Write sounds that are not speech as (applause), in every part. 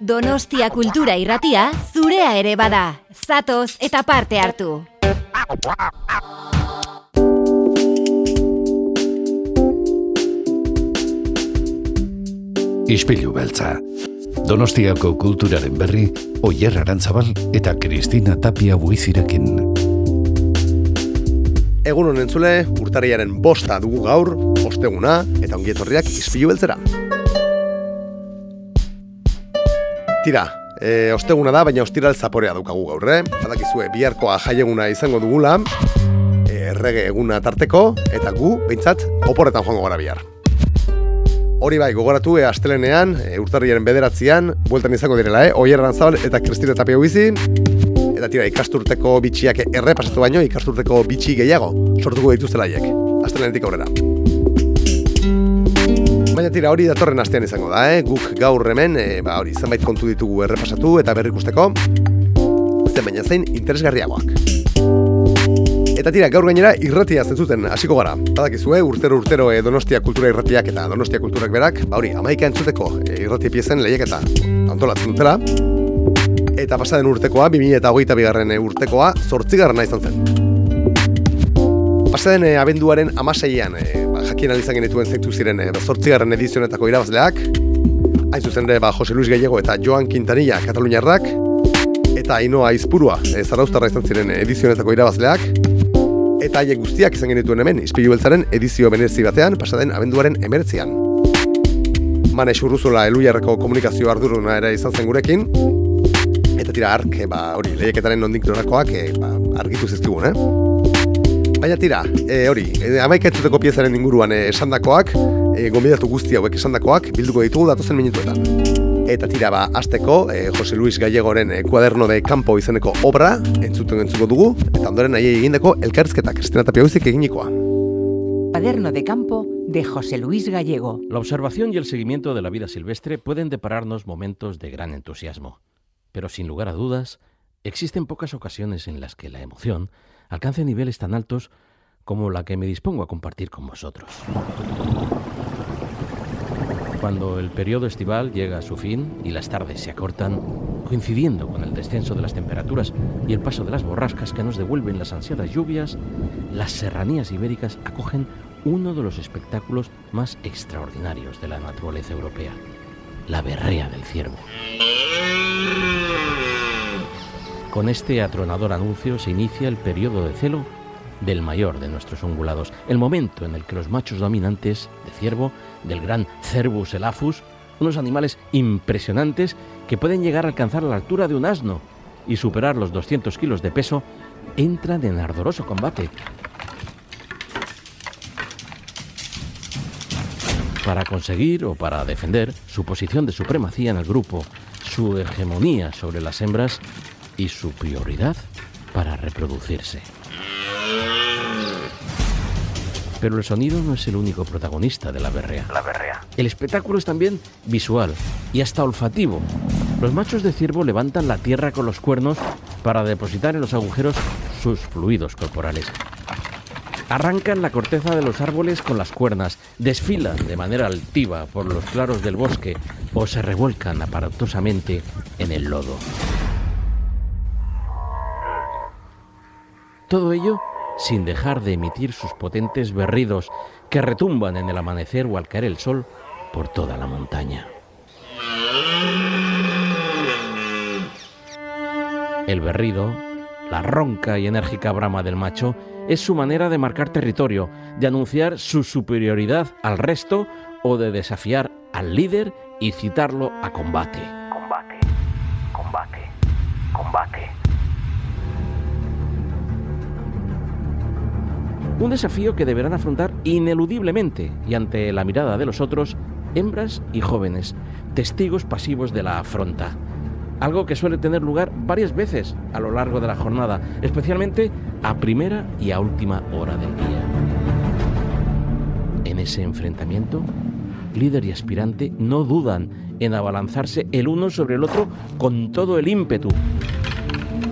Donostia kultura irratia zurea ere bada. Zatoz eta parte hartu. Ispilu beltza. Donostiako kulturaren berri, Oyer Arantzabal eta Kristina Tapia buizirekin. Egun honen zule, urtariaren bosta dugu gaur, osteguna eta ongietorriak ispilu beltzera. Tira, e, osteguna da, baina ostiral zaporea dukagu gaur, eh? Badakizue, biharkoa jaieguna izango dugula, e, errege eguna tarteko, eta gu, behintzat, oporretan joango gara bihar. Hori bai, gogoratu e, astelenean, e, urtarriaren bederatzean, bueltan izango direla, eh? Oier Arantzabal eta Kristina Tapia Huizi, eta tira, ikasturteko bitxiak errepasatu baino, ikasturteko bitxi gehiago sortuko dituzte laiek. Astelenetik aurrera. Baina tira, hori datorren astean izango da, eh? Guk gaur hemen, e, ba hori, zenbait kontu ditugu errepasatu eta berrikusteko, zen baina zein interesgarriagoak. Eta tira, gaur gainera irratia zentzuten hasiko gara. Badakizue, urtero urtero e, Donostia Kultura irratiak eta Donostia Kulturak berak, ba hori, amaika entzuteko e, irrati piezen lehiaketa antolatzen dutela. Eta pasaden urtekoa, 2000 eta hogeita bigarren urtekoa, zortzigarrena izan zen. Pasaden e, abenduaren amaseian, e, jakien alizan genituen zeitu ziren e, zortzigarren edizionetako irabazleak, hain zuzen ere, ba, Jose Luis Gallego eta Joan Quintanilla Kataluniarrak, eta Ainoa Izpurua, e, zaraustarra izan ziren edizionetako irabazleak, eta haiek guztiak izan genituen hemen Ispilu Beltzaren edizio benerzi batean pasaden abenduaren emeretzean. Manes Urruzola eluiarreko komunikazio arduruna ere izan zen gurekin, eta tira ark, ba, hori, lehiaketaren nondik norakoak e, ba, argitu zizkigun, eh? Baina tira, e, hori, e, amaik piezaren inguruan e, esandakoak, e, gombidatu guzti hauek esandakoak, bilduko ditugu datozen minutuetan. Eta tira ba, azteko, e, Jose Luis Gallegoren e, kuaderno de campo izeneko obra, entzuten entzuko dugu, eta ondoren nahi egindeko elkarrizketa, Kristina Tapia eginikoa. Cuaderno de campo de José Luis Gallego. La observación y el seguimiento de la vida silvestre pueden depararnos momentos de gran entusiasmo, pero sin lugar a dudas, existen pocas ocasiones en las que la emoción alcance niveles tan altos como la que me dispongo a compartir con vosotros. Cuando el periodo estival llega a su fin y las tardes se acortan, coincidiendo con el descenso de las temperaturas y el paso de las borrascas que nos devuelven las ansiadas lluvias, las serranías ibéricas acogen uno de los espectáculos más extraordinarios de la naturaleza europea, la berrea del ciervo. Con este atronador anuncio se inicia el periodo de celo del mayor de nuestros ungulados, el momento en el que los machos dominantes de ciervo, del gran Cervus elaphus, unos animales impresionantes que pueden llegar a alcanzar la altura de un asno y superar los 200 kilos de peso, entran en ardoroso combate. Para conseguir o para defender su posición de supremacía en el grupo, su hegemonía sobre las hembras y su prioridad para reproducirse. Pero el sonido no es el único protagonista de la berrea. La berrea. El espectáculo es también visual y hasta olfativo. Los machos de ciervo levantan la tierra con los cuernos para depositar en los agujeros sus fluidos corporales. Arrancan la corteza de los árboles con las cuernas, desfilan de manera altiva por los claros del bosque o se revuelcan aparatosamente en el lodo. Todo ello sin dejar de emitir sus potentes berridos que retumban en el amanecer o al caer el sol por toda la montaña. El berrido, la ronca y enérgica brama del macho, es su manera de marcar territorio, de anunciar su superioridad al resto o de desafiar al líder y citarlo a combate. Combate, combate, combate. Un desafío que deberán afrontar ineludiblemente y ante la mirada de los otros, hembras y jóvenes, testigos pasivos de la afronta. Algo que suele tener lugar varias veces a lo largo de la jornada, especialmente a primera y a última hora del día. En ese enfrentamiento, líder y aspirante no dudan en abalanzarse el uno sobre el otro con todo el ímpetu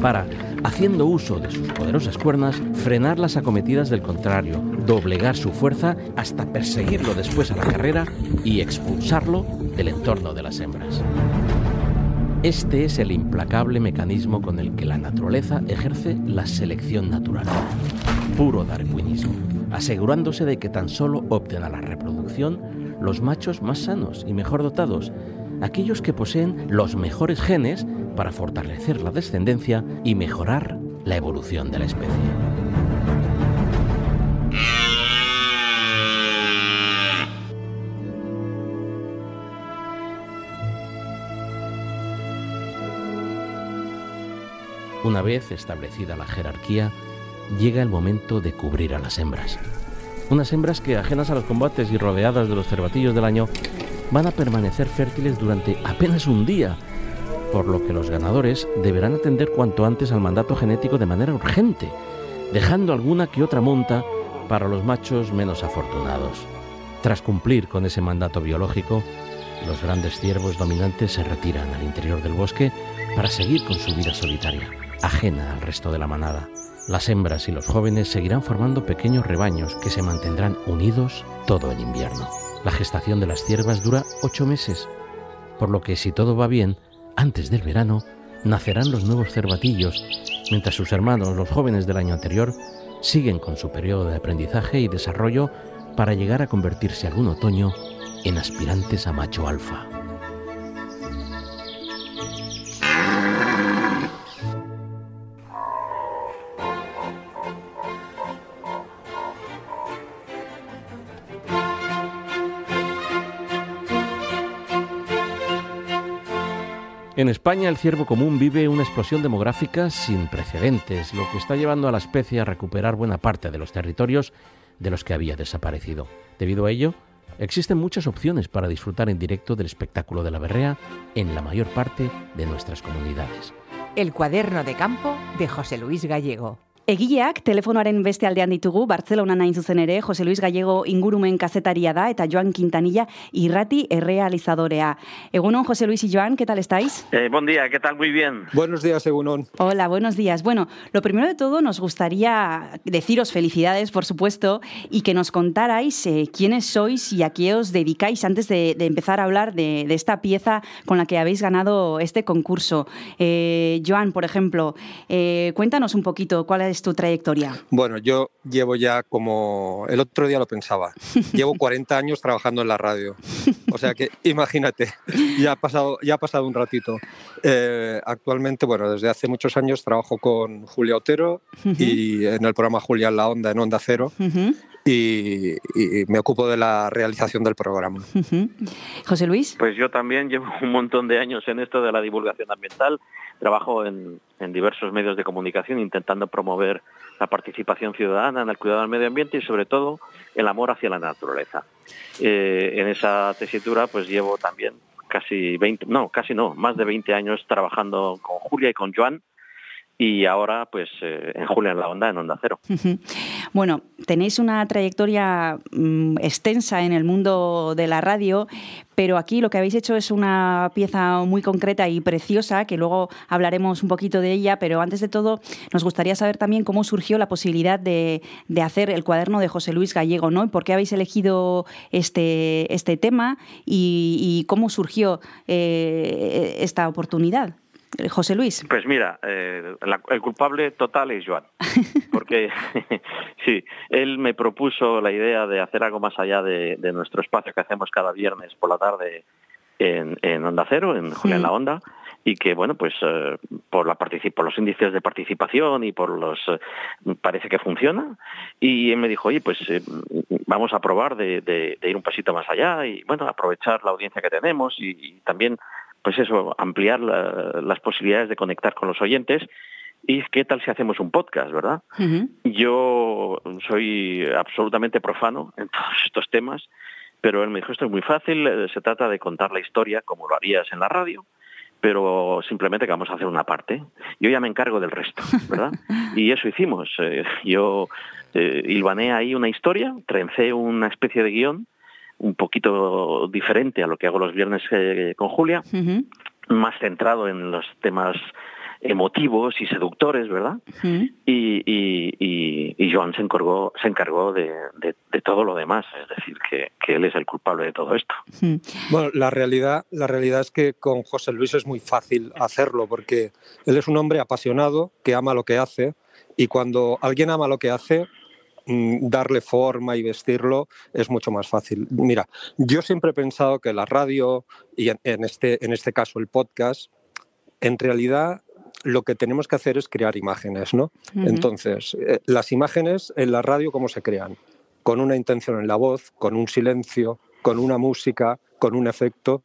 para haciendo uso de sus poderosas cuernas, frenar las acometidas del contrario, doblegar su fuerza hasta perseguirlo después a la carrera y expulsarlo del entorno de las hembras. Este es el implacable mecanismo con el que la naturaleza ejerce la selección natural. Puro darwinismo, asegurándose de que tan solo opten a la reproducción los machos más sanos y mejor dotados, aquellos que poseen los mejores genes para fortalecer la descendencia y mejorar la evolución de la especie. Una vez establecida la jerarquía, llega el momento de cubrir a las hembras. Unas hembras que, ajenas a los combates y rodeadas de los cervatillos del año, van a permanecer fértiles durante apenas un día, por lo que los ganadores deberán atender cuanto antes al mandato genético de manera urgente, dejando alguna que otra monta para los machos menos afortunados. Tras cumplir con ese mandato biológico, los grandes ciervos dominantes se retiran al interior del bosque para seguir con su vida solitaria, ajena al resto de la manada. Las hembras y los jóvenes seguirán formando pequeños rebaños que se mantendrán unidos todo el invierno. La gestación de las ciervas dura ocho meses, por lo que si todo va bien, antes del verano nacerán los nuevos cervatillos, mientras sus hermanos, los jóvenes del año anterior, siguen con su periodo de aprendizaje y desarrollo para llegar a convertirse algún otoño en aspirantes a macho alfa. En España el ciervo común vive una explosión demográfica sin precedentes, lo que está llevando a la especie a recuperar buena parte de los territorios de los que había desaparecido. Debido a ello, existen muchas opciones para disfrutar en directo del espectáculo de la berrea en la mayor parte de nuestras comunidades. El cuaderno de campo de José Luis Gallego. Egileak telefonoaren beste aldean ditugu, Bartzelona nain zuzen ere, Jose Luis Gallego ingurumen kazetaria da, eta Joan Quintanilla irrati errealizadorea. Egunon, José Luis y Joan, ¿qué tal estáis? Eh, buen día, ¿qué tal? Muy bien. Buenos días, Egunon. Hola, buenos días. Bueno, lo primero de todo nos gustaría deciros felicidades, por supuesto, y que nos contarais eh, quiénes sois y a qué os dedicáis antes de, de empezar a hablar de, de, esta pieza con la que habéis ganado este concurso. Eh, Joan, por ejemplo, eh, cuéntanos un poquito cuál es tu trayectoria? Bueno, yo llevo ya como, el otro día lo pensaba, (laughs) llevo 40 años trabajando en la radio. O sea que (laughs) imagínate, ya ha pasado, ya ha pasado un ratito. Eh, actualmente, bueno, desde hace muchos años trabajo con Julia Otero uh -huh. y en el programa Julia en la Onda, en Onda Cero. Uh -huh. Y, y, me ocupo de la realización del programa. Uh -huh. José Luis. Pues yo también llevo un montón de años en esto de la divulgación ambiental. Trabajo en, en diversos medios de comunicación intentando promover la participación ciudadana en el cuidado del medio ambiente y sobre todo el amor hacia la naturaleza. Eh, en esa tesitura pues llevo también casi 20, no, casi no, más de 20 años trabajando con Julia y con Joan y ahora pues eh, en Julia en la Onda, en Onda Cero. Bueno, tenéis una trayectoria mmm, extensa en el mundo de la radio, pero aquí lo que habéis hecho es una pieza muy concreta y preciosa, que luego hablaremos un poquito de ella, pero antes de todo nos gustaría saber también cómo surgió la posibilidad de, hacer el cuaderno de José Luis Gallego, ¿no? ¿Por qué habéis elegido este, este tema y, y cómo surgió eh, esta oportunidad? José Luis. Pues mira, eh, la, el culpable total es Joan, (laughs) porque (laughs) sí, él me propuso la idea de hacer algo más allá de, de nuestro espacio que hacemos cada viernes por la tarde en, en Onda Cero, en Julián la Onda, y que bueno pues eh, por la por los índices de participación y por los eh, parece que funciona y él me dijo oye pues eh, vamos a probar de, de, de, ir un pasito más allá y bueno aprovechar la audiencia que tenemos y, y también pues eso, ampliar la, las posibilidades de conectar con los oyentes. ¿Y qué tal si hacemos un podcast, verdad? Uh -huh. Yo soy absolutamente profano en (laughs) todos estos temas, pero él me dijo, esto es muy fácil, se trata de contar la historia como lo harías en la radio, pero simplemente que vamos a hacer una parte. Yo ya me encargo del resto, (laughs) ¿verdad? y eso hicimos. Eh, yo eh, hilvané ahí una historia, trencé una especie de guion, un poquito diferente a lo que hago los viernes eh, con Julia, uh -huh. más centrado en los temas emotivos y seductores, ¿verdad? Y, y, y, y Joan se encargó, se encargó de, de, de todo lo demás, es decir, que, que él es el culpable de todo esto. Bueno, la realidad, la realidad es que con José Luis es muy fácil hacerlo porque él es un hombre apasionado que ama lo que hace y cuando alguien ama lo que hace, darle forma y vestirlo es mucho más fácil. Mira, yo siempre he pensado que la radio y en, este, en este caso el podcast, en realidad lo que tenemos que hacer es crear imágenes, ¿no? Entonces, eh, las imágenes en la radio, ¿cómo se crean? Con una intención en la voz, con un silencio, con una música, con un efecto.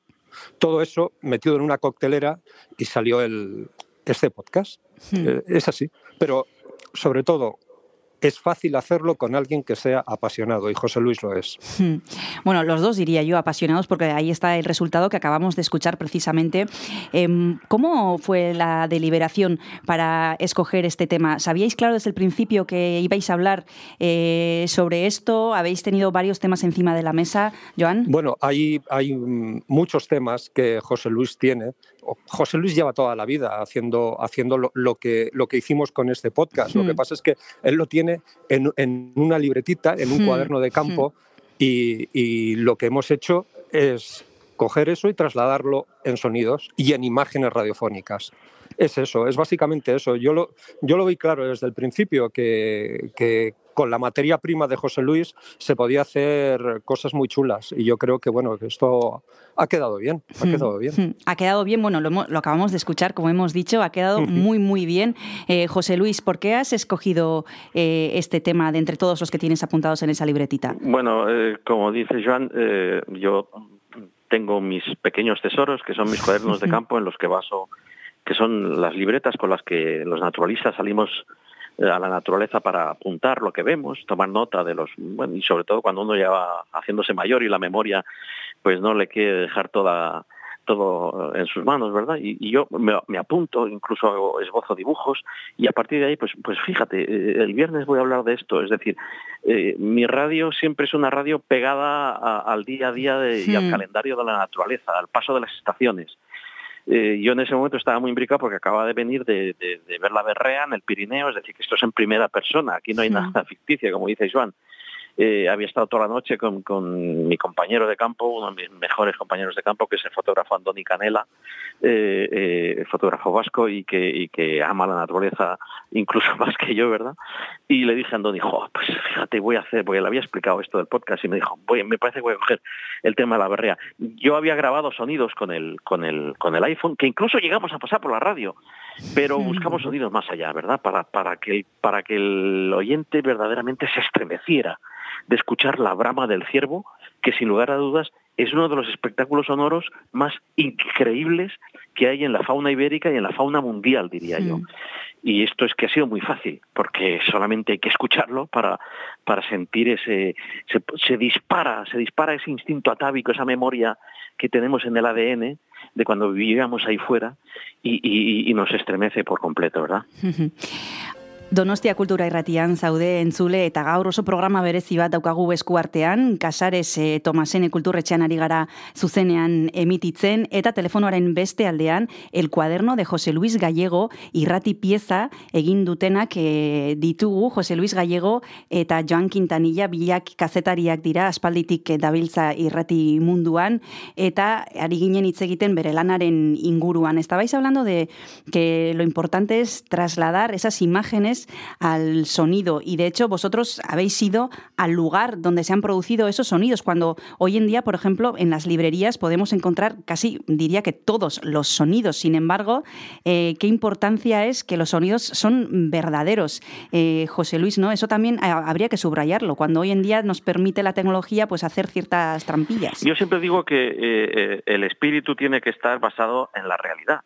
Todo eso metido en una coctelera y salió el, este podcast. Mm. Eh, es así. Pero, sobre todo, es fácil hacerlo con alguien que sea apasionado y José Luis lo es. (laughs) Bueno, los dos diría yo apasionados porque ahí está el resultado que acabamos de escuchar precisamente. Em, ¿Cómo fue la deliberación para escoger este tema? ¿Sabíais claro desde el principio que ibais a hablar eh, sobre esto? ¿Habéis tenido varios temas encima de la mesa, Joan? Bueno, hay, hay mm, muchos temas que José Luis tiene. José Luis lleva toda la vida haciendo, haciendo lo, lo que, lo que hicimos con este podcast. Lo que Hmm. pasa es que él lo tiene en, en una libretita, en un Hmm, cuaderno de campo, y, y lo que hemos hecho es coger eso y trasladarlo en sonidos y en imágenes radiofónicas. Es eso, es básicamente eso. Yo lo, yo lo vi claro desde el principio, que, que con la materia prima de José Luis se podía hacer cosas muy chulas. Y yo creo que, bueno, que esto ha quedado bien, ha Hmm, quedado bien. hmm. Ha quedado bien, bueno, lo, hemos- lo acabamos de escuchar, como hemos dicho, ha quedado muy, muy bien. Eh, José Luis, ¿por qué has escogido eh, este tema de entre todos los que tienes apuntados en esa libretita? Bueno, eh, como dice Joan, eh, yo tengo mis pequeños tesoros, que son mis cuadernos de (laughs) campo, en los que baso, que son las libretas con las que los naturalistas salimos a la naturaleza para apuntar lo que vemos, tomar nota de los, bueno, y sobre todo cuando uno ya va haciéndose mayor y la memoria, pues no le quiere dejar toda todo en sus manos, ¿verdad? Y, y yo me, me apunto, incluso hago esbozo dibujos, y a partir de ahí, pues, pues fíjate, eh, el viernes voy a hablar de esto, es decir, eh, mi radio siempre es una radio pegada a- al día a día de- y al calendario de la naturaleza, al paso de las estaciones. Eh, yo en ese momento estaba muy imbricado porque acababa de venir de, de- de ver la berrea en el Pirineo, es decir, que esto es en primera persona, aquí no hay nada (laughs) ficticio, como dice Joan. Eh, había estado toda la noche con, con mi compañero de campo, uno de mis mejores compañeros de campo, que es el fotógrafo Andoni Canela, eh, eh, fotógrafo vasco y que, y que ama la naturaleza incluso (laughs) más que yo, ¿verdad? Y le dije a Andoni, jo, pues fíjate, voy a hacer, porque le había explicado esto del podcast y me dijo, voy, me parece que voy a coger el tema de la berrea. Yo había grabado sonidos con el, con el, con el iPhone, que incluso llegamos a pasar por la radio, pero buscamos sonidos más allá, ¿verdad? Para, para, que, para que el oyente verdaderamente se estremeciera de escuchar la brama del ciervo, que sin lugar a dudas es uno de los espectáculos sonoros más increíbles que hay en la fauna ibérica y en la fauna mundial, diría yo. Y esto es que ha sido muy fácil, porque solamente hay que escucharlo para, para sentir ese, se, se dispara, se dispara ese instinto atávico, esa memoria que tenemos en el ADN de cuando vivíamos ahí fuera y, y- y nos estremece por completo, ¿verdad? (laughs) Donostia kultura irratian zaude entzule eta gaur oso programa berezi bat daukagu eskuartean, Casares e, Tomasene kulturretxean ari gara zuzenean emititzen eta telefonoaren beste aldean El cuaderno de José Luis Gallego irrati pieza egin dutenak e, ditugu José Luis Gallego eta Joan Quintanilla bilak kazetariak dira aspalditik eh, dabiltza irrati munduan eta ari ginen hitz egiten bere lanaren inguruan. Estabais hablando de que lo importante es trasladar esas imágenes al sonido y de hecho vosotros habéis ido al lugar donde se han producido esos sonidos cuando hoy en día, por ejemplo, en las librerías podemos encontrar casi, diría que todos los sonidos. Sin embargo, eh, qué importancia es que los sonidos son verdaderos. Eh, José Luis, ¿no? Eso también eh, habría que subrayarlo cuando hoy en día nos permite la tecnología pues hacer ciertas trampillas. Yo siempre digo que el espíritu tiene que estar basado en la realidad.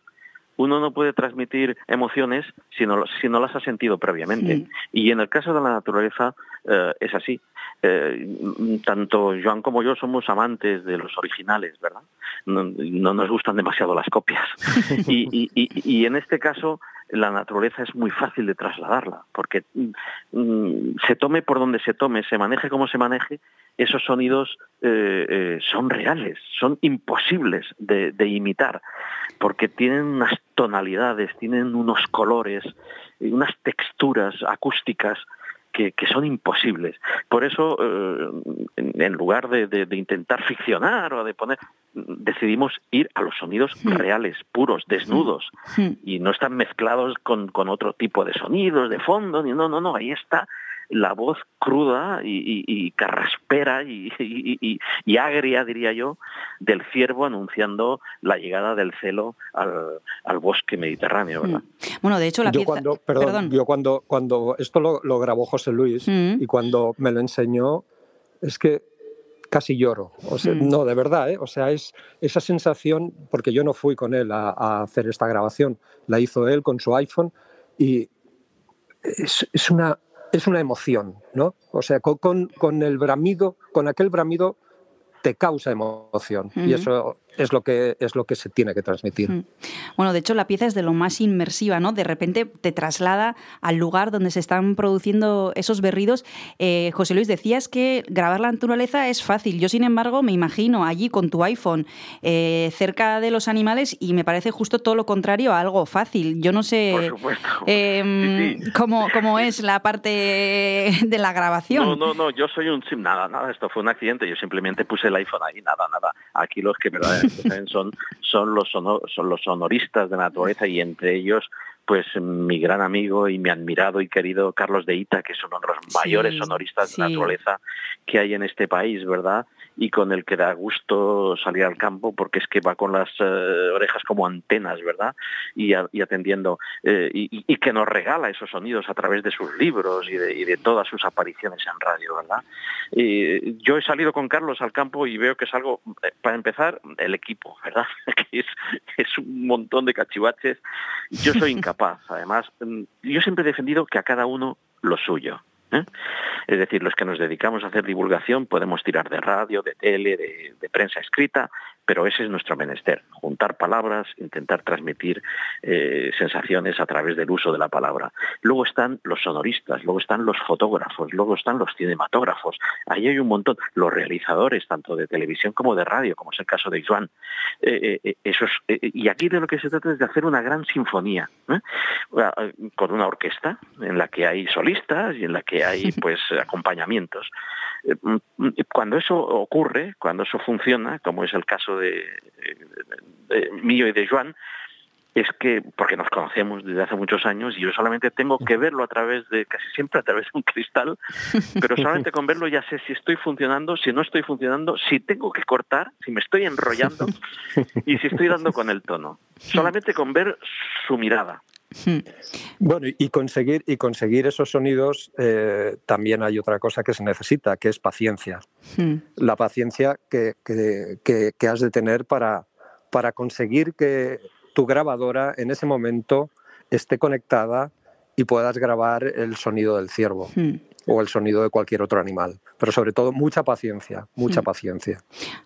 Uno no puede transmitir emociones si no, si no las ha sentido previamente. Y en el caso de la naturaleza eh, es así. Eh, tanto Joan como yo somos amantes de los originales, ¿verdad? No, no nos gustan demasiado las copias. (laughs) y, y- y- y en este caso, la naturaleza es muy fácil de trasladarla, porque mm, se tome por donde se tome, se maneje como se maneje, esos sonidos eh, eh, son reales, son imposibles de, de, imitar, porque tienen unas tonalidades, tienen unos colores, unas texturas acústicas que, que, son imposibles. Por eso, eh, en, en, lugar de, de, de, intentar ficcionar o de poner, decidimos ir a los sonidos reales, puros, desnudos, y no están mezclados con, con, otro tipo de sonidos, de fondo, ni no, no, no, ahí está la voz cruda y, y, y carraspera y, y, agria, diría yo, del ciervo anunciando la llegada del celo al, al bosque mediterráneo. ¿verdad? Mm. Bueno, de hecho, la yo pieza... Cuando, perdón, perdón, yo cuando, cuando esto lo, lo grabó José Luis mm. y cuando me lo enseñó, es que casi lloro. O sea, mm. No, de verdad, ¿eh? O sea, es esa sensación, porque yo no fui con él a, a hacer esta grabación, la hizo él con su iPhone y es, es una es una emoción, ¿no? O sea, con, con, el bramido, con aquel bramido te causa emoción uh -huh. y eso es lo que es lo que se tiene que transmitir. -huh. Bueno, de hecho la pieza es de lo más inmersiva, ¿no? De repente te traslada al lugar donde se están produciendo esos berridos. Eh, José Luis, decías que grabar la naturaleza es fácil. Yo, sin embargo, me imagino allí con tu iPhone eh, cerca de los animales y me parece justo todo lo contrario a algo fácil. Yo no sé eh, (laughs) sí, sí. Cómo, cómo, es la parte de la grabación. No, no, no, yo soy un sim, nada, nada, esto fue un accidente. Yo simplemente puse el iPhone ahí, nada, nada. Aquí los que verdaderamente son, son, los sonor, son los sonoristas de la naturaleza y entre ellos pues mi gran amigo y mi admirado y querido Carlos de Ita, que es uno de los sí, mayores sonoristas sí. de naturaleza que hay en este país, ¿verdad? Y con el que da gusto salir al campo porque es que va con las eh, orejas como antenas, ¿verdad? Y, atendiendo, eh, y, que nos regala esos sonidos a través de sus libros y de, todas sus apariciones en radio, ¿verdad? Y yo he salido con Carlos al campo y veo que es algo, eh, para empezar, el equipo, ¿verdad? (laughs) que es, es un montón de cachivaches. Yo soy incapaz, además, mm, yo siempre he defendido que a cada uno lo suyo. ¿Eh? Es decir, los que nos dedicamos a hacer divulgación podemos tirar de radio, de tele, de, de, prensa escrita, pero ese es nuestro menester, juntar palabras, intentar transmitir eh, sensaciones a través del uso de la palabra. Luego están los sonoristas, luego están los fotógrafos, luego están los cinematógrafos, ahí hay un montón, los realizadores, tanto de televisión como de radio, como es el caso de Joan. Eh, esos, y aquí de lo que se trata es de hacer una gran sinfonía, ¿eh? con una orquesta en la que hay solistas y en la que hay (laughs) pues acompañamientos. Cuando eso ocurre, cuando eso funciona, como es el caso de, de, mío y de Joan, es que, porque nos conocemos desde hace muchos años, y yo solamente tengo que verlo a través de, casi siempre a través de un cristal, pero solamente con verlo ya sé si estoy funcionando, si no estoy funcionando, si tengo que cortar, si me estoy enrollando y si estoy dando con el tono. Solamente con ver su mirada. Bueno, y conseguir, y conseguir esos sonidos eh, también hay otra cosa que se necesita, que es paciencia. Hmm. La paciencia que, que, que, que has de tener para, para conseguir que tu grabadora en ese momento esté conectada y puedas grabar el sonido del ciervo Hmm. O el sonido de cualquier otro animal. Pero sobre todo mucha paciencia, mucha Hmm. paciencia.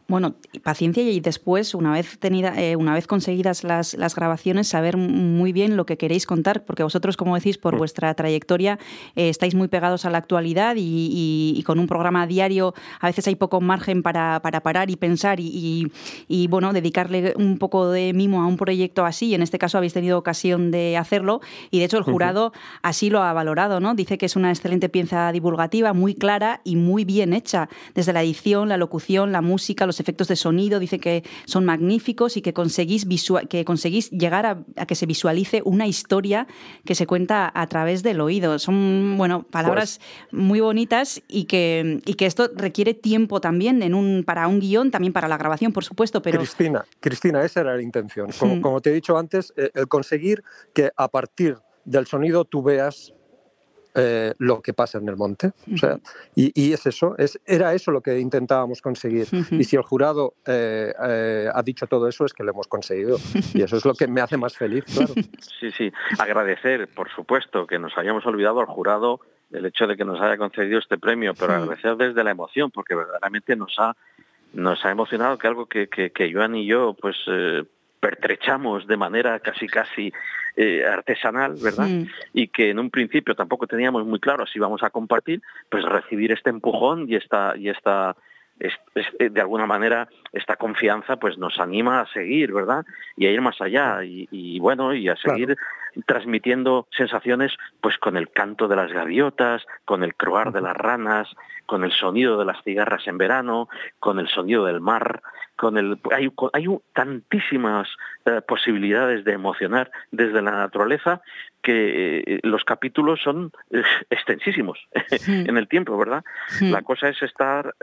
Bueno, paciencia y después, una vez, tenida, eh, una vez conseguidas las, las, grabaciones, saber muy bien lo que queréis contar, porque vosotros, como decís, por vuestra trayectoria eh, estáis muy pegados a la actualidad y, y, y, con un programa diario a veces hay poco margen para, para parar y pensar y, y, bueno, dedicarle un poco de mimo a un proyecto así. En este caso habéis tenido ocasión de hacerlo y de hecho el jurado así lo ha valorado, ¿no? Dice que es una excelente pieza divulgativa, muy clara y muy bien hecha, desde la edición, la locución, la música, los efectos de sonido, dice que son magníficos y que conseguís, que conseguís llegar a, a, que se visualice una historia que se cuenta a través del oído. Son, bueno, palabras pues... muy bonitas y que, y que esto requiere tiempo también en un, para un guion, también para la grabación, por supuesto, pero... Cristina, Cristina, esa era la intención. Como, Mm. como te he dicho antes, eh, el conseguir que a partir del sonido tú veas eh, lo que pasa en el monte. O sea, y, y, es eso, es, era eso lo que intentábamos conseguir. Uh -huh. Y si el jurado eh, eh, ha dicho todo eso, es que lo hemos conseguido. Y eso es lo que me hace más feliz, claro. Sí, sí. Agradecer, por supuesto, que nos hayamos olvidado al jurado el hecho de que nos haya concedido este premio, pero sí. agradecer desde la emoción, porque verdaderamente nos ha, nos ha emocionado que algo que, que, que Joan y yo, pues pertrechamos de manera casi casi eh, artesanal, ¿verdad? Y que en un principio tampoco teníamos muy claro si íbamos a compartir, pues recibir este empujón y esta y esta es- es- eh, de alguna manera esta confianza pues nos anima a seguir, ¿verdad? Y a ir más allá y, y, bueno, y a seguir transmitiendo sensaciones pues con el canto de las gaviotas, con el croar de las ranas, con el sonido de las cigarras en verano, con el sonido del mar, con el hay, hay tantísimas eh, posibilidades de emocionar desde la naturaleza que eh, los capítulos son eh, extensísimos (laughs) en el tiempo, ¿verdad? La cosa es estar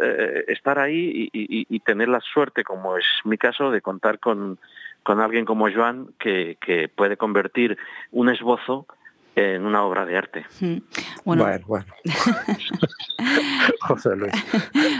estar ahí y, y- y tener la suerte, como es mi caso, de contar con, con alguien como Joan que, que puede convertir un esbozo en una obra de arte. Mm. Bueno, Bueno, bueno. (laughs) José Luis.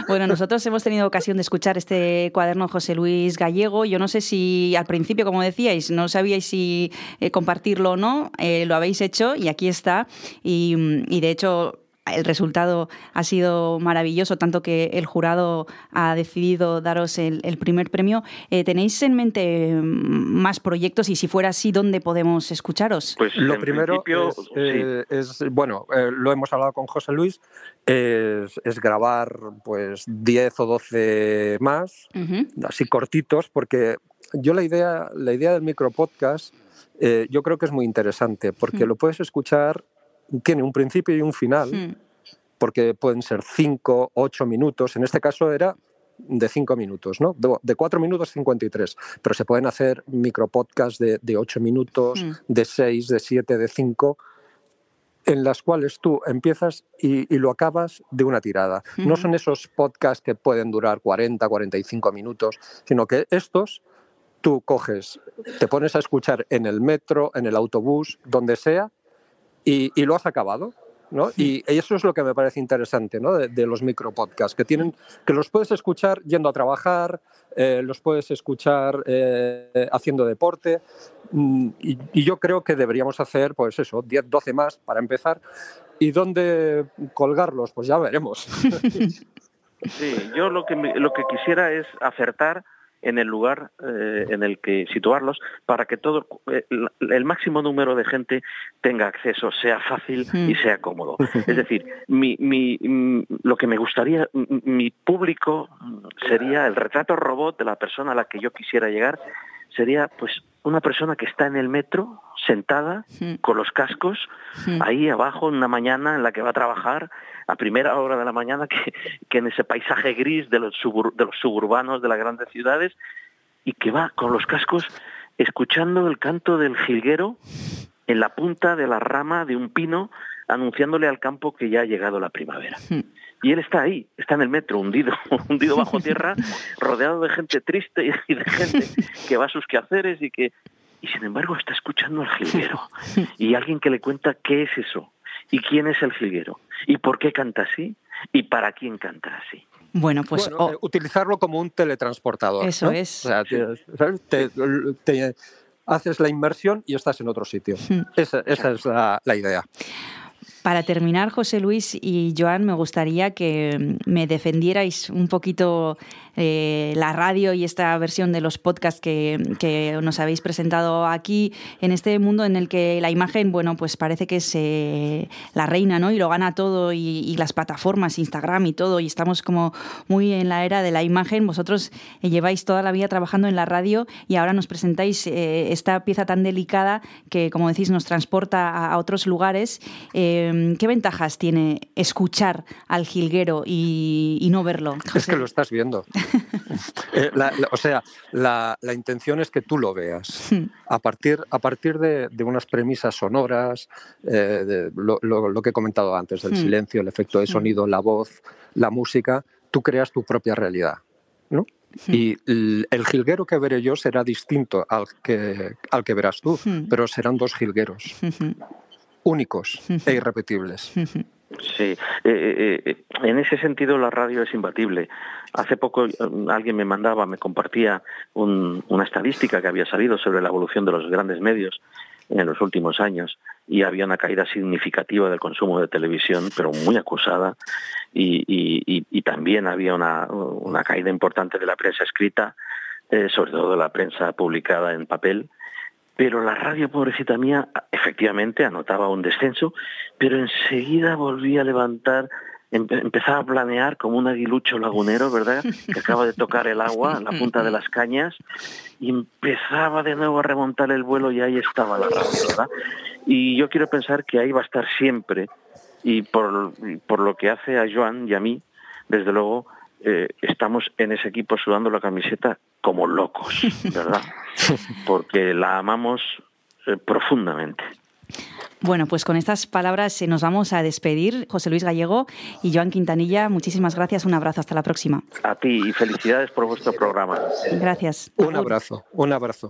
Bueno, nosotros hemos tenido ocasión de escuchar este cuaderno José Luis Gallego. Yo no sé si al principio, como decíais, no sabíais si eh, compartirlo o no. Eh, lo habéis hecho y aquí está. Y, y de hecho. El resultado ha sido maravilloso, tanto que el jurado ha decidido daros el, el primer premio. Eh, ¿Tenéis en mente mm, más proyectos y si fuera así, dónde podemos escucharos? Pues Lo primero principio, es, sí. eh, es, bueno, eh, lo hemos hablado con José Luis, es, es grabar pues 10 o 12 más, así cortitos, porque yo la idea, la idea del micropodcast eh, yo creo que es muy interesante, porque Mm. lo puedes escuchar, tiene un principio y un final, Mm. porque pueden ser 5, 8 minutos, en este caso era de 5 minutos, ¿no? De, de 4 minutos 53, pero se pueden hacer micropodcasts de, de 8 minutos, Mm. de 6, de 7, de 5, en las cuales tú empiezas y, y lo acabas de una tirada. No son esos podcasts que pueden durar 40, 45 minutos, sino que estos tú coges, te pones a escuchar en el metro, en el autobús, donde sea, y, y lo has acabado. ¿no? Y eso es lo que me parece interesante ¿no? de, de los micropodcasts, que, tienen, que los puedes escuchar yendo a trabajar, eh, los puedes escuchar eh, haciendo deporte, mm, y, y yo creo que deberíamos hacer, pues eso, 10, 12 más para empezar. ¿Y dónde colgarlos? Pues ya veremos. (laughs) Sí, yo lo que, me- lo que quisiera es acertar en el lugar eh, en el que situarlos para que todo eh, el, el máximo número de gente tenga acceso, sea fácil Mm. y sea cómodo. Es decir, mi, mi, mm, lo que me gustaría, m- mi público mm, sería el retrato robot de la persona a la que yo quisiera llegar, sería pues una persona que está en el metro sentada Mm. con los cascos Mm. ahí abajo en una mañana en la que va a trabajar a primera hora de la mañana que, que en ese paisaje gris de los, subur- de los suburbanos de las grandes ciudades y que va con los cascos escuchando el canto del jilguero en la punta de la rama de un pino anunciándole al campo que ya ha llegado la primavera. Mm. Y él está ahí, está en el metro, hundido, (laughs) hundido bajo tierra, (laughs) rodeado de gente triste y de gente que va a sus quehaceres y que y sin embargo está escuchando al jilguero (laughs) y alguien que le cuenta qué es eso y quién es el jilguero y por qué canta así y para quién canta así. Bueno, pues Bueno, oh, eh, utilizarlo como un teletransportador. Eso ¿no? es. O sea, te, ¿sabes? Te- te haces la inmersión y estás en otro sitio. Hmm. Esa, esa es la, la idea. Para terminar, José Luis y Joan, me gustaría que mm, me defendierais un poquito eh, la radio y esta versión de los podcasts que, que nos habéis presentado aquí en este mundo en el que la imagen, bueno, pues parece que es eh, la reina, ¿no? Y lo gana todo y, y las plataformas, Instagram y todo, y estamos como muy en la era de la imagen. Vosotros eh, lleváis toda la vida trabajando en la radio y ahora nos presentáis eh, esta pieza tan delicada que, como decís, nos transporta a, a otros lugares. Eh, ¿Qué ventajas tiene escuchar al jilguero y, y no verlo? Es que lo estás viendo. (laughs) Eh, la- la- o sea, la, la intención es que tú lo veas. A partir, a partir de, de unas premisas sonoras, eh, de lo, lo- lo que he comentado antes, del silencio, el efecto de sonido, la voz, la música, tú creas tu propia realidad. ¿no? Y el, el jilguero que veré yo será distinto al que, al que verás tú, pero serán dos jilgueros únicos e irrepetibles. Sí, eh, eh, eh, en ese sentido la radio es imbatible. Hace poco eh, alguien me mandaba, me compartía un- una estadística que había salido sobre la evolución de los grandes medios en los últimos años y había una caída significativa del consumo de televisión, pero muy acusada, y, también había una, caída importante de la prensa escrita, sobre todo de la prensa publicada en papel, pero la radio, pobrecita mía, efectivamente anotaba un descenso, pero enseguida volvía a levantar, empe- empezaba a planear como un aguilucho lagunero, ¿verdad? Que acaba de tocar el agua, la punta de las cañas, y empezaba de nuevo a remontar el vuelo y ahí estaba la radio, ¿verdad? Y yo quiero pensar que ahí va a estar siempre, y por, y por lo que hace a Joan y a mí, desde luego, eh, estamos en ese equipo sudando la camiseta como locos, (laughs) ¿verdad? Porque la amamos eh, profundamente. Bueno, pues con estas palabras eh, nos vamos a despedir. José Luis Gallego y Joan Quintanilla, muchísimas gracias. Un abrazo. Hasta la próxima. A ti y felicidades por vuestro programa. Gracias. Un abrazo, un abrazo.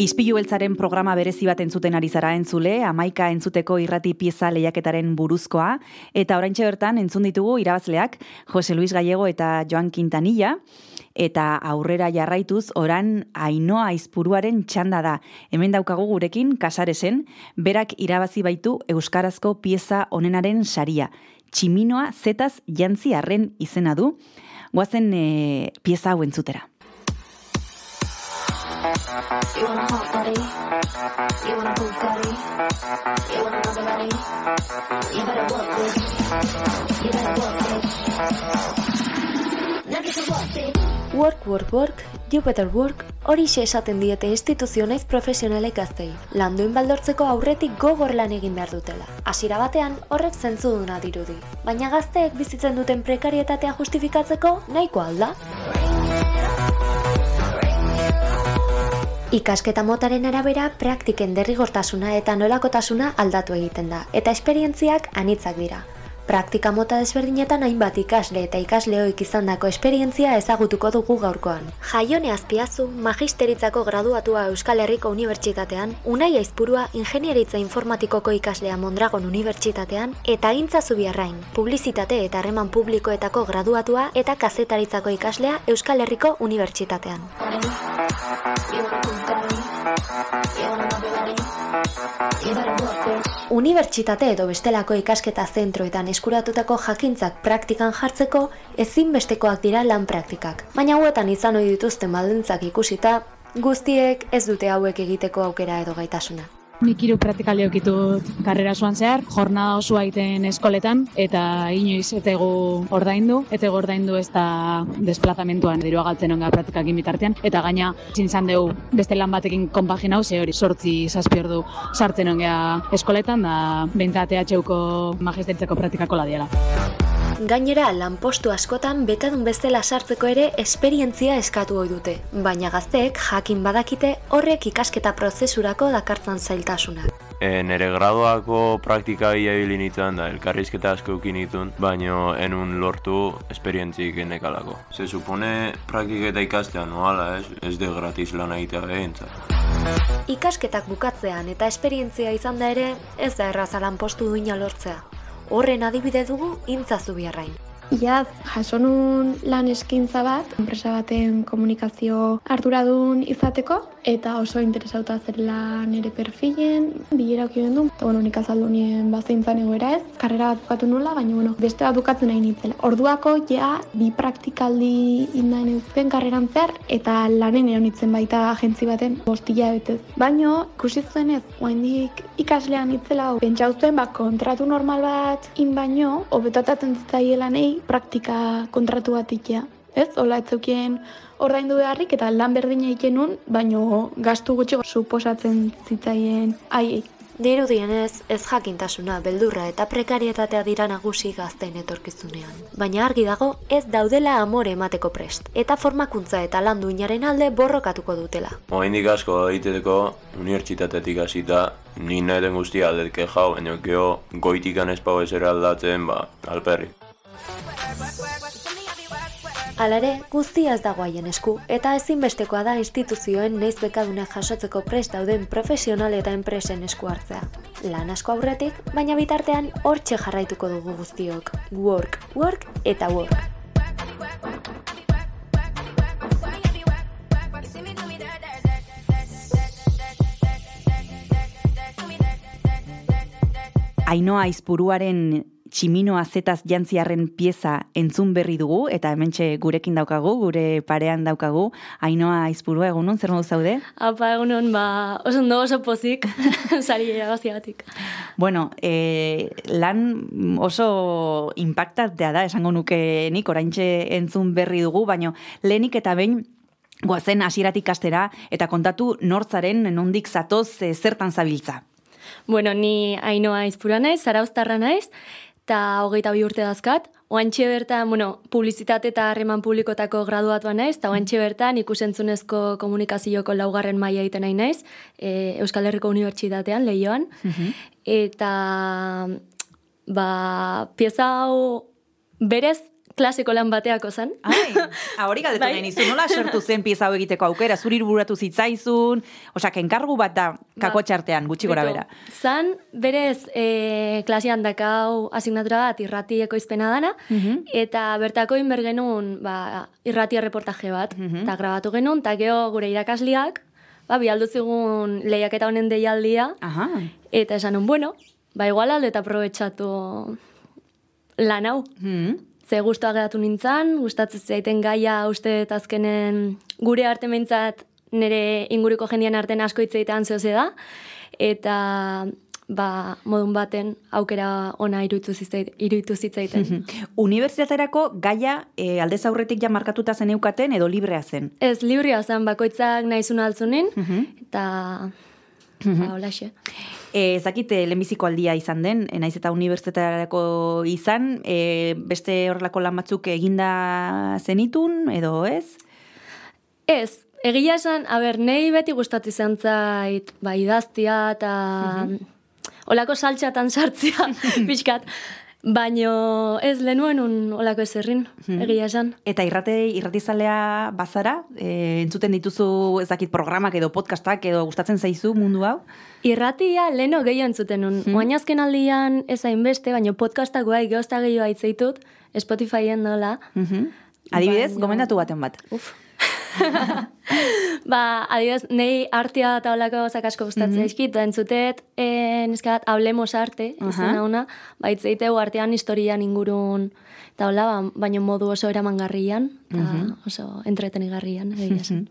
Ispilu beltzaren programa berezi bat entzuten ari zara entzule, amaika entzuteko irrati pieza lehiaketaren buruzkoa, eta oraintxe bertan entzun ditugu irabazleak Jose Luis Gallego eta Joan Quintanilla, eta aurrera jarraituz oran Ainoa Aizpuruaren txanda da. Hemen daukagu gurekin kasaresen, berak irabazi baitu euskarazko pieza onenaren saria. Tximinoa zetaz jantzi arren izena du, guazen e, pieza hau entzutera. You want a hot body? You want Bugatti? You want Maserati? You better work this. You better work this. Now get to work, bitch. Work, work, work, you better work, hori esaten diete instituzio naiz profesionalek gaztei. Landuin baldortzeko aurretik gogor lan egin behar dutela. Hasiera batean horrek zentzuduna dirudi. Baina gazteek bizitzen duten prekarietatea justifikatzeko nahiko alda. Ikasketa motaren arabera praktiken derrigortasuna eta nolakotasuna aldatu egiten da, eta esperientziak anitzak dira. Praktika mota desberdinetan hainbat ikasle eta ikasleoik izandako esperientzia ezagutuko dugu gaurkoan. Jaione Azpiazu, magisteritzako graduatua Euskal Herriko Unibertsitatean, Unai Aizpurua Ingenieritza Informatikoko ikaslea Mondragon Unibertsitatean, eta Intza Zubiarrain, Publizitate eta Harreman Publikoetako graduatua eta kazetaritzako ikaslea Euskal Herriko Unibertsitatean. You better work. Unibertsitate edo bestelako ikasketa zentroetan eskuratutako jakintzak praktikan jartzeko ezinbestekoak dira lan praktikak. Baina hauetan izan ohi dituzten baldintzak ikusita, guztiek ez dute hauek egiteko aukera edo gaitasuna. Nik hiru praktikaldi okitut karrera zuan zehar, jornada osoa egiten eskoletan, eta inoiz etegu ordaindu, etegu ordaindu ez da desplazamentuan dirua galtzen onga praktikakin bitartean, eta gaina zin izan dugu beste lan batekin konpaginau, ze hori sortzi zazpi ordu sartzen ongea eskoletan, da bentsat EHUko magisteritzako praktikako ladiala. Gainera, lanpostu askotan betadun bestela sartzeko ere esperientzia eskatu ohi dute, baina gazteek jakin badakite horrek ikasketa prozesurako dakartzan zailtasunak. E, nere gradoako praktika ibili nituen da elkarrizketa asko eukin nituen, baino enun lortu esperientzik enekalako. Se supone praktiketa ikastea noala, ez? Ez de gratis lan egitea behintzat. Ikasketak bukatzean eta esperientzia izan da ere, ez da erraza lanpostu duina lortzea. Horren adibide dugu intzazu biarrain. Ja, jaso nun lan eskintza bat, enpresa baten komunikazio arduradun izateko, eta oso interesauta zerela nire perfilen, bilera okien du, eta bueno, nik azaldu nien bazintzan egoera ez, karrera bat bukatu nula, baina bueno, beste bat bukatzen nahi nintzela. Orduako ja, bi praktikaldi indain zen karreran zer, eta lanen egon baita agentzi baten bostila betez. Baino, ikusi zuen ez, oaindik ikaslean itzela, pentsau zuen, ba, kontratu normal bat in baino, hobetotatzen zitzaiela nahi praktika kontratu bat itea. Ez, hola ez zeukien ordaindu beharrik eta lan berdina egiten nun, baino gastu gutxi suposatzen zitzaien haiei. Dirudienez, ez jakintasuna, beldurra eta prekarietatea dira nagusi gazten etorkizunean. Baina argi dago, ez daudela amore emateko prest, eta formakuntza eta lan duinaren alde borrokatuko dutela. Oaindik asko egiteko unibertsitatetik hasita ni nahi den guztia aldetke jau, baina geho goitikan espau ezera aldatzen, ba, alperri. Hala ere, guztia ez dago haien esku, eta ezinbestekoa da instituzioen neiz bekadunak jasotzeko prest dauden profesional eta enpresen esku hartzea. Lan asko aurretik, baina bitartean hortxe jarraituko dugu guztiok. Work, work eta work. Ainoa Aizpuruaren tximinoa zetaz jantziarren pieza entzun berri dugu, eta hementxe gurekin daukagu, gure parean daukagu. Ainoa Aizpurua, egunon, zer modu zaude? Apa, egunon, ba, oso ondo oso pozik, (laughs) sari erabaziagatik. Bueno, e, lan oso impactatea da, esango nuke nik, oraintxe entzun berri dugu, baino lehenik eta behin goazen hasieratik kastera eta kontatu nortzaren nondik zatoz e, zertan zabiltza. Bueno, ni ainoa izpura naiz, zarauztarra naiz, eta hogeita bi urte dazkat. Oantxe bertan, bueno, publizitate eta harreman publikotako graduatua naiz, eta oantxe bertan ikusentzunezko komunikazioko laugarren maila egiten nahi naiz, e, Euskal Herriko Unibertsitatean, lehioan. Eta, ba, pieza hau berez klasiko lan bateako zen. Ai, ah, hori galdetu (laughs) Bai. nahi nizu, nola sortu zen pieza hau egiteko aukera, zuri buratu zitzaizun, osak, enkargu bat da kako txartean, gutxi gora bera. Zan, berez, e, klasian dakau asignatura bat irrati ekoizpena dana, eta bertako inber genuen ba, irrati reportaje bat, eta grabatu genuen, eta geho gure irakasliak, ba, bialdu zigun lehiaketa honen deialdia, Aha. eta esan bueno, ba, igual alde eta aprobetxatu lan hau. Ze guztua geratu nintzen, gustatzen zaiten gaia uste azkenen gure arte mentzat nire inguruko jendian artean asko hitz egitean zehoze da, eta ba, modun baten aukera ona iruditu zitzait- iruditu zitzaiten. (laughs) Unibertsitaterako gaia e, aldez aurretik ja markatuta zeneukaten edo librea zen. Ez, librea zen, bakoitzak nahizun altzunin, eta ba, holaxe. E, eh, lehenbiziko aldia izan den, e, naiz eta unibertsitaterako izan, e, beste horrelako lan batzuk eginda zenitun, edo ez? Ez, egia esan, a ber, nei beti gustatu izan zait, ba, idaztia eta olako saltxatan sartzea, (laughs) pixkat. Baino ez lenuen un olako ezerrin, egia esan. Eta irrate, irratizalea bazara, e, entzuten dituzu ezakit programak edo podcastak edo gustatzen zaizu mundu hau? Irratia leno gehiago entzuten nun. Mm. azken aldian ez hainbeste, baino podcastak guai geozta gehiago aitzeitut, Spotifyen dola. Adibidez, Baina- gomendatu baten bat. Uf. Ba, adibidez, nei artea eta olako gauzak asko gustatzen Mhm. zaizkit, da entzutet, eh, neskat, hablemos arte, Aha. izena ona, itzeiteu artean historian ingurun, eta hola, ba, baino modu oso eramangarrian, eta Mhm. oso entretenigarrian, egia esan.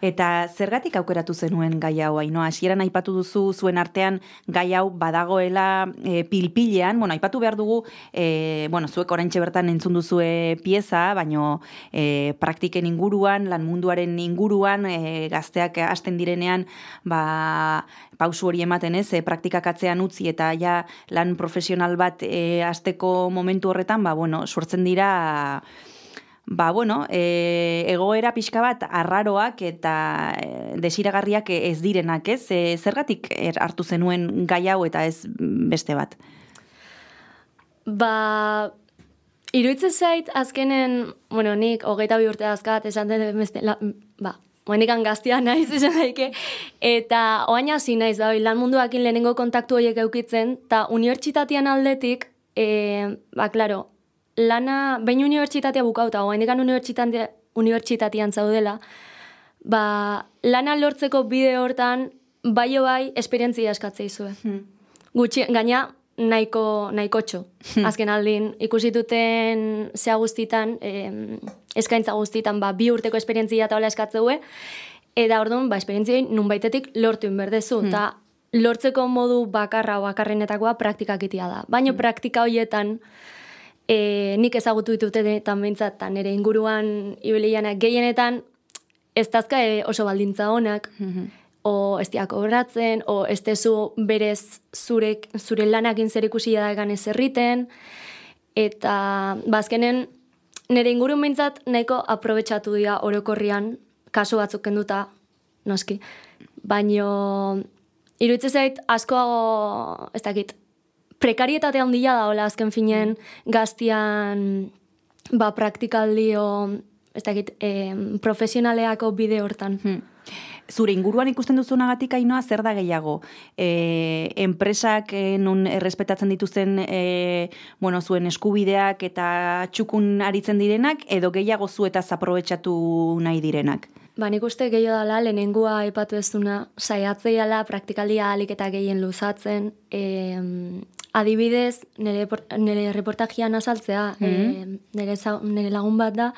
Eta zergatik aukeratu zenuen gai hau, Ainoa? Hasieran aipatu duzu zuen artean gai hau badagoela e, pilpilean, bueno, aipatu behar dugu, e, bueno, zuek oraintxe bertan entzun duzue pieza, baino e, praktiken inguruan, lan munduaren inguruan, e, gazteak hasten direnean, ba, pausu hori ematen ez, e, praktikak atzean utzi eta ja lan profesional bat e, hasteko momentu horretan, ba, bueno, sortzen dira ba, bueno, e, egoera pixka bat arraroak eta e, desiragarriak ez direnak, ez? E, zergatik er, hartu zenuen gai hau eta ez beste bat? Ba, iruditzen zait, azkenen, bueno, nik hogeita bi urte dazkat, esan den beste, la, ba, Oenikan gaztia naiz esan daike, eta oain hasi naiz da, lan munduakin lehenengo kontaktu horiek eukitzen, eta unibertsitatean aldetik, e, ba, klaro, lana, behin unibertsitatea bukauta, oainikan unibertsitate, unibertsitatean zaudela, ba, lana lortzeko bide hortan, bai bai, esperientzia eskatzea izue. Gutxi, gaina, nahiko, nahiko txo. Azken aldin, ikusi duten zea guztitan, em, eskaintza guztitan, ba, bi urteko esperientzia eta hola eskatzeue, eta orduan, ba, esperientziai nunbaitetik lortu inberdezu, eta lortzeko modu bakarra o bakarrenetakoa praktikak itia da. Baina praktika horietan, e, nik ezagutu ditute denetan behintzat, eta nire inguruan ibilianak gehienetan, ez dazka e, oso baldintza honak, o ez diak obratzen, o ez tezu berez zure, zure lanakin zer ikusi da egan ez erriten, eta bazkenen nire ingurun behintzat nahiko aprobetxatu dira orokorrian, kasu batzuk kenduta, noski. Baino, iruditzen zait, asko, ez dakit, prekarietate handia da, hola, azken finen, gaztian, ba, praktikaldio ez dakit, e, profesionaleako bide hortan. Hmm. Zure inguruan ikusten duzunagatik ainoa zer da gehiago? E, enpresak e, nun errespetatzen dituzten e, bueno, zuen eskubideak eta txukun aritzen direnak edo gehiago zuetaz aprobetxatu nahi direnak? Ba, nik uste gehiago dala, lehenengua aipatu ez duna, saiatzeiala, praktikaldia alik eta gehien luzatzen, e, adibidez, nire, nire reportajian azaltzea, Mhm. e, nire, lagun bat da,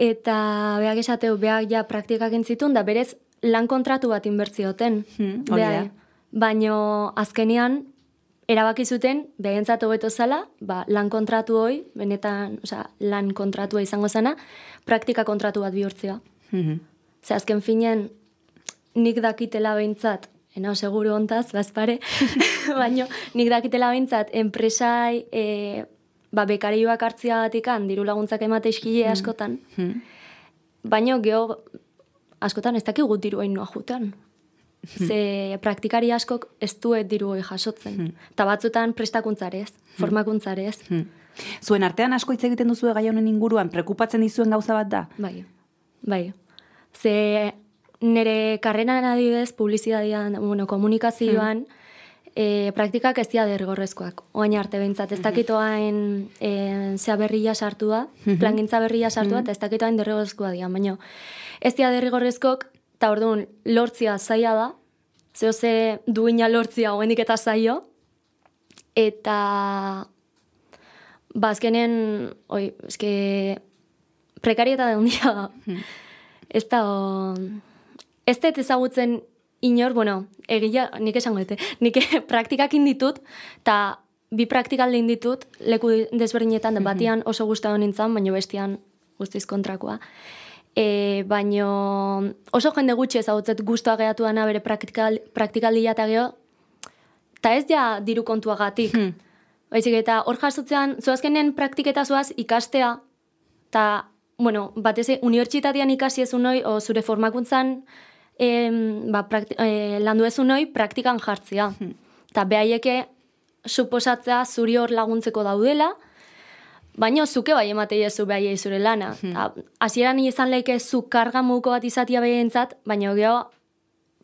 eta beak esateu, beak ja praktikak entzitun, da berez lan kontratu bat inbertzioten. Hmm, da. Baino azkenean, erabaki zuten, behentzat hobeto zala, ba, lan kontratu hoi, benetan, osea, lan kontratua izango zena, praktika kontratu bat bihurtzea. Mhm. Ze azken finean, nik dakitela behintzat, ena seguru ontaz, bazpare, (laughs) baino nik dakitela behintzat, enpresai, e, ba, bekarioak hartziagatikan, diru laguntzak emate iskile askotan, baino geho, askotan ez dakigu diru noa jutan. Ze praktikari askok ez duet diru hori jasotzen. Eta batzutan prestakuntzarez, formakuntzarez. Hmm. Zuen artean asko hitz egiten duzu gai honen inguruan, prekupatzen dizuen gauza bat da? Bai, bai. Ze nire karreran adibidez, publizidadian, bueno, komunikazioan, e, praktikak ez dira derrigorrezkoak. Oain arte behintzat, ez dakitoain e, zea berria sartu da, Mhm. plangintza berria sartu da, eta ez dakitoain derrigorrezkoa dira, baina ez dira derrigorrezkoak, eta orduan lortzia zaila da, zeo ze duina lortzia hoendik eta zaio, eta ba, azkenen, oi, eske, prekarietate handia da. Ez da, o, ez dut ezagutzen inor, bueno, egia, nik esango dute, nik (laughs) praktikakin ditut, eta bi praktikaldein ditut, leku desberdinetan, da batian oso gustatu nintzen, baina bestian guztiz kontrakoa. E, baino oso jende gutxi ezagutzet guztua geratu dana bere praktikal, praktikaldia eta geho, eta ez ja diru kontuagatik. Baizik eta hor jasotzean, zoazkenen praktiketa zoaz ikastea, eta, bueno, batez unibertsitatean ikasi ezun noi, o zure formakuntzan em, ba, prakti, e, landu ezun noi, praktikan jartzea. Eta behaieke suposatzea zuri hor laguntzeko daudela, Baina zuke bai ematei ezu behaiei zure lana. Ta, Hasieran izan leike zu karga muko bat izatia behentzat, baina geho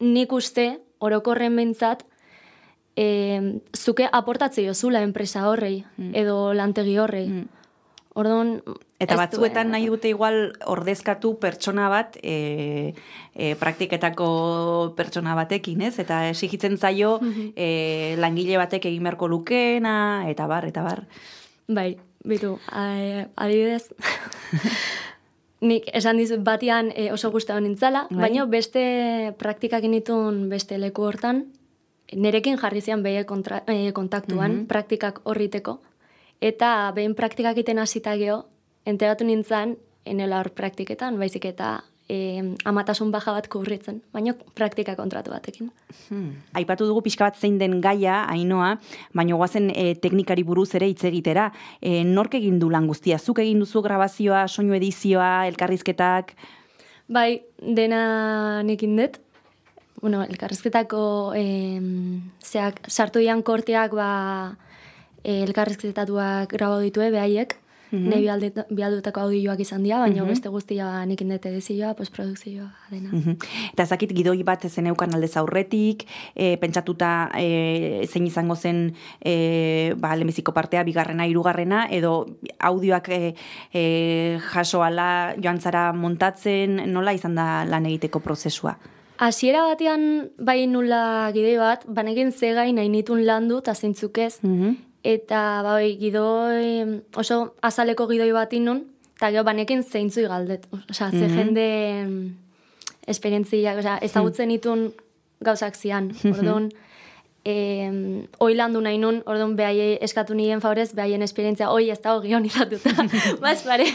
nik uste orokorren behintzat e, zuke aportatze jozula enpresa horrei, edo lantegi horrei. Orduan, Eta batzuetan nahi dute igual ordezkatu pertsona bat e, e, praktiketako pertsona batekin, ez? Eta esigitzen zaio e, langile batek egin beharko lukeena, eta bar, eta bar. Bai, bitu, adibidez, nik esan dizut batian e, oso gustatu nintzala, Bai. baina beste praktikak initun beste leku hortan, nerekin jarri zian behe kontra, e, kontaktuan, Mhm. praktikak horriteko, eta behin praktikak iten hasita geho, enteratu nintzen, enela hor praktiketan, baizik eta e, amatasun baja bat kubritzen, baina praktika kontratu batekin. Hmm. Aipatu dugu pixka bat zein den gaia, ainoa, baina guazen e, teknikari buruz ere hitz egitera. E, nork egin du lan guztia? Zuk egin duzu grabazioa, soinu edizioa, elkarrizketak? Bai, dena nekin dut. Bueno, elkarrizketako em, zeak, sartu ian korteak ba, eh, elkarrizketatuak grabo ditue behaiek. Mhm. Ne bialde- bialdutako audioak izan dira, baina Mhm. beste guztia nekin dut edizioa, postprodukzioa dena. Mhm. Eta ez dakit gidoi bat zeneukan aldez aurretik, e, pentsatuta e, zein izango zen e, ba, lehenbiziko partea, bigarrena, hirugarrena, edo audioak e, e, jasoala joan zara montatzen, nola izan da lan egiteko prozesua? Hasiera batean bai nula gidoi bat, banekin zegai nahi nitun landu eta zeintzuk ez. Eta bai, gidoi, oso azaleko gidoi bat inun, eta gero banekin zeintzui galdet. Osea, ze Mhm. jende em, esperientziak, osea, ezagutzen itun gauzak zian. Mhm. Orduan, eh, oi landu nahi nun, orduan behaiei eskatu nien favorez, behaien esperientzia, oi ez da hogi honi izatuta, baz (laughs) pare.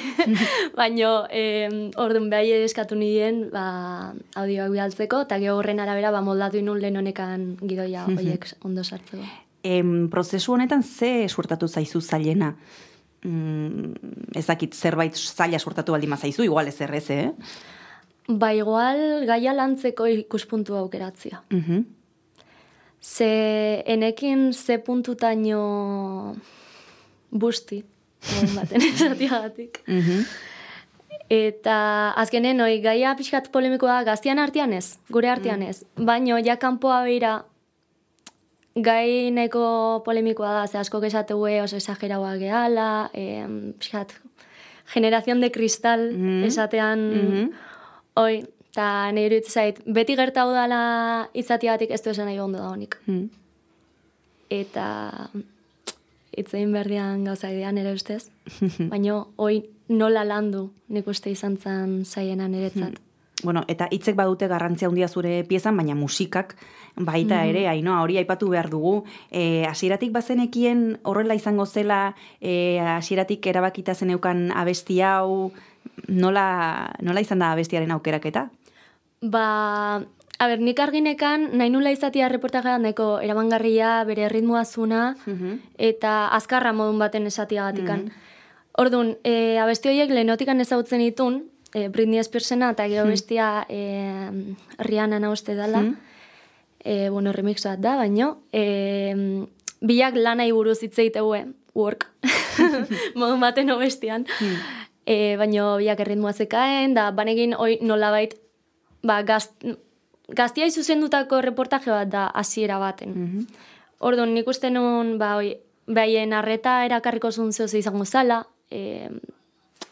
Baina, eh, orduan behaiei eskatu nien, ba, audioak bialtzeko, eta gero horren arabera, ba, moldatu inun lehen honekan gidoia Mhm. hoiek ondo sartzeko. Em, prozesu honetan ze suertatu zaizu zailena? Mm, ez dakit zerbait zaila suertatu baldin zaizu, igual ez errez, eh? Ba, igual, gaia lantzeko ikuspuntu aukeratzia. Mhm. Ze enekin ze puntutaino busti, baten (laughs) esatiagatik. Mhm. Eta azkenen, oi, gaia pixkat polemikoa gaztian artean ez, gure artean ez. Baino, ja kanpoa beira, gai nahiko polemikoa da, ze asko esateue oso esageraua gehala, eh, pixkat, generación de cristal esatean, Mhm. oi, eta nire zait, beti gertau dala izatiatik ez du esan nahi ondo da honik. Mm. Eta itzein berdian gauza idean ere ustez, (laughs) baino hoi nola landu nik uste izan zen zaiena niretzat. Bueno, eta hitzek badute garrantzia handia zure piezan, baina musikak baita Mhm. ere, hori aipatu behar dugu. E, hasieratik bazenekien horrela izango zela, e, hasieratik erabakita zeneukan abesti hau, nola, nola izan da abestiaren aukeraketa? Ba, a ber, nik arginekan nahi nula izatea reportajea neko eramangarria, bere ritmoa zuna, eta azkarra modun baten esatiagatikan. Orduan, e, abesti horiek lehenotikan ezagutzen ditun, e, Britney Spearsena eta gero Mhm. bestia e, Rihanna nauste dala. Mhm. E, bueno, remix bat da, baino. E, biak lanai buruz hitz egiteue, work, (laughs) modun baten obestian. E, baino biak erritmoa zekaen, da banekin hoi nolabait, ba, gazt, gaztia izuzendutako reportaje bat da hasiera baten. Orduan, nik uste nun, ba, oi, behaien arreta erakarriko zehose izango zala, e,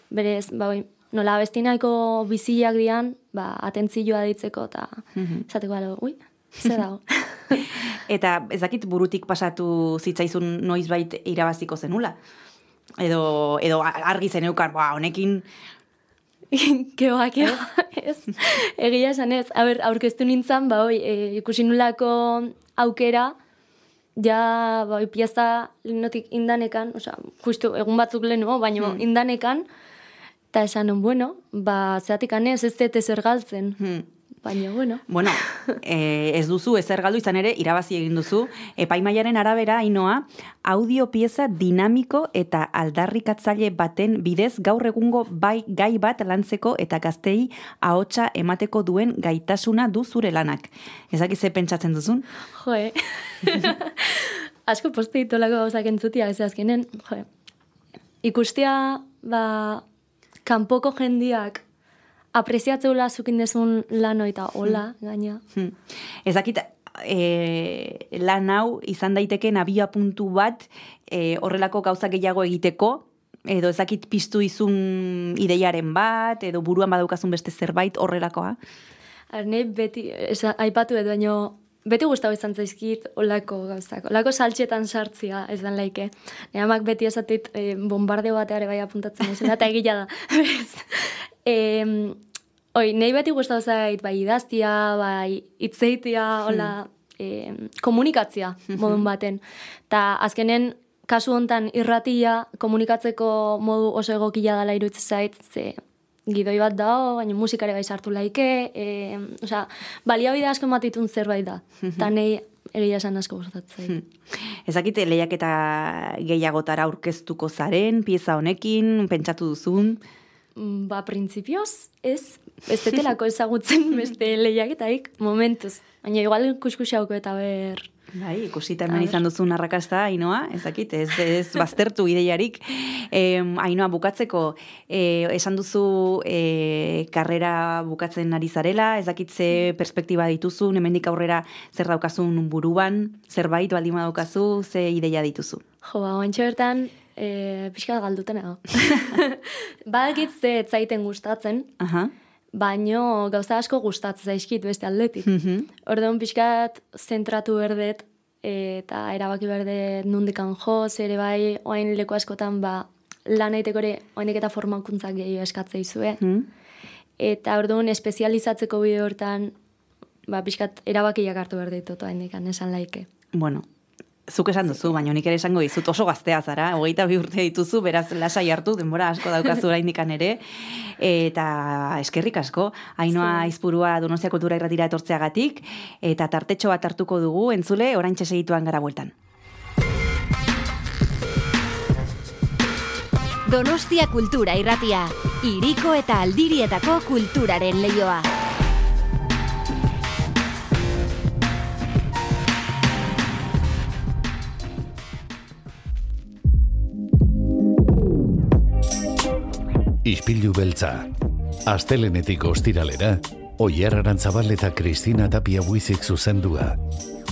berez, ba, oi, nola abesti nahiko biziak dian, ba, atentzioa ditzeko, eta Mhm. esateko balo, ui, ze dago. (laughs) Eta ez dakit burutik pasatu zitzaizun noizbait irabaziko zenula? Edo, edo argi zeneukan, ba, honekin (laughs) Keba, keba, ez. Egia esan ez. A ber, aurkeztu nintzen, ba, oi, e, ikusi nulako aukera, ja, ba, oi, pieza lehenotik indanekan, osea, justu egun batzuk lehenu, baina Hmm. indanekan, eta esan bueno, ba, zeatik anez, ez dut ezer galtzen. Hmm. Baina, bueno. Bueno, (laughs) eh, ez duzu ezer galdu izan ere irabazi egin duzu. Epaimaiaren arabera, Ainoa, audio pieza dinamiko eta aldarrikatzaile baten bidez gaur egungo bai gai bat lantzeko eta gaztei ahotsa emateko duen gaitasuna du zure lanak. Ezak ze pentsatzen duzun? Jo, eh? (laughs) Asko poste ditolako gauzak entzutia, ez azkenen, jo, ikustea, ba, kanpoko jendiak apreziatzeula zukin dezun lano eta hola, gaina. Hmm. Ez dakit, e, lan hau izan daiteken abia puntu bat e, horrelako gauza gehiago egiteko, edo ez dakit piztu izun ideiaren bat, edo buruan badaukazun beste zerbait horrelakoa. Arne beti, ez, aipatu edo baino, beti gustau izan zaizkit olako gauzak. Olako saltxetan sartzia ez dan laike. Nire amak beti esatit eh, bombardeo bateare bai apuntatzen izan, eta egila da. (laughs) Em, oi, nahi beti gustau zait bai idaztia, bai itzeitia, hola, em, komunikatzia modun baten. Ta azkenen, kasu hontan irratia komunikatzeko modu oso egokia dela iruditzen zait, ze gidoi bat dao, baina musikare bai sartu laike, e, osea, baliabide asko ematitun zerbait da. Eta nahi egia esan asko gustatzen zait. Ezakite lehiak eta gehiagotara aurkeztuko zaren, pieza honekin, pentsatu duzun. Mm, Ba, printzipioz, ez, ez detelako (laughs) ezagutzen beste lehiaketaik, momentuz. Baina igual kuskusiauko eta ber... Bai, ikusita hemen izan duzun arrakasta, Ainoa, ez dakit, ez, ez (laughs) baztertu ideiarik. E, Ainoa, bukatzeko, e, esan duzu e, karrera bukatzen ari zarela, ez dakit ze perspektiba dituzu, hemendik aurrera zer daukazun buruan, zerbait baldin badaukazu, ze ideia dituzu. Jo, ba, oantxe bertan, e, pixka galdutan nago. (laughs) (laughs) Badakit ze etzaiten gustatzen, Aha. Baino gauza asko gustatzen zaizkit beste aldetik. Mhm. Orduan pixkat zentratu berdet eta erabaki berdet nundikan jo, ere bai, oain leku askotan ba, lan egiteko ere oainek eta formakuntzak gehiago eskatzea izue. Mhm. Eta orduan espezializatzeko bide hortan, ba, pixkat erabakiak hartu behar ditut oainek esan laike. Bueno, zuk esan duzu, baina nik ere esango dizut oso gaztea zara, hogeita bi urte dituzu, beraz lasai hartu, denbora asko daukazu oraindikan ere, eta eskerrik asko, hainoa izpurua Donostia Kultura irratira etortzeagatik, eta tartetxo bat hartuko dugu, entzule, orain segituan gara bueltan. Donostia Kultura irratia, iriko eta aldirietako kulturaren leioa. Ispilu beltza. Astelenetik ostiralera, Oyer Arantzabal eta Kristina Tapia buizik zuzendua.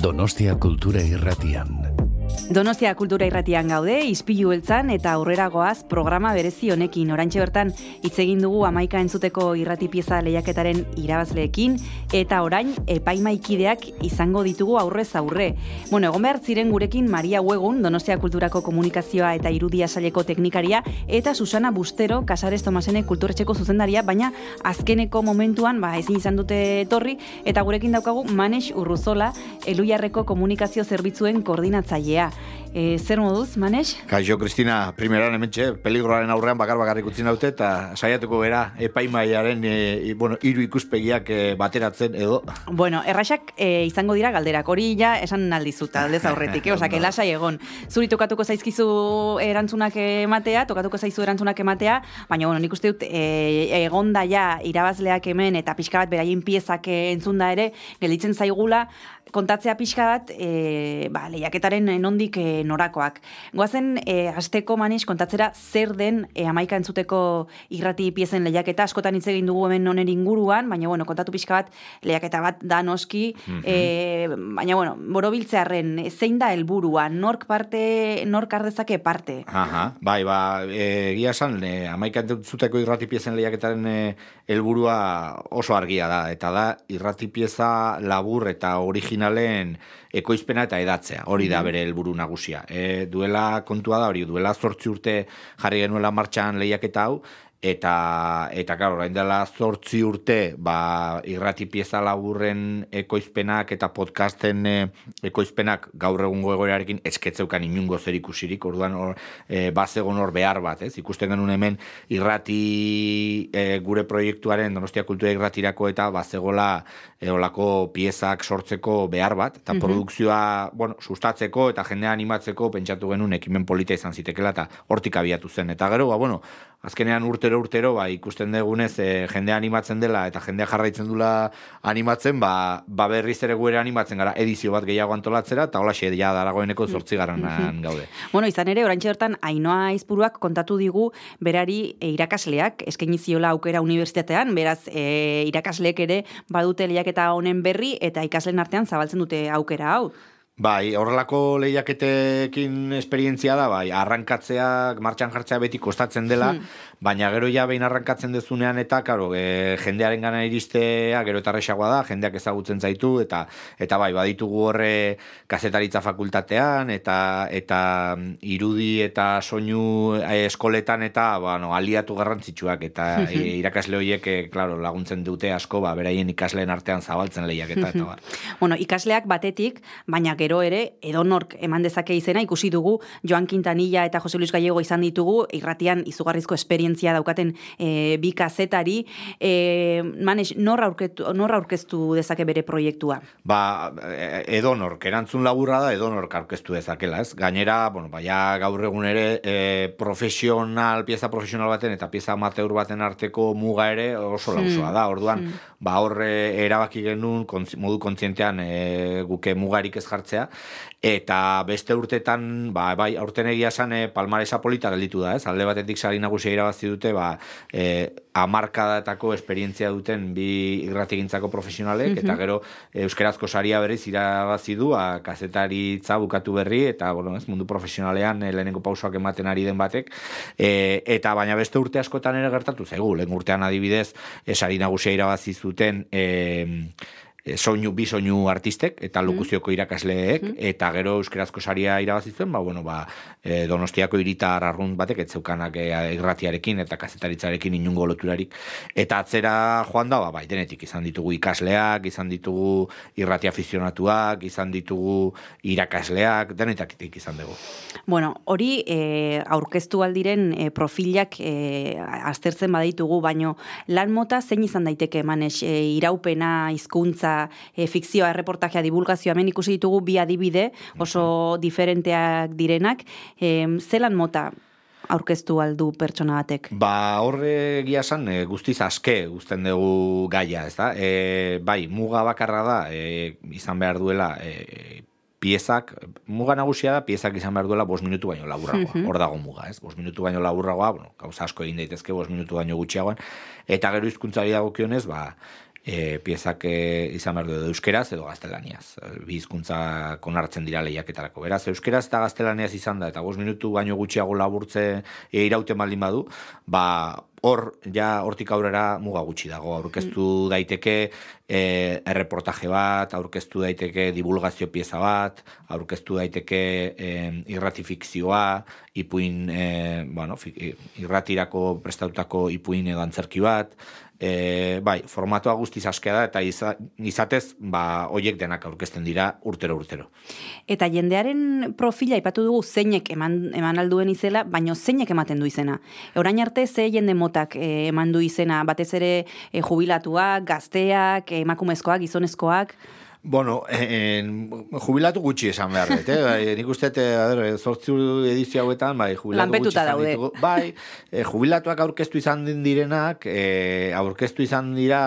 Donostia Kultura Irratian. Donostia Kultura Irratian gaude, izpilu beltzan eta aurrera goaz programa berezi honekin. Orantxe bertan hitz egin dugu amaika entzuteko irrati pieza lehiaketaren irabazleekin eta orain epaimaikideak izango ditugu aurrez aurre. Bueno, egon behar ziren gurekin Maria Huegun, Donostia Kulturako Komunikazioa eta Irudia Saileko Teknikaria eta Susana Bustero, Casares Tomasene Kulturetxeko zuzendaria, baina azkeneko momentuan ba, ezin izan dute etorri eta gurekin daukagu Manex Urruzola, Eluiarreko Komunikazio Zerbitzuen koordinatzailea. E, zer moduz, Manex? Kaixo, Kristina, primeran hementxe, peligroaren aurrean bakar bakarrik utzi naute, eta saiatuko gara epaimaiaren e, bueno, hiru ikuspegiak e, bateratzen edo. Bueno, erraxak e, izango dira galderak, hori ja esan aldizut, aldez aurretik, eh? (laughs) Osa, lasai egon. Zuri tokatuko zaizkizu erantzunak ematea, tokatuko zaizu erantzunak ematea, baina, bueno, nik uste dut, e, egon da ja irabazleak hemen eta pixka bat beraien piezak entzunda ere, gelditzen zaigula, kontatzea pixka bat, e, ba, lehiaketaren nondik e, norakoak. Goazen, e, azteko maniz kontatzera zer den e, amaika entzuteko irrati piezen lehiaketa, askotan hitz egin dugu hemen nonen inguruan, baina, bueno, kontatu pixka bat, lehiaketa bat da noski, e, baina, bueno, borobiltzearen, zein da helburua, nork parte, nork ardezake parte? Aha, bai, ba, e, egia esan, e, amaika entzuteko irrati piezen lehiaketaren e, helburua oso argia da, eta da, irrati pieza labur eta originalen ekoizpena eta edatzea. Hori da bere helburu nagusia. E, duela kontua da hori, duela zortzi urte jarri genuela martxan lehiaketa hau, eta eta claro, orain dela 8 urte, ba irrati pieza laburren ekoizpenak eta podcasten e, ekoizpenak gaur egungo egoerarekin esketzeukan inungo zer ikusirik. Orduan hor e, bazegon hor behar bat, ez? Ikusten genuen hemen irrati e, gure proiektuaren Donostia Kultura Irratirako eta bazegola e, olako piezak sortzeko behar bat eta Mhm. produkzioa, bueno, sustatzeko eta jendea animatzeko pentsatu genuen ekimen polita izan zitekela eta hortik abiatu zen. Eta gero, ba, bueno, azkenean urtero urtero ba, ikusten dugunez e, jendea animatzen dela eta jendea jarraitzen dula animatzen, ba, ba berriz ere guere animatzen gara edizio bat gehiago antolatzera eta hola ja daragoeneko zortzigarrenan (laughs) gaude. Bueno, izan ere, orantxe bertan, Ainoa Izpuruak kontatu digu berari e, irakasleak, eskaini ziola aukera unibertsitatean, beraz, e, irakasleek ere badute lehiaketa honen berri eta ikasleen artean zabaltzen dute aukera hau. Bai, horrelako lehiaketekin esperientzia da, bai, arrankatzeak, martxan jartzea beti kostatzen dela, Hmm. baina gero ja behin arrankatzen dezunean eta, karo, e, jendearen gana iristea, gero eta erresagoa da, jendeak ezagutzen zaitu, eta eta bai, baditugu horre kazetaritza fakultatean, eta eta mm, irudi eta soinu e, eskoletan eta, bueno, aliatu garrantzitsuak, eta (laughs) e, irakasle horiek, e, claro, laguntzen dute asko, ba, beraien ikasleen artean zabaltzen lehiaketa, eta bar. (laughs) Bueno, ikasleak batetik, baina gero ere, edonork eman dezake izena, ikusi dugu Joan Quintanilla eta Jose Luis Gallego izan ditugu, irratian izugarrizko esperientzia daukaten e, bi kazetari. E, manes, nor, aurketu, nor aurkeztu dezake bere proiektua? Ba, e- edonork, erantzun laburra da edonork aurkeztu dezakela, ez? Gainera, bueno, baia gaur egun ere e, profesional, pieza profesional baten eta pieza amateur baten arteko muga ere oso lausoa Hmm. da. Orduan, Hmm. ba horre erabaki genuen modu kontzientean e, guke mugarik ez jartzea eta beste urtetan ba bai aurten egia esan e, palmaresa polita gelditu da, ez? Alde batetik sari nagusia irabazi dute, ba e, hamarkadatako esperientzia duten bi irratigintzako profesionalek eta Mhm. gero euskerazko saria berriz irabazi du a kazetaritza bukatu berri eta bueno, ez, mundu profesionalean e, lehenengo pausoak ematen ari den batek e, eta baina beste urte askotan ere gertatu zaigu, lehen urtean adibidez e, sari nagusia irabazi zuten e, e, soinu, bi soinu artistek eta lokuzioko irakasleek eta gero euskerazko saria irabazi zuen, ba, bueno, ba, e, donostiako iritar arrunt batek ez zeukanak e, irratiarekin eta kazetaritzarekin inungo loturarik. Eta atzera joan da, ba, bai, denetik izan ditugu ikasleak, izan ditugu irrati afizionatuak, izan ditugu irakasleak, denetakitik izan dugu. Bueno, hori e, aurkeztu aldiren e, profilak e, aztertzen baditugu, baino lan mota zein izan daiteke manes, e, iraupena, hizkuntza, e, fikzioa, erreportajea, divulgazioa, hemen ikusi ditugu bi adibide oso diferenteak direnak, e, zelan mota aurkeztu aldu pertsona batek? Ba, horre egia esan, e, guztiz aske guzten dugu gaia, ez da? E, bai, muga bakarra da, e, izan behar duela, e, piezak, muga nagusia da, piezak izan behar duela bost minutu baino laburragoa. Mhm. Hor dago muga, ez? Bost minutu baino laburragoa, bueno, gauza asko egin daitezke bost minutu baino gutxiagoan. Eta gero hizkuntzari dagokionez, ba, e, piezak izan behar du euskeraz edo gaztelaniaz. Bi hizkuntza konartzen dira lehiaketarako. Beraz, euskeraz eta gaztelaniaz izan da, eta bost minutu baino gutxiago laburtze e, irauten baldin badu, ba, hor, ja, hortik aurrera muga gutxi dago. Aurkeztu daiteke e, erreportaje bat, aurkeztu daiteke divulgazio pieza bat, aurkeztu daiteke e, irrati fikzioa, ipuin, e, bueno, irratirako prestatutako ipuin edo antzerki bat, e, bai, formatoa guztiz askea da, eta iza, izatez, ba, hoiek denak aurkezten dira urtero urtero. Eta jendearen profila ipatu dugu zeinek eman, eman alduen izela, baino zeinek ematen du izena. Orain arte ze jende motak eh, eman du izena, batez ere eh, jubilatuak, gazteak, eh, emakumezkoak, gizonezkoak, Bueno, en, jubilatu gutxi esan behar dut, eh? Bai, nik uste, ber, zortzi edizio hauetan, bai, jubilatu Lanpetuta gutxi daude. ditugu. Bai, eh, jubilatuak aurkeztu izan direnak, eh, aurkeztu izan dira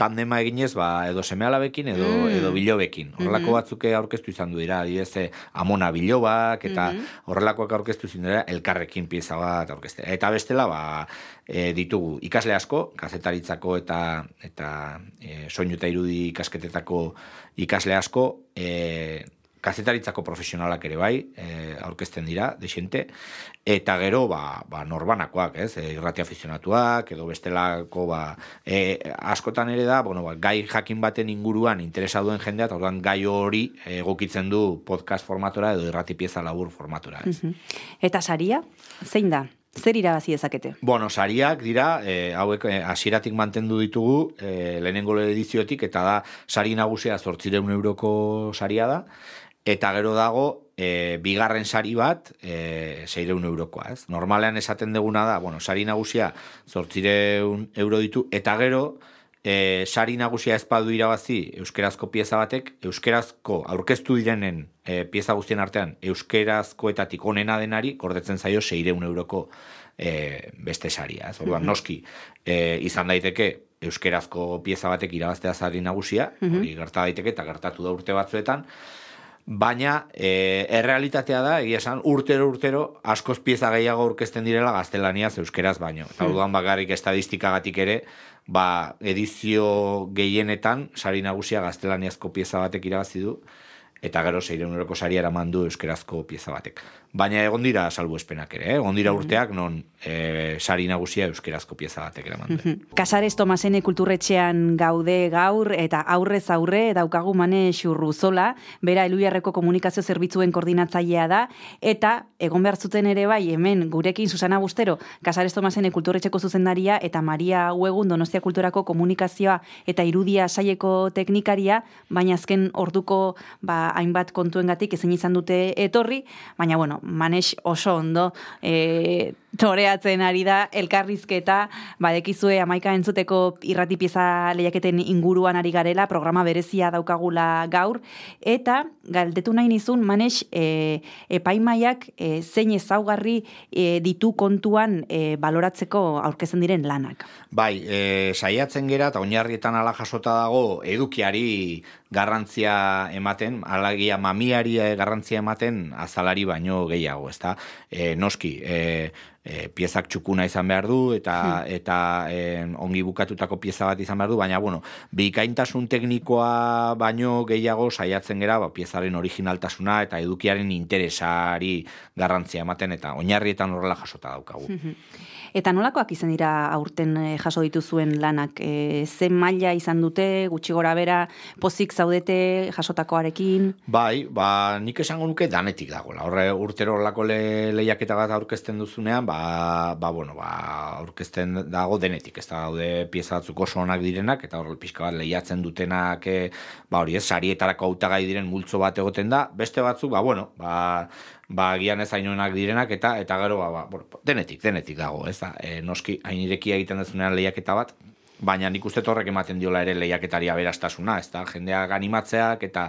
tandema eginez, ba, edo semealabekin edo, Mm. edo bilobekin. Horrelako Mhm. batzuk aurkeztu izan du dira, adibidez, amona bilobak, eta Mhm. horrelakoak aurkeztu izan dira, elkarrekin pieza bat aurkezte. Eta bestela, ba, e, ditugu ikasle asko, kazetaritzako eta eta e, soinu eta irudi ikasketetako ikasle asko, e, kazetaritzako profesionalak ere bai, e, aurkezten dira, desente, eta gero, ba, ba norbanakoak, ez, e, irrati afizionatuak, edo bestelako, ba, e, askotan ere da, bueno, ba, gai jakin baten inguruan interesa duen jendea, eta orduan gai hori egokitzen du podcast formatora edo irrati pieza labur formatora, ez. Mhm. Eta saria, zein da? Zer irabazi dezakete? Bueno, sariak dira, e, hauek e, hasieratik mantendu ditugu, e, lehenengo ediziotik, eta da, sari nagusia zortzireun euroko saria da, eta gero dago, e, bigarren sari bat, e, seireun eurokoa, ez? Normalean esaten deguna da, bueno, sari nagusia zortzireun euro ditu, eta gero, e, sari nagusia ez badu irabazi euskerazko pieza batek, euskerazko aurkeztu direnen e, pieza guztien artean, euskerazkoetatik onena denari, gordetzen zaio seireun euroko e, beste saria. Ez? Orduan, Mhm. noski, e, izan daiteke euskerazko pieza batek irabaztea sari nagusia, Mhm. hori gerta daiteke eta gertatu da urte batzuetan, baina e, errealitatea da, egia esan, urtero urtero askoz pieza gehiago aurkezten direla gaztelaniaz euskeraz baino. Eta Hmm. orduan bakarrik estadistikagatik ere, ba, edizio gehienetan sari nagusia gaztelaniazko pieza batek irabazi du, eta gero seireun euroko saria eraman du euskerazko pieza batek. Baina egon dira salbuespenak ere, eh? egon dira urteak non e, sari nagusia euskerazko pieza batek eraman du. Kasares Tomasene kulturretxean gaude gaur eta aurrez aurre daukagu mane xurruzola, bera eluiarreko komunikazio zerbitzuen koordinatzailea da, eta egon behar zuten ere bai hemen gurekin Susana Bustero, Kasares Tomasene kulturretxeko zuzendaria eta Maria Uegun Donostia Kulturako komunikazioa eta irudia saieko teknikaria, baina azken orduko ba, hainbat kontuengatik ezin izan dute etorri, baina bueno, manex oso ondo e, toreatzen ari da elkarrizketa, badekizue amaika entzuteko irrati pieza lehiaketen inguruan ari garela, programa berezia daukagula gaur, eta galdetu nahi nizun, manex, e, epaimaiak e, zein ezaugarri e, ditu kontuan e, baloratzeko aurkezen diren lanak. Bai, e, saiatzen gera eta oinarrietan ala jasota dago edukiari garrantzia ematen, alagia mamiari garrantzia ematen azalari baino gehiago, ezta? E, noski, e, e, piezak txukuna izan behar du eta eta e, ongi bukatutako pieza bat izan behar du, baina bueno, bikaintasun teknikoa baino gehiago saiatzen gera, ba, piezaren originaltasuna eta edukiaren interesari garrantzia ematen eta oinarrietan horrela jasota daukagu. Eta nolakoak izan dira aurten eh, jaso dituzuen lanak? E, ze maila izan dute, gutxi gora bera, pozik zaudete jasotakoarekin? Bai, ba, nik esango nuke danetik dagoela. Horre urtero horlako le, lehiaketa bat aurkezten duzunean, ba, ba, bueno, ba, aurkezten dago denetik. Ez da daude pieza batzuk oso onak direnak, eta horrel pixka bat lehiatzen dutenak, e, ba, hori ez, sarietarako hautagai diren multzo bat egoten da, beste batzuk, ba, bueno, ba, ba, gian ez hainoenak direnak, eta eta gero, ba, ba, bueno, denetik, denetik dago, ez da, e, noski, hain irekia egiten dezunean lehiaketa bat, baina nik uste horrek ematen diola ere lehiaketari aberastasuna, ez da, jendeak animatzeak eta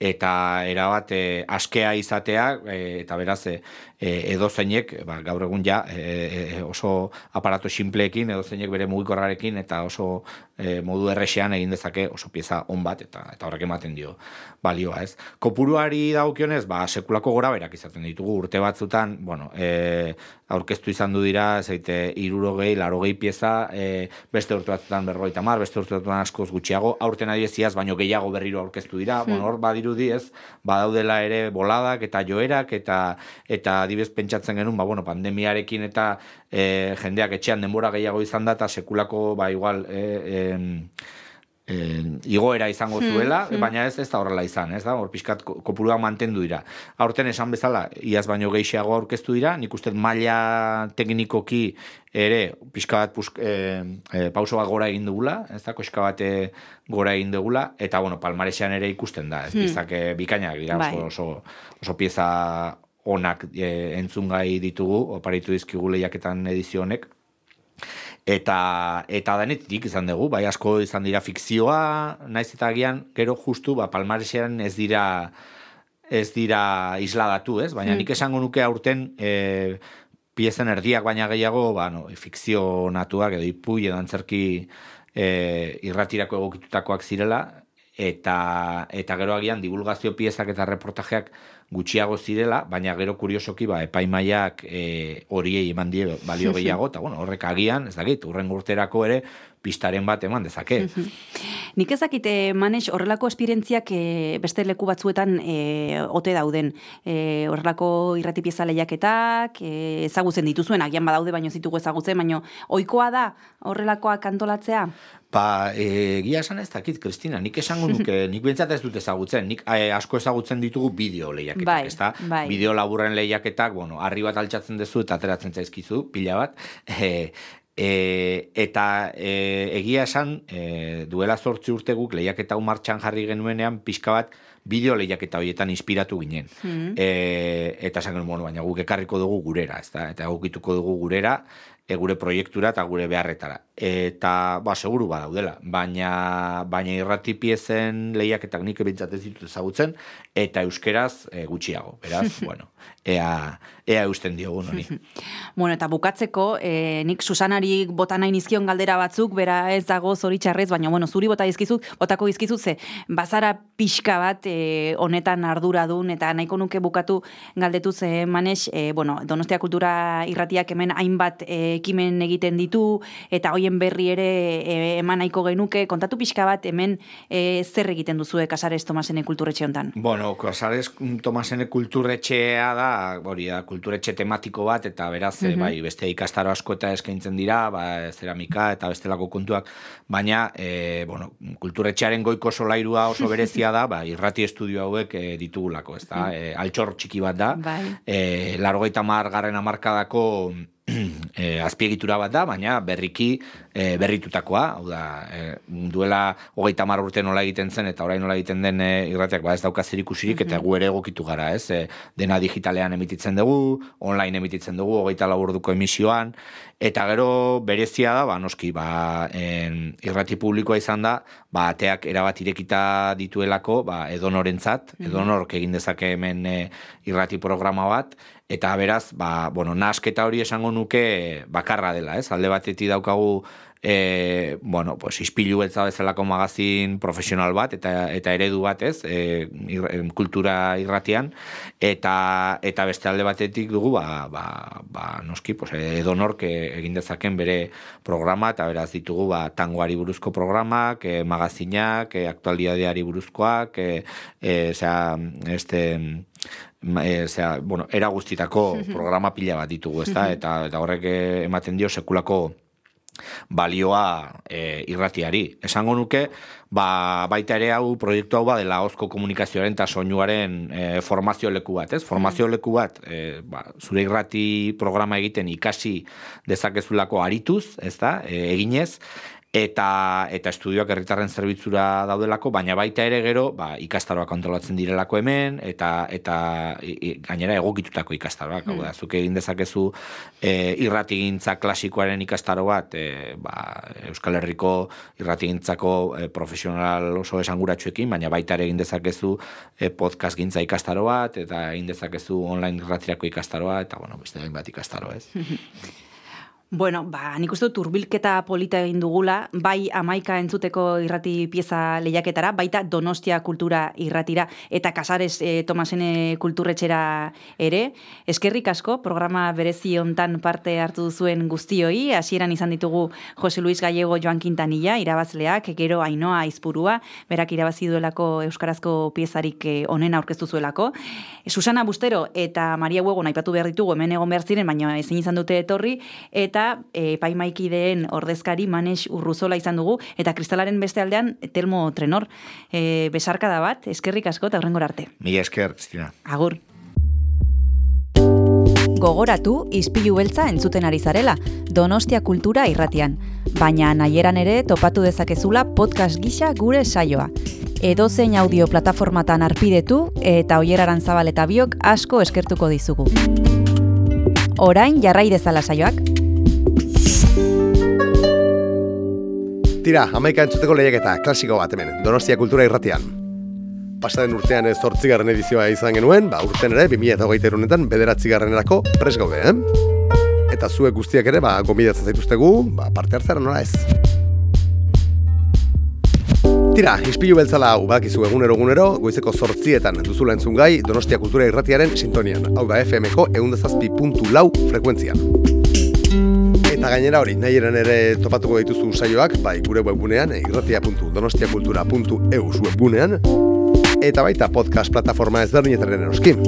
eta erabat e, askea izatea, e, eta beraz, e, edo zeinek, ba, gaur egun ja, e, oso aparato simpleekin, edo zeinek bere mugikorrarekin, eta oso e, modu errexean egin dezake oso pieza on bat, eta eta horrek ematen dio balioa, ez. Kopuruari daukionez, ba, sekulako gora berak izaten ditugu, urte batzutan, bueno, e, aurkeztu izan du dira, zeite, irurogei, larogei pieza, e, beste urte batzutan berrogeita mar, beste urte batzutan askoz gutxiago, aurten adieziaz, baino gehiago berriro aurkeztu dira, Hmm. bueno, hor badirudi ez, badaudela ere boladak eta joerak, eta eta adibez pentsatzen genuen, ba, bueno, pandemiarekin eta e, jendeak etxean denbora gehiago izan da, eta sekulako, ba, igual, e, em, eh, igoera izango Hmm, zuela, hmm. baina ez ez da horrela izan, ez da, hor pixkat ko- kopurua mantendu dira. Aurten esan bezala, iaz baino gehiago aurkeztu dira, nik uste maila teknikoki ere pixka bat pusk, e, e, pauso bat gora egin dugula, ez da, koska bat e, gora egin dugula, eta bueno, palmaresean ere ikusten da, ez Hmm. piezak e, bikainak dira, Bai. oso, oso, oso pieza onak e, entzungai ditugu, oparitu dizkigu lehiaketan edizio honek, eta eta denetik izan dugu, bai asko izan dira fikzioa, naiz eta agian gero justu ba palmaresean ez dira ez dira isladatu, ez? Baina Hmm. nik esango nuke aurten e, piezen erdiak baina gehiago, ba no, fikzio natuak edo ipuin edo antzerki e, irratirako egokitutakoak zirela eta eta gero agian divulgazio piezak eta reportajeak gutxiago zirela, baina gero kuriosoki ba epaimaiak e, horiei eman die balio gehiago eta bueno, horrek agian, ez dakit, urren urterako ere pistaren bat eman dezake. Nik ezakite, Manes, horrelako esperientziak e, beste leku batzuetan e, ote dauden. E, horrelako irrati pieza lehiaketak, e, ezagutzen dituzuen, agian badaude, baino zitugu ezagutzen, baino ohikoa da horrelakoak antolatzea? Ba, e, egia esan ez dakit, Kristina, nik esango (laughs) nuke, nik bintzat ez dut ezagutzen, nik e, asko ezagutzen ditugu bideo lehiaketak, Bai, ezta? bai. Bideo laburren lehiaketak, bueno, harri bat altxatzen duzu eta ateratzen zaizkizu, pila bat, (laughs) e, e, eta e, egia esan, e, duela zortzi urte guk lehiaketa hau martxan jarri genuenean, pixka bat, bideo lehiaketa horietan inspiratu ginen. Hmm. E, eta esan genuen, bueno, baina guk ekarriko dugu gurera, ezta? Eta egokituko dugu gurera, e, gure proiektura eta gure beharretara. Eta, ba, seguru badaudela, baina, baina irrati piezen lehiaketak nik ebintzat ez ditut ezagutzen, eta euskeraz e, gutxiago. Beraz, (laughs) bueno, ea, ea eusten diogun honi. (laughs) Bueno, eta bukatzeko, e, nik Susanari bota nahi nizkion galdera batzuk, bera ez dago zoritxarrez, baina bueno, zuri bota dizkizut, botako dizkizut ze, bazara pixka bat e, honetan arduradun, eta nahiko nuke bukatu galdetu ze manes, e, bueno, Donostia Kultura irratiak hemen hainbat e, ekimen egiten ditu, eta hoien berri ere e, eman nahiko genuke, kontatu pixka bat hemen e, zer egiten duzue Casares Tomasene kulturetxe hontan. Bueno, Casares Tomasene kulturetxea da, hori da, kulturetxe tematiko bat, eta beraz, eh, Mhm. bai, beste ikastaro asko eta eskaintzen dira, ba, zeramika eta bestelako kontuak, baina, e, bueno, kulturetxearen goiko solairua oso (laughs) berezia da, ba, irrati estudio hauek e, ditugulako, ez da, Mhm. e, altxor txiki bat da, Bai. e, largoita mar garren amarkadako e, (clears throat) azpiegitura bat da, baina berriki e, berritutakoa, hau da, e, duela hogeita mar urte nola egiten zen, eta orain nola egiten den e, irratiak ba ez dauka zerikusirik, eta gu ere egokitu gara, ez? E, dena digitalean emititzen dugu, online emititzen dugu, hogeita lau orduko emisioan, eta gero berezia da, ba, noski, ba, en, irrati publikoa izan da, ba, ateak erabat irekita dituelako, ba, edonorentzat, Mhm. edonork egin dezake hemen e, irrati programa bat, eta beraz, ba, bueno, nasketa hori esango nuke bakarra dela, ez? Alde batetik daukagu e, bueno, pues, ispilu beltza bezalako magazin profesional bat, eta eta eredu bat, ez? E, ir, em, kultura irratian, eta eta beste alde batetik dugu, ba, ba, ba noski, pues, edonork e, egin dezaken bere programa, eta beraz ditugu, ba, tangoari buruzko programak, e, magazinak, e, aktualidadeari buruzkoak, e, e, osea, este, e, zera, bueno, era guztitako (laughs) programa pila bat ditugu, ezta? (laughs) Eta, eta horrek eh, ematen dio sekulako balioa e, irratiari. Esango nuke, ba, baita ere hau proiektu hau badela ozko komunikazioaren eta soinuaren e, formazio leku bat, ez? Formazio leku bat, e, ba, zure irrati programa egiten ikasi dezakezulako arituz, ez da, e, eginez, eta eta estudioak herritarren zerbitzura daudelako, baina baita ere gero, ba, ikastaroak kontrolatzen direlako hemen eta eta gainera egokitutako ikastaroak, hau da, zuk egin dezakezu e, irratigintza klasikoaren ikastaro bat, e, ba, Euskal Herriko irratigintzako e, profesional oso esanguratsuekin, baina baita ere egin dezakezu e, podcast gintza ikastaro bat eta egin dezakezu online irratirako ikastaroa eta bueno, beste bat ikastaro, ez? (laughs) Bueno, ba, nik uste dut urbilketa polita egin dugula, bai amaika entzuteko irrati pieza lehiaketara, baita Donostia kultura irratira, eta Kasares e, Tomasene kulturretxera ere. Eskerrik asko, programa berezi hontan parte hartu zuen guztioi, hasieran izan ditugu Jose Luis Gallego Joan Quintanilla, irabazleak, gero Ainoa Aizpurua, berak irabazi duelako Euskarazko piezarik eh, onena aurkeztu zuelako. Susana Bustero eta Maria Huego aipatu behar ditugu hemen egon behar ziren, baina ezin izan dute etorri, eta e, paimaikideen ordezkari manes urruzola izan dugu, eta kristalaren beste aldean telmo trenor. E, besarka da bat, eskerrik asko eta horrengor arte. Mi esker, Cristina. Agur. Gogoratu izpilu beltza entzuten ari zarela, Donostia Kultura irratian, baina nahieran ere topatu dezakezula podcast gisa gure saioa. Edozein audio plataformatan arpidetu eta oieraran zabal eta biok asko eskertuko dizugu. Orain jarrai dezala saioak. Tira, amaika entzuteko lehiaketa, klasiko bat hemen, Donostia Kultura irratian. Pasaden urtean ez zortzigarren edizioa izan genuen, ba, urten ere, 2008 erunetan, bederatzigarren erako pres gaude, eh? Eta zuek guztiak ere, ba, gomidatzen zaituztegu, ba, parte hartzera nola ez. Tira, ispilu beltzala hau, bakizu egunero egunero, goizeko zortzietan duzula entzun gai, Donostia Kultura irratiaren sintonian, hau da FM-ko eundazazpi puntu lau frekuentzian. Eta gainera hori, nahi ere topatuko dituzu saioak, bai gure webgunean, irratia.donostia.kultura.eu webgunean, eta baita podcast plataforma ezberdinetaren eroski.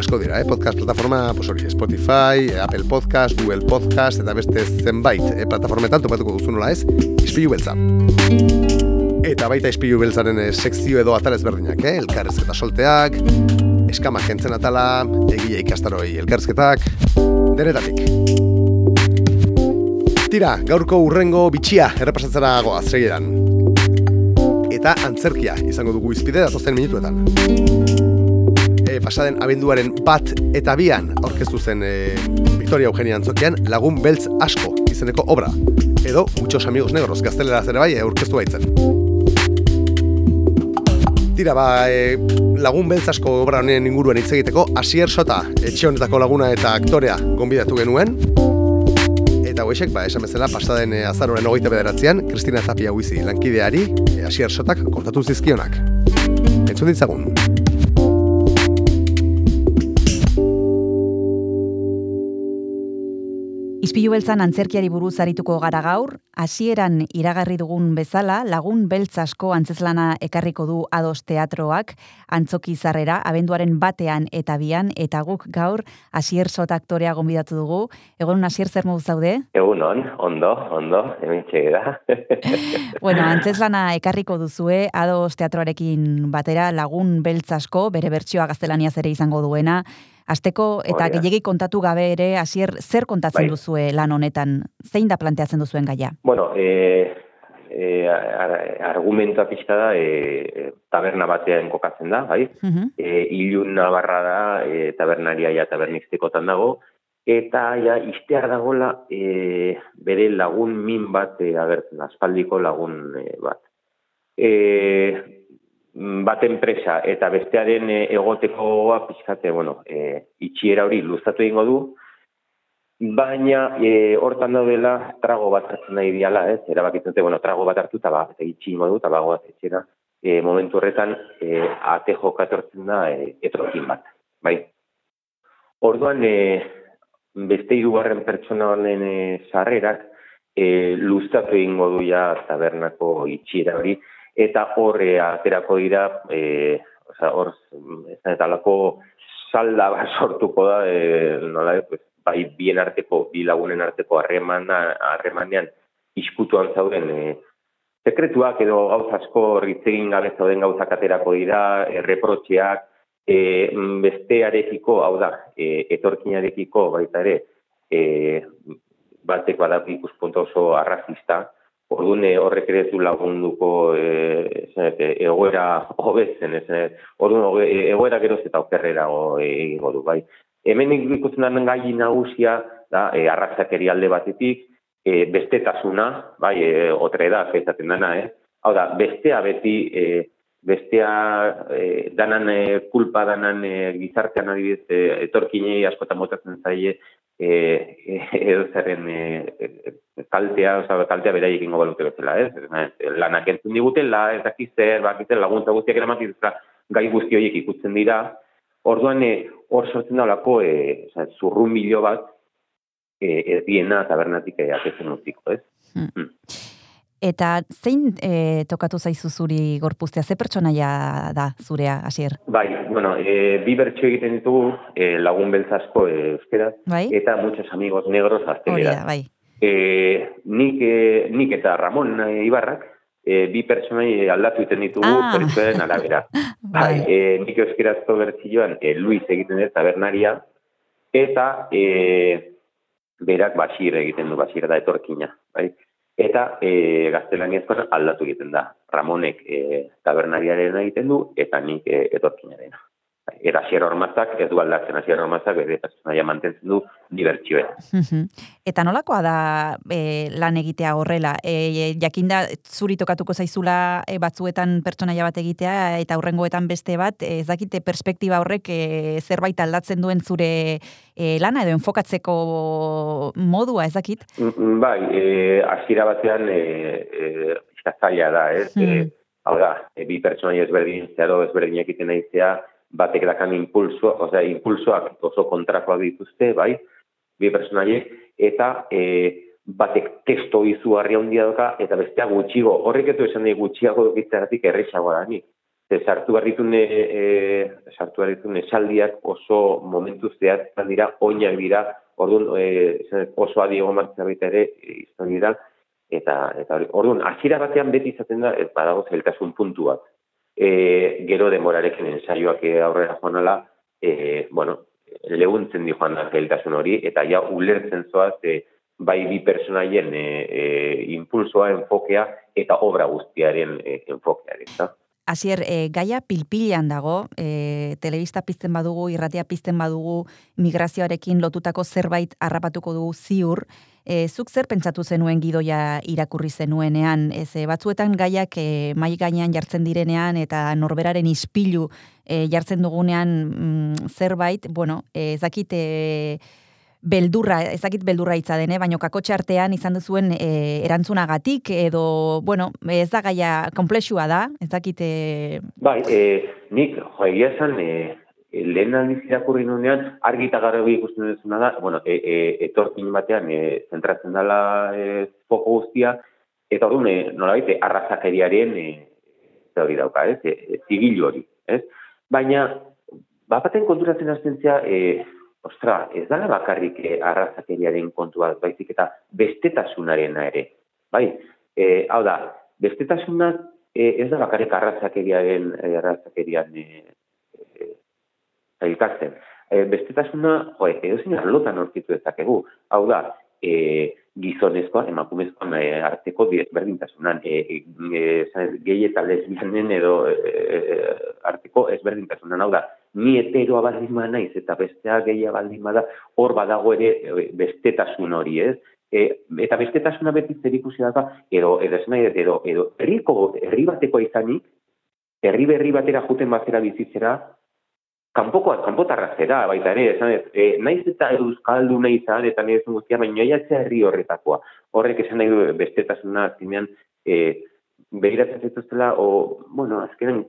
Asko dira, eh? podcast plataforma, pues hori, Spotify, Apple Podcast, Google Podcast, eta beste zenbait eh, plataformetan topatuko duzu nola ez, izpilu beltza. Eta baita izpilu beltzaren eh, sekzio edo atal ezberdinak, eh? elkarrezketa solteak, eskamak kentzen atala, egia ikastaroi elkarrezketak, denetatik. Tira, gaurko urrengo bitxia errepasatzera goaz segidan. Eta antzerkia izango dugu izpide datozen minutuetan. E, pasaden abenduaren bat eta bian aurkeztu zen e, Victoria Eugenia Antzokian lagun beltz asko izeneko obra. Edo, muchos amigos negros gaztelera zere bai aurkeztu baitzen. Tira, ba, e, lagun beltz asko obra honen inguruan hitz egiteko, Asier Sota, etxe honetako laguna eta aktorea gonbidatu genuen, eta hoexek, ba, esan bezala, pasaden e, azaroren hogeita bederatzean, Kristina Tapia huizi lankideari, e, asier sotak kontatu zizkionak. Entzun ditzagun. Izpilu beltzan antzerkiari buruz arituko gara gaur, hasieran iragarri dugun bezala, lagun beltz asko antzeslana ekarriko du ados teatroak, antzoki zarrera, abenduaren batean eta bian, eta guk gaur, hasier sot aktorea gonbidatu dugu. Egon hasier zer modu zaude? Egun on, ondo, ondo, hemen da. (laughs) (laughs) bueno, antzeslana ekarriko duzue, ados teatroarekin batera, lagun beltz asko, bere bertsioa gaztelaniaz ere izango duena, Asteko eta gehiegi kontatu gabe ere hasier zer kontatzen bai. duzue lan honetan? Zein da planteatzen duzuen gaia? Bueno, e, e, argumentua pixka da e, taberna batean kokatzen da, bai? Uh -huh. e, ilun nabarra da e, tabernaria ja taberniztekotan dago, eta ja iztear dagola e, bere lagun min bat e, agertzen, aspaldiko lagun e, bat. E, Mm, bat enpresa eta bestearen e, egotekoa pixkate, bueno, e, itxiera hori luztatu egingo du, baina e, hortan daudela trago bat hartzen nahi diala, ez? Erabakitzen bueno, trago bat hartu eta ba, eta itxi ingo du, eta bago bat etxera. E, momentu horretan, e, ate jokatortzen da e, etrokin bat, bai? Orduan, e, beste irugarren pertsona honen e, sarrerak, e, luztatu egingo du ja tabernako itxiera hori, eta horre aterako dira, e, hor, ez eta lako salda bat (laughs) sortuko da, e, nola, pues, bai bien arteko, bi lagunen arteko harremana, harremanean iskutuan zauden e, sekretuak edo gauz asko ritzegin gabe zauden gauzak aterako dira, e, reprotxeak, e, bestearekiko, hau da, e, etorkinarekiko baita ere, e, bateko ikuspunto oso arrazista, Orduan eh, horrek ere ez du lagunduko e, egoera hobetzen, ez, eh, orduan hoge- e, egoera geroz eta okerrera egingo du, bai. Hemen ikusten den gai nagusia, da, e, arrazakeri alde batetik, e, bestetasuna, bai, e, otre da, esaten dana, eh? Hau da, bestea beti, e, bestea e, danan e, kulpa danan e, gizartean adibidez e, etorkinei askotan botatzen zaie e, e, edo zerren e, e, kaltea, oza, kaltea beraiek egingo balute bezala, ez? Ez, Lanak entzun digutela, ez dakiz zer, bakitzen laguntza guztiak eramatik, ezta, gai guzti horiek ikutzen dira. Orduan, e, hor sortzen da olako, e, oza, zurrun bilo bat, e, ez diena tabernatik e, atetzen utziko, ez? Eta zein e, tokatu zaizu zuri gorpuztea? Ze pertsonaia da zurea, hasier? Bai, bueno, e, bi bertso egiten ditugu e, lagun beltzasko e, euskeraz, Bai. eta muchos amigos negros da, bai. E, nik, e, nik eta Ramon e, Ibarrak, e, bi pertsonai aldatu egiten ditugu Ah. arabera. (laughs) bai, e, nik euskerazko bertzioan e, Luis egiten dut tabernaria, eta e, berak basir egiten du, basir da etorkina. Bai? Eta e, gaztelaniazkoan aldatu egiten da. Ramonek e, tabernariaren egiten du, eta nik e, etorkinarena. Eta Asier Ormazak ez du aldatzen, Asier Ormazak bere pertsonaia mantentzen du dibertsioa. Eta nolakoa da e, lan egitea horrela? E, jakinda zuri tokatuko zaizula e, batzuetan pertsonaia bat egitea eta aurrengoetan beste bat, ez dakite perspektiba horrek e, zerbait aldatzen duen zure e, lana edo enfokatzeko modua, ez dakit? Mm, Bai, e, hasiera batean e, e, zaila da, ez? E, hau da, e, bi pertsonaia ezberdin zeharo ezberdinak egiten naizea, batek dakan impulso, osea, impulsoak oso kontrakoak dituzte, bai, bi pertsonaiek, eta e, batek testo izugarri handia doka, eta bestea gutxigo, horrek eto esan nahi gutxiago dokitzeratik erresagoa da ni. Ze sartu behar ditun, e, sartu behar ditun esaldiak oso momentu zehatzen dira, oinak dira, orduan e, oso adi egon martza baita ere e, izan dira, eta, eta orduan, hasiera batean beti izaten da, ez badago zailtasun puntu bat. E, gero demorarekin ensaioak e, aurrera joan ala, e, bueno, lehuntzen di joan da zailtasun hori, eta ja ulertzen zoaz, e, bai bi personaien e, e, impulsoa, enfokea, eta obra guztiaren e, enfokearen, da? Hasier, e, gaia pilpilean dago, e, telebista pizten badugu, irratia pizten badugu, migrazioarekin lotutako zerbait harrapatuko dugu ziur, e, zuk zer pentsatu zenuen gidoia irakurri zenuenean, ez batzuetan gaiak e, mai gainean jartzen direnean eta norberaren ispilu e, jartzen dugunean mm, zerbait, bueno, ez dakit e, beldurra, ezakit beldurra hitza dene, baino kakotxe artean izan duzuen e, erantzunagatik edo, bueno, ez da gaia komplexua da, ezakit e, Bai, e, nik, jo, egia esan, e, lehen aldiz irakurri nunean, argi eta garbi ikusten duzuna da, bueno, e, e, etorkin batean e, zentratzen dela e, foko guztia, eta orduan, e, nolabait, arrazakeriaren e, hori dauka, ez, e, zigilu hori, ez? Baina, bapaten konturatzen hasten zea, e, ostra, ez dala bakarrik e, arrazakeriaren kontua, baizik eta bestetasunarena ere, bai? E, hau da, bestetasuna e, ez da bakarrik arrazakeriaren, arrazakerian e, e, zailkatzen. E, bestetasuna, jo, edo zein arlotan aurkitu dezakegu. Hau da, e, gizonezkoa, emakumezkoan e, arteko ezberdintasunan, e, e, e, gehi eta lesbianen edo e, e, arteko ezberdintasunan. Hau da, ni heteroa baldin ba naiz eta bestea gehia baldin bada, hor badago ere e, bestetasun hori, ez? E, eta bestetasuna beti zer ikusi da, edo, edo, nahi edo, edo, herriko, herri bateko izanik, herri berri batera juten batera bizitzera, kanpoko kanpotarra zera, baita ere, esan ez, e, naiz eta euskaldu nahi izan, eta ezun guztia, baina aiatzea herri horretakoa. Horrek esan nahi du bestetasuna azkenean, e, behiratzen zituztela, o, bueno, azkenean,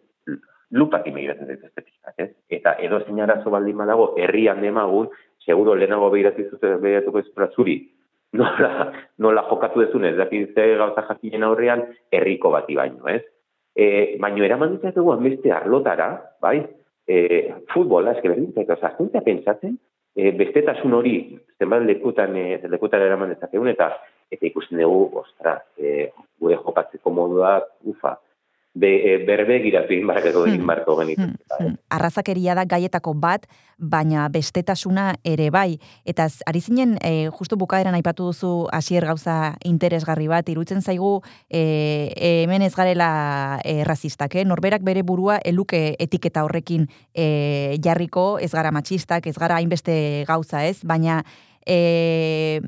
lupati behiratzen zituzte pixkat, ez? Eta edo arazo baldin badago, herrian demagun, seguro lehenago behiratzen zituzte, behiratuko ez zuri, (laughs) nola, nola jokatu dezun, ez dakit ze gauza jakinen aurrean, herriko bati baino, ez? E, baino eraman ditzatugu beste arlotara, bai? E, futbola, eske berdin, eta zaztentzia pentsatzen, e, bestetasun hori, zenbat lekutan, e, lekutan eraman dezakegun, eta eta ikusten dugu, ostra, e, gure jokatzeko moduak, ufa, be, e, berbegiratu egin barko egin barko genitu. arrazakeria da gaietako bat, baina bestetasuna ere bai. Eta ari zinen, e, justu bukaeran aipatu duzu hasier gauza interesgarri bat, irutzen zaigu e, hemen ez garela e, razistak, eh? norberak bere burua eluke etiketa horrekin e, jarriko, ez gara matxistak, ez gara hainbeste gauza ez, baina e,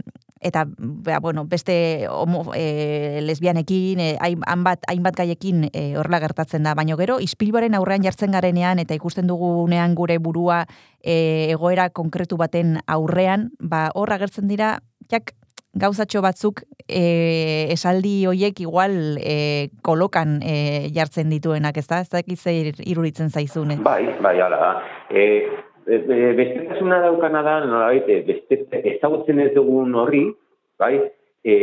eta ba, bueno, beste homo, e, lesbianekin, e, hain- hainbat, hainbat gaiekin e, horrela gertatzen da. Baina gero, ispilboaren aurrean jartzen garenean eta ikusten dugunean gure burua e, egoera konkretu baten aurrean, ba, hor agertzen dira, jak, gauzatxo batzuk e, esaldi hoiek igual e, kolokan e, jartzen dituenak, ez da? Ez dakit zer iruritzen zaizune. Bai, bai, hala da. E, e, bestetasuna daukana da, nolabait, beste, ezagutzen ez dugun horri, bai, e,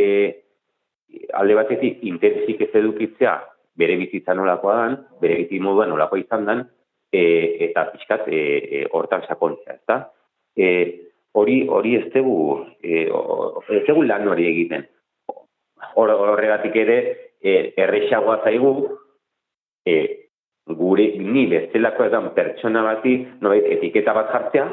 alde batetik interesik ez edukitzea bere bizitza nolakoa dan, bere bizi modua nolakoa izan dan, e, eta pixkat e, e, hortan sakontzea, ezta? E, hori hori ez dugu, e, ez dugu lan hori egiten. Hor, horregatik ere, e, errexagoa zaigu, e, gure ni bestelako edan pertsona bati nolait etiketa bat jartzea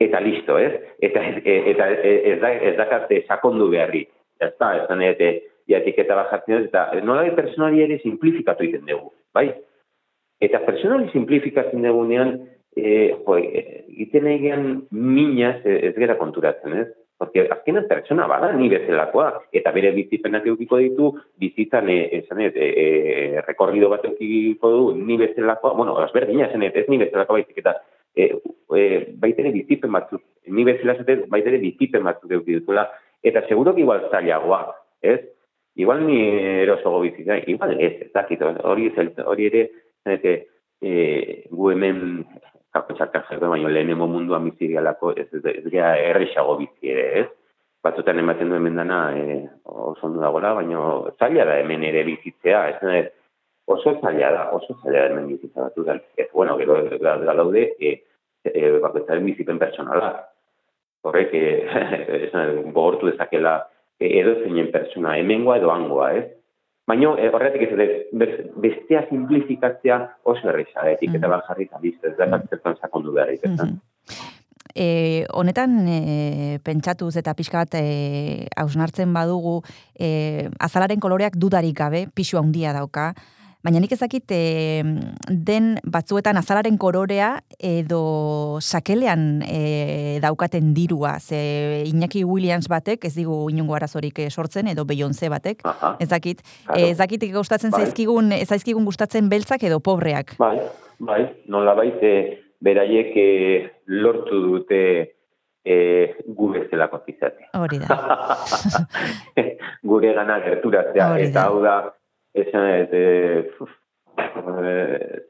eta listo, ez? Eta ez, e- eta e- ez da ez dakate sakondu beharri. Ez da, ez da nete, ja etiketa bat jartzen dut, eta nolait pertsonali ere simplifikatu egiten dugu, bai? Eta pertsonali simplifikatzen dugunean, e, jo, e, egiten egean minaz ez, ez gera konturatzen, ez? Porque azkenan pertsona bada, ni bezalakoa, eta bere bizipenak eukiko ditu, bizitzan, e, esan ez, e, e, rekorrido bat eukiko du, ni bezalakoa, bueno, ezberdina, esan ez, ez ni bezalakoa baizik eta e, e, baitere bizipen batzuk, ni bezala esatez, baitere bizipen batzuk euki dutela, eta seguro que igual zailagoa, ez? Igual ni erosogo bizitza, igual ez, ez dakit, hori, ez, hori ere, zenete, e, gu hemen kako txarkan jerde, baina lehenengo munduan bizi gehalako, ez, ez, ez gea errexago bizi ere, ez? Batzutan ematen du hemen dana e, oso ondo dagoela, baina zaila da hemen ere bizitzea, ez da, oso zaila da, oso zaila da hemen bizitza batu da. Ez, bueno, gero da, da daude, e, e, bakoitzaren bizipen pertsonala. Horrek, e, (laughs) esan, gogortu dezakela e, edo zeinen pertsona, hemengoa edo hangoa, ez? Baina e, horretik ez dut, bestea simplifikatzea oso erreza, etiketa bat jarri eta listo, ez da zertan sakondu behar egiten. E, honetan e, pentsatuz eta pixka bat e, hausnartzen badugu e, azalaren koloreak dudarik gabe, pixu handia dauka, baina nik ezakit e, den batzuetan azalaren kolorea edo sakelean e, daukaten dirua, ze Iñaki Williams batek, ez digu inungo arazorik eh, sortzen, edo Beyoncé batek, ez dakit, Claro. ez gustatzen Bai. zaizkigun, ez zaizkigun gustatzen beltzak edo pobreak. Bai, bai, nola baite, beraiek e, lortu dute e, gu bezalako izate. Hori da. (laughs) Gure gana gerturatzea, eta hau da, esan e,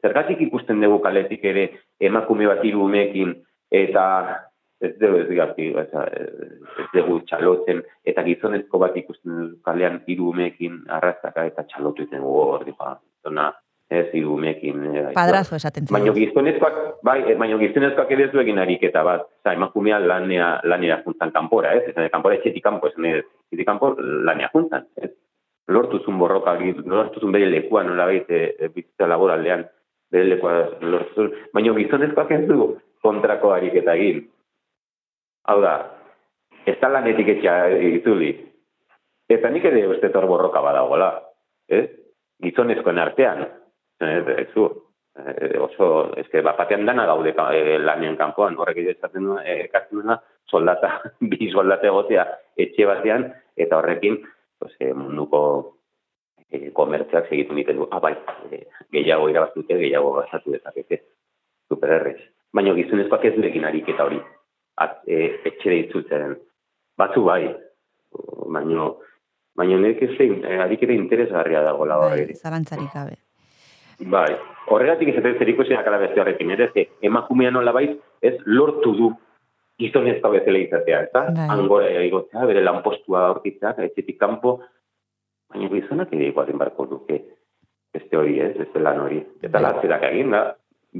zergatik ikusten dugu kaletik ere emakume bat hiru umeekin eta ez dugu ez gati, ez, ez dugu txalotzen, eta gizonezko bat ikusten dugu kalean hiru umeekin arrastaka eta txalotu iten dugu hor, dipa, zona, ez hiru umeekin. e, Padrazo esaten zaigu. Baina gizonezkoak, bai, eh, baina gizonezkoak ere ez egin ariketa bat. Osa, emakumea lanea, lanera juntan kanpora, ez? Esan, kanpora etxetik kanpo, esan etxetik kanpo lanea juntan, ez? Lortuzun borroka, lortuzun bere lekua nola e, bizitza laboraldean, bere lekua lortuzun. Baina gizonezkoak ez du kontrako ariketa egin. Hau da, ez da lanetik etxea itzuli. Eta nik ere uste hor borroka badagoela, ez? Gizonezkoen artean, ez, ez zu, eh, oso, eske bat batean dana gaude eh, lanean kanpoan, horrek eh, ekartzen duena, soldata, (laughs) bi soldata egotea etxe batean, eta horrekin, pues, eh, munduko eh, komertziak segitu egiten du, ah, bai, eh, gehiago irabaztute, gehiago gasatu dezakete, supererrez. Baina gizonezkoak ez durekin ariketa hori, at, eh, etxera itzultzen. Batzu bai, baina, baina nire zein, eh, ariketa interesgarria dagoela horre. Bai, zalantzarik gabe. Bai, horregatik ez zer ikusiak ala beste horrekin, ere, emakumea nola baiz, ez lortu du gizonezko bezala izatea, ez da? Bai. Angora egotzea, bere lanpostua aurkitzea, etxetik kanpo, baina gizonak ere igualin barko duke beste hori, ez, beste lan hori. Eta Bai. latzerak egin da,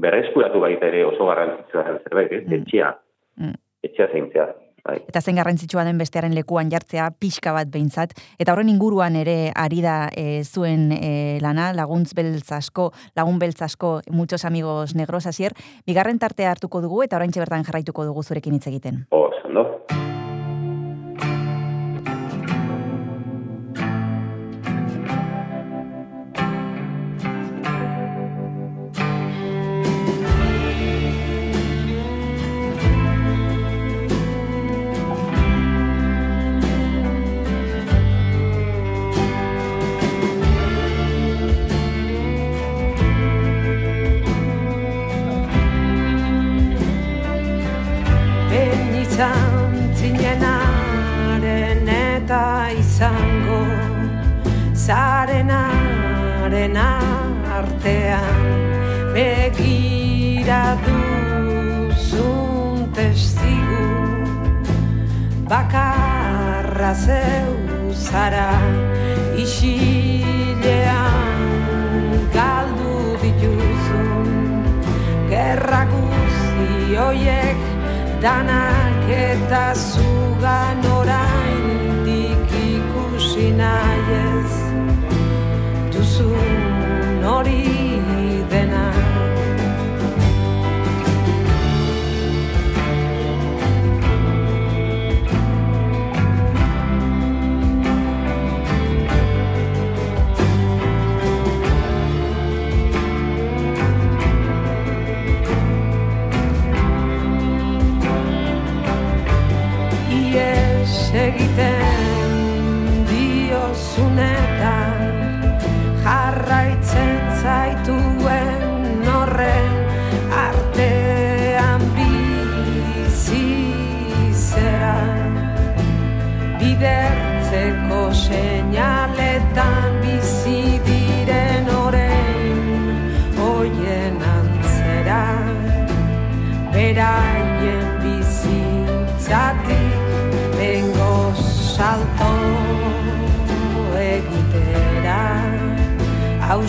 berreskuratu baita ere oso garrantzitsua den zerbait, ez, etxea, Mm. etxea zeintzea. Bai. Eta zen garrantzitsua den bestearen lekuan jartzea pixka bat behintzat. Eta horren inguruan ere ari da e, zuen e, lana, laguntz beltz asko, lagun beltz asko, muchos amigos negros, asier. Bigarren tartea hartuko dugu eta orain bertan jarraituko dugu zurekin hitz egiten. Oso, ondo.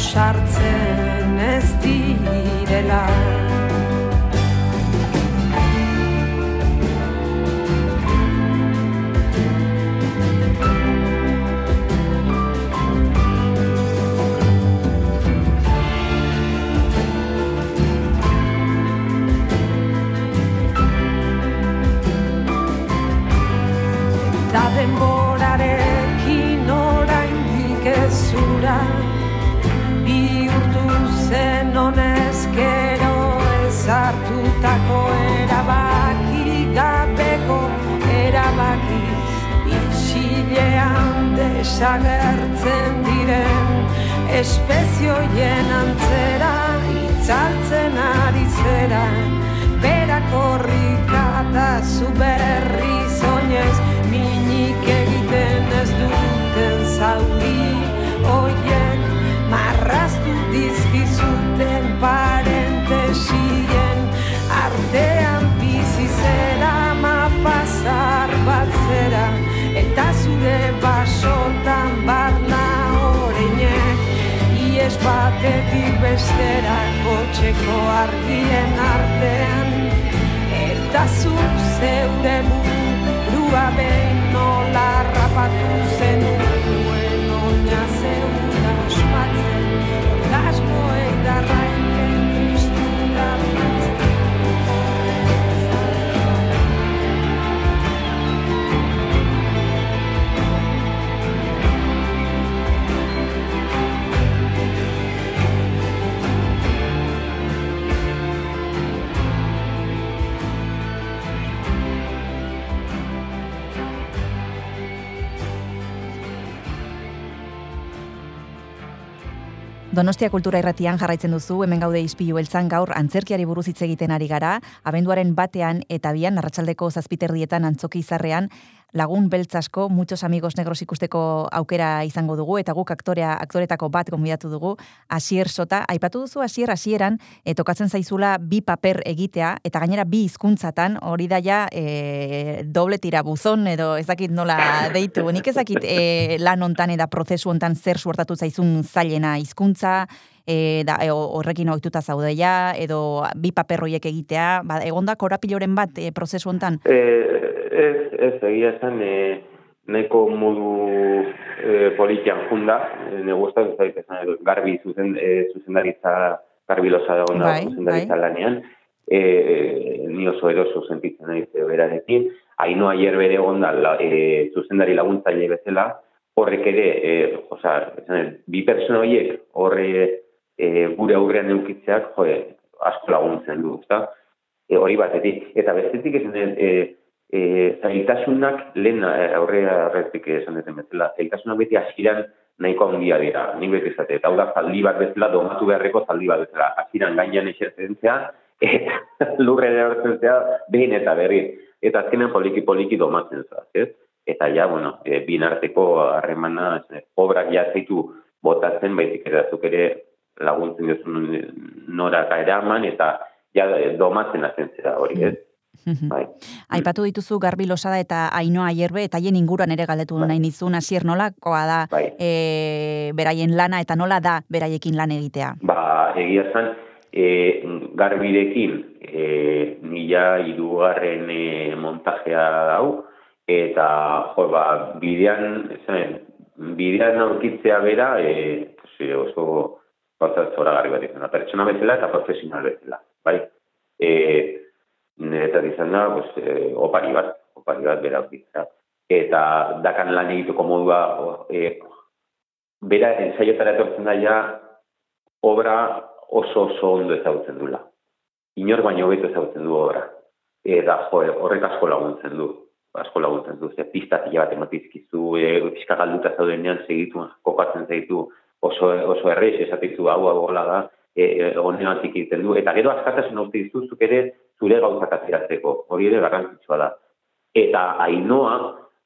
Ausartzen ez direla desagertzen diren espezioien antzera itzaltzen ari zera. Berakorrika eta zu berri zoinez minik egiten ez duten zauri batetik bestera kotxeko argien artean. Eta zu zeure burua behin nola rapatu zenuen oina zeura Donostia Kultura Irratian jarraitzen duzu, hemen gaude izpilu beltzan gaur antzerkiari buruz hitz egiten ari gara, abenduaren batean eta bian arratsaldeko zazpiterrietan antzoki izarrean lagun beltz asko, muchos amigos negros ikusteko aukera izango dugu, eta guk aktorea, aktoretako bat gonbidatu dugu, Asier Sota, aipatu duzu Asier Asieran, e, tokatzen zaizula bi paper egitea, eta gainera bi hizkuntzatan hori da ja e, doble tira buzon, edo ez dakit nola deitu, nik ez dakit e, lan hontan eta prozesu hontan zer suertatu zaizun zailena hizkuntza, e, da, e, horrekin ohituta zaude ja, edo bi paper horiek egitea, ba, egonda korapiloren bat e, prozesu hontan? E, ez, ez, egia esan, e, neko modu e, politian junda, e, zait, esan, edo, garbi zuzen, e, zuzendaritza, garbi losa dago da, Bai, zuzendaritza lanean, e, e, ni oso eroso sentitzen naiz e, berarekin, haino aier bere onda la, e, zuzendari laguntzaile bezala, horrek ere, e, oza, esan, bi pertsona horiek horre e, gure aurrean eukitzeak, jo, asko laguntzen du, ezta? E, hori batetik. Eta bestetik esan, e, e, zailtasunak lehen e, aurrea arretik esan duten bezala, zailtasunak beti hasieran nahiko handia dira, nik beti esate, eta hau da zaldi bat bezala, domatu beharreko zaldi bat bezala, hasieran gainean esertzentzea, eta (laughs) lurre erortzentzea behin eta berri. Eta azkenean poliki-poliki domatzen zaz, ez? Eta ja, bueno, e, bin arteko harremana, obrak ja zaitu botatzen, baizik zuk ere laguntzen duzun noraka eraman, eta ja domatzen hazen zera hori, ez? Bai. Aipatu dituzu Garbi Losada eta Ainoa Aierbe eta haien inguruan ere galdetu nahi nizun hasier nolakoa da Bai. e, beraien lana eta nola da beraiekin lan egitea. Ba, egia zan, e, garbirekin e, mila irugarren e, montajea dau, eta jo, ba, bidean, esan, bidean aurkitzea bera, e, pues, oso gauza zora garbi bat izan, da, pertsona bezala eta profesional bezala, bai? E, niretzat izan da, pues, e, opari bat, opari bat bera aurkitzea. Eta dakan lan egiteko modua, e, bera ensaiotara etortzen da ja, obra oso oso ondo ezagutzen dula. Inor baino beto ezagutzen du obra. Eta jo, horrek asko laguntzen du. Asko laguntzen du. Ze pista zila bat ematizkizu, e, pixka galduta zaudenean segitu, kokatzen zaitu oso, oso errez esatizu hau hau gola da, e, e, honeatik egiten du. Eta gero askatasun hau dizuzuk ere zure gauzak ateratzeko. Hori ere garrantzitsua da. Eta ainoa,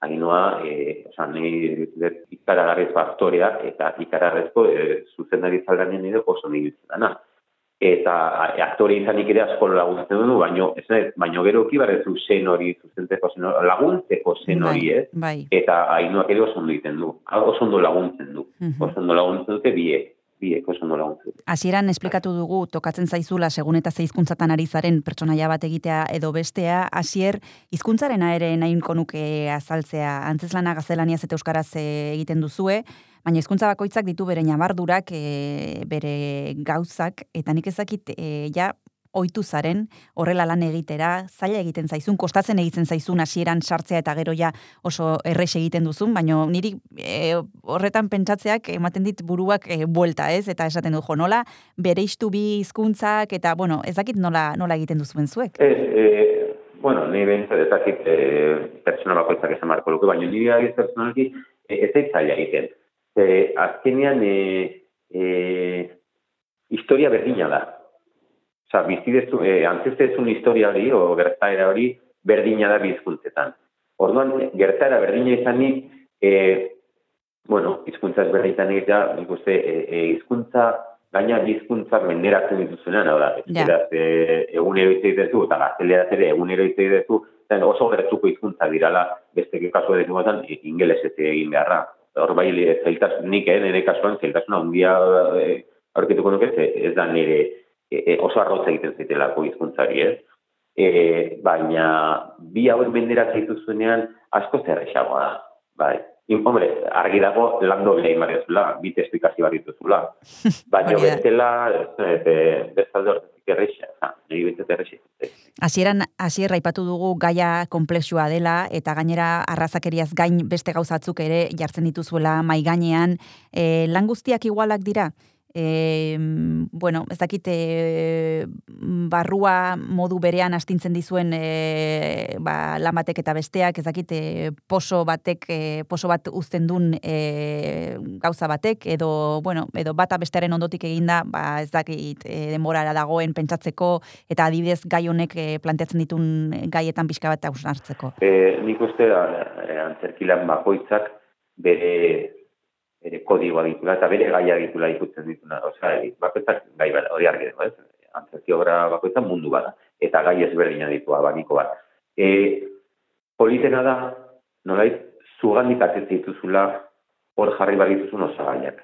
ainoa, e, osan, nahi, ikaragarrez aktorea, eta ikaragarrezko e, zuzendari zaldanean ere oso nahi dana. Eta aktore izanik ere asko laguntzen du, baino, ez nahi, baino gero kibarrezu zen hori, zuzenteko zen hori, laguntzeko zen hori, ez? Bai. Eta ainoak ere oso ondo egiten du, oso ondo laguntzen du, Mhm. oso ondo laguntzen dute biek, biek oso dute. Hasieran esplikatu dugu tokatzen zaizula segun eta ze hizkuntzatan ari zaren pertsonaia bat egitea edo bestea, hasier hizkuntzarena ere nahiko nuke azaltzea. Antzeslana gaztelaniaz eta euskaraz eh, egiten duzue, baina hizkuntza bakoitzak ditu bere ñabardurak, eh, bere gauzak eta nik ezakit eh, ja ohitu zaren horrela lan egitera, zaila egiten zaizun, kostatzen egiten zaizun hasieran sartzea eta gero ja oso errex egiten duzun, baina niri e, horretan pentsatzeak ematen dit buruak e, buelta, ez? Eta esaten du, jo, nola bereistu bi hizkuntzak eta, bueno, ez dakit nola, nola egiten duzuen zuek. Ez, e, bueno, ni behintzat ez dakit e, pertsona bakoitzak esan marko luke, baina nire agiz personalki e, ez zaila egiten. E, azkenean, e, e, historia berdina da. Osa, bizidezu, e, antzestezun historia hori, o gertaera hori, berdina da bizkuntzetan. Orduan, gertaera berdina izanik, e, bueno, hizkuntza ezberdinetan egitea, nik uste, e, e, hizkuntza, gaina hizkuntzak menderatzen dituzunean, hau da, Ja. euskaraz e, egunero hitz egiten duzu, eta gazteleraz ere egunero hitz eta oso gertuko hizkuntza dirala, beste kasu edo dugutan, ingeles ez egin beharra. Hor bai, zailtasun, nik, eh, nire kasuan, zailtasuna handia eh, aurkituko nuke, ez da nire e, oso arrotza egiten zaitelako hizkuntzari, ez? E, baina bi hauek menderatzen dituzunean asko zerrexagoa da, bai. In, hombre, argi dago lando bere imarezula, bi testu ikasi bar dituzula. (laughs) Baina da. bestela, bestalde horretik errexa, ha, niri bintzat errexa. Hasieran hasier aipatu dugu gaia komplexua dela eta gainera arrazakeriaz gain beste gauzatzuk ere jartzen dituzuela mai gainean, e, lan guztiak igualak dira. E, bueno, ez dakit e, barrua modu berean astintzen dizuen e, ba, lan batek eta besteak, ez dakit e, poso batek, e, poso bat uzten duen e, gauza batek, edo, bueno, edo bata bestearen ondotik eginda, ba, ez dakit e, denborara dagoen pentsatzeko, eta adibidez gai honek e, planteatzen ditun gaietan pixka bat hausnartzeko. E, nik uste da, antzerkilan bakoitzak bere bere kodigoa ditula eta bere gaia ditula ikutzen dituna. Osea, bakoitzak gai bera, hori argi dago, ez? Antzerki obra bakoitzak mundu bada. Eta gai ezberdina ditu abaniko bat. E, politena da, nolait, zugandik atetzen dituzula hor jarri bar dituzun osagaiak.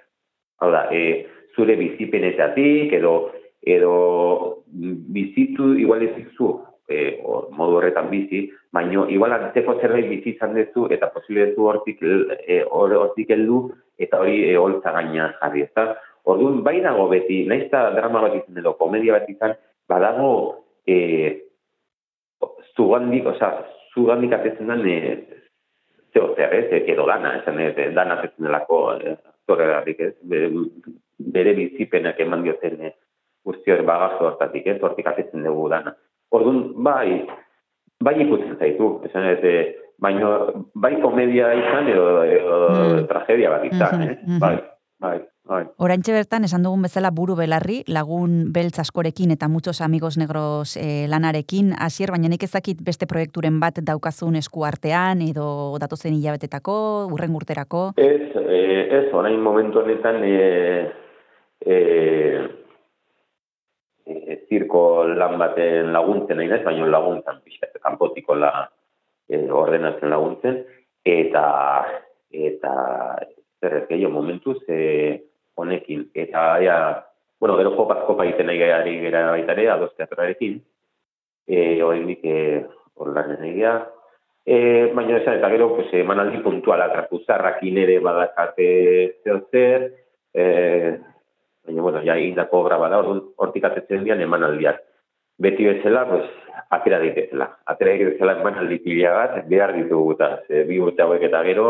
Hau da, e, zure bizipenetatik edo edo bizitu igual ez zu e, o, modu horretan bizi, baino igual antzeko zerbait bizi izan duzu eta posible duzu hortik e, hor- hortik heldu eta hori e, holtza gainean jarri, ezta? Orduan bai dago beti, naiz eta drama bat izan edo komedia bat izan, badago e, zugandik, osea, zugandik atetzen den e, zeo zer, ez, edo dana, esan ez, e, dana atetzen delako e, ez, bere, bizipenak eman dioten e, guzti hori bagazo hortatik, ez, hortik atetzen dugu dana. Orduan, bai, bai ikutzen zaitu, esan ez, e, baino, bai komedia izan edo, edo Mm. tragedia bat izan, Mhm, eh? mhm. bai, bai, bai. Oraintxe bertan esan dugun bezala buru belarri, lagun beltz askorekin eta muchos amigos negros eh, lanarekin, hasier baina nik ezakit beste proiekturen bat daukazun esku artean edo datozen hilabetetako, urren urterako. Ez, eh, ez, orain momentu honetan e, e, e, zirko lan baten laguntzen nahi naiz, baina laguntzen, pixkat, kanpotiko la e, ordenatzen laguntzen, eta eta zer ez gehiago momentuz e, honekin. Eta, ea, bueno, gero jopaz kopa egiten nahi gari gara baita ere, ados teatroarekin, e, oraindik e, orlan egia, E, baina esan, eta gero, pues, emanaldi puntuala, trakuzarrakin ere badakate zer zer, e, baina, bueno, ja egindako obra bada, hortik atetzen dian emanaldiak. Beti bezala, pues, atera daitezela. Atera daitezela emanaldi pila bat, behar ditugu, eta ze, bi urte hauek eta gero,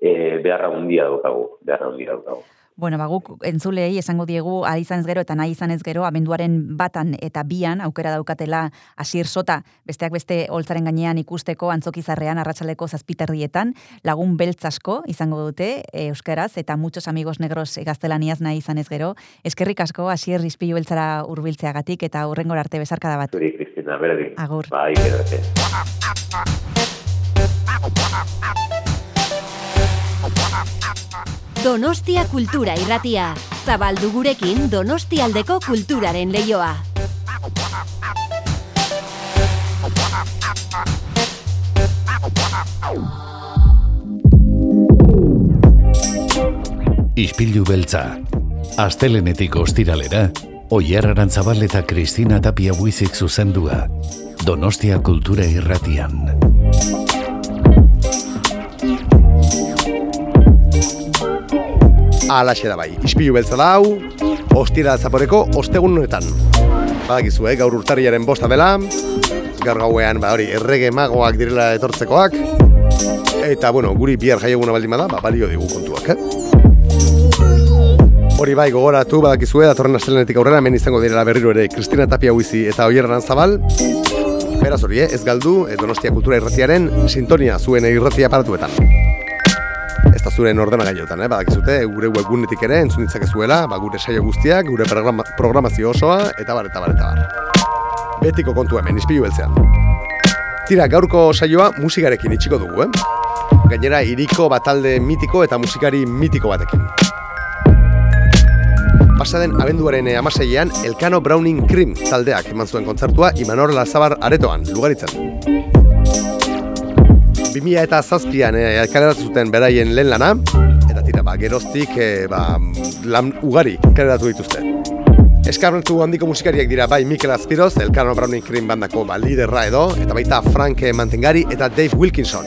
e, beharra hundia daukagu, beharra hundia daukagu. Bueno, ba, guk entzulei esango diegu ari izanez gero eta nahi izanez gero abenduaren batan eta bian aukera daukatela asier sota besteak beste holtzaren gainean ikusteko antzokizarrean arratsaleko zazpiterrietan lagun beltz asko izango dute e, euskaraz eta muchos amigos negros gaztelaniaz nahi izanez gero eskerrik asko asier ispilu beltzara hurbiltzeagatik eta hurrengora arte besarkada bat. Zuri, Kristina, berdin. Agur. Bai. (laughs) Donostia Kultura Irratia. Zabaldu gurekin Donostialdeko kulturaren leioa. Ispilu beltza. Astelenetik ostiralera, Oier Arantzabal eta Kristina Tapia Buizik zuzendua. Donostia Kultura Irratian. Alaxe da bai, ispilu beltza da hau, ostira zaporeko ostegun honetan. Badakizu, eh, gaur urtariaren bosta dela, gaur gauean, ba hori, errege magoak direla etortzekoak, eta, bueno, guri bihar jaieguna baldin bada, ba, balio digu kontuak, eh? Hori bai, gogoratu, badakizue, datorren astelenetik aurrera, hemen izango direla berriro ere Kristina Tapia Huizi eta Oierran Zabal. Beraz hori, eh, ez galdu, eh, Donostia Kultura Irratiaren sintonia zuen irratia aparatuetan. Zuren ordenagailotan, eh? badakizute, gure webgunetik ere entzun ditzakezuela, ba, gure saio guztiak, gure programa, programazio osoa, eta bar, eta bar, eta bar. Betiko kontu hemen, izpilu beltzean. Tira, gaurko saioa musikarekin itxiko dugu, eh? Gainera, iriko batalde mitiko eta musikari mitiko batekin. Pasaden abenduaren eh, amaseian, Elkano Browning Cream taldeak eman zuen kontzertua Imanor Lazabar aretoan, lugaritzen. 2000 eta zazpian e, zuten beraien lehen lana, eta tira, ba, geroztik e, ba, lan ugari kaleratu dituzte. Eskarmentu handiko musikariak dira bai Mikel Azpiroz, Elkano Browning Cream bandako ba, liderra edo, eta baita Frank Mantengari eta Dave Wilkinson.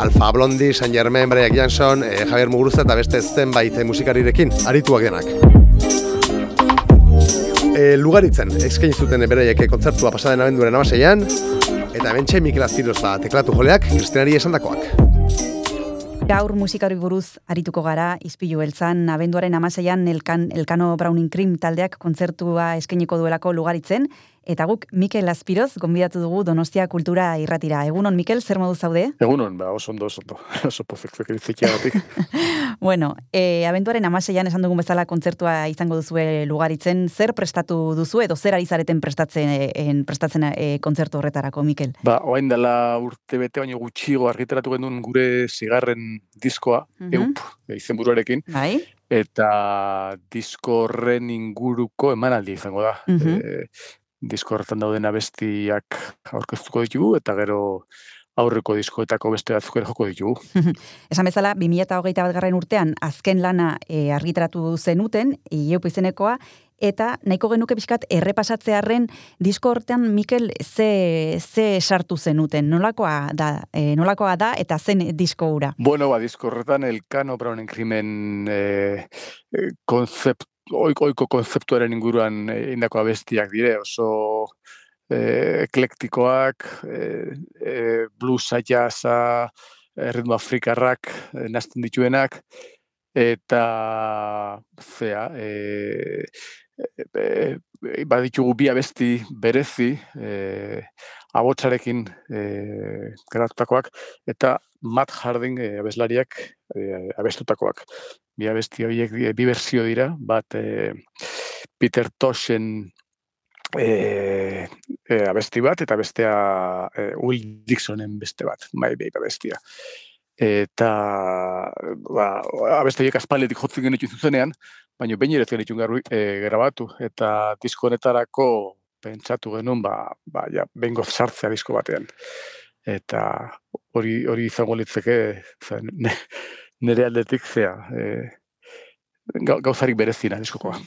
Alfa Blondi, San Germain, Brian Jansson, e, Javier Muguruza eta beste zenbait musikarirekin, arituak denak. E, lugaritzen, eskain zuten beraiek kontzertua pasaden abenduaren amaseian, eta hemen Mikel Azpiroz da teklatu joleak, Kristinari esandakoak. Gaur musikari buruz arituko gara, izpilu beltzan, abenduaren amaseian elkan, Elkano Browning Cream taldeak kontzertua eskainiko duelako lugaritzen, eta guk Mikel Azpiroz gonbidatu dugu Donostia Kultura irratira. Egunon, Mikel, zer modu zaude? Egunon, ba, oso ondo, oso ondo, (laughs) oso pozik zekirizikiagatik. (laughs) Bueno, e, abenduaren amaseian esan dugun bezala kontzertua izango duzue lugaritzen, zer prestatu duzu edo zer ari zareten prestatzen, en, prestatzen e, kontzertu horretarako, Mikel? ba, oain dela urte bete baino gutxigo argitaratu genuen gure zigarren diskoa, Mhm. eup, izenburuarekin, Bai? eta disko horren inguruko emanaldi izango da. Mhm. E, disko horretan dauden abestiak aurkeztuko ditugu, eta gero aurreko diskoetako beste batzuk ere joko ditugu. (laughs) Esan bezala, 2008 bat garren urtean, azken lana e, argitaratu zenuten, Ieupo izenekoa, eta nahiko genuke pixkat errepasatzearren disko hortean Mikel ze, ze sartu zenuten, nolakoa da, e, nolakoa da eta zen disko hura? Bueno, ba, disko horretan Elkano Brownen krimen e, e, konzept, oiko, oiko konzeptuaren inguruan e, indako abestiak dire, oso e, eklektikoak, e, e, bluesa, jazza, e, ritmo afrikarrak e, nazten dituenak, eta zea, e, e, e, baditugu bi abesti berezi, e, abotsarekin e, geratutakoak, eta Matt Harding e, abeslariak e, abestutakoak. Bi abesti horiek bi, berzio dira, bat e, Peter Toshen e, e, abesti bat, eta bestea e, Will Dixonen beste bat, bai bai abestia. Eta ba, abesti horiek aspaldetik jotzen genitu zuzenean, baina behin ere zen garbi e, grabatu, eta disko honetarako pentsatu genuen, ba, ba ja, bengo sartzea disko batean. Eta hori hori izango litzeke, ne, nire aldetik zea, e, gauzarik berezina diskokoa.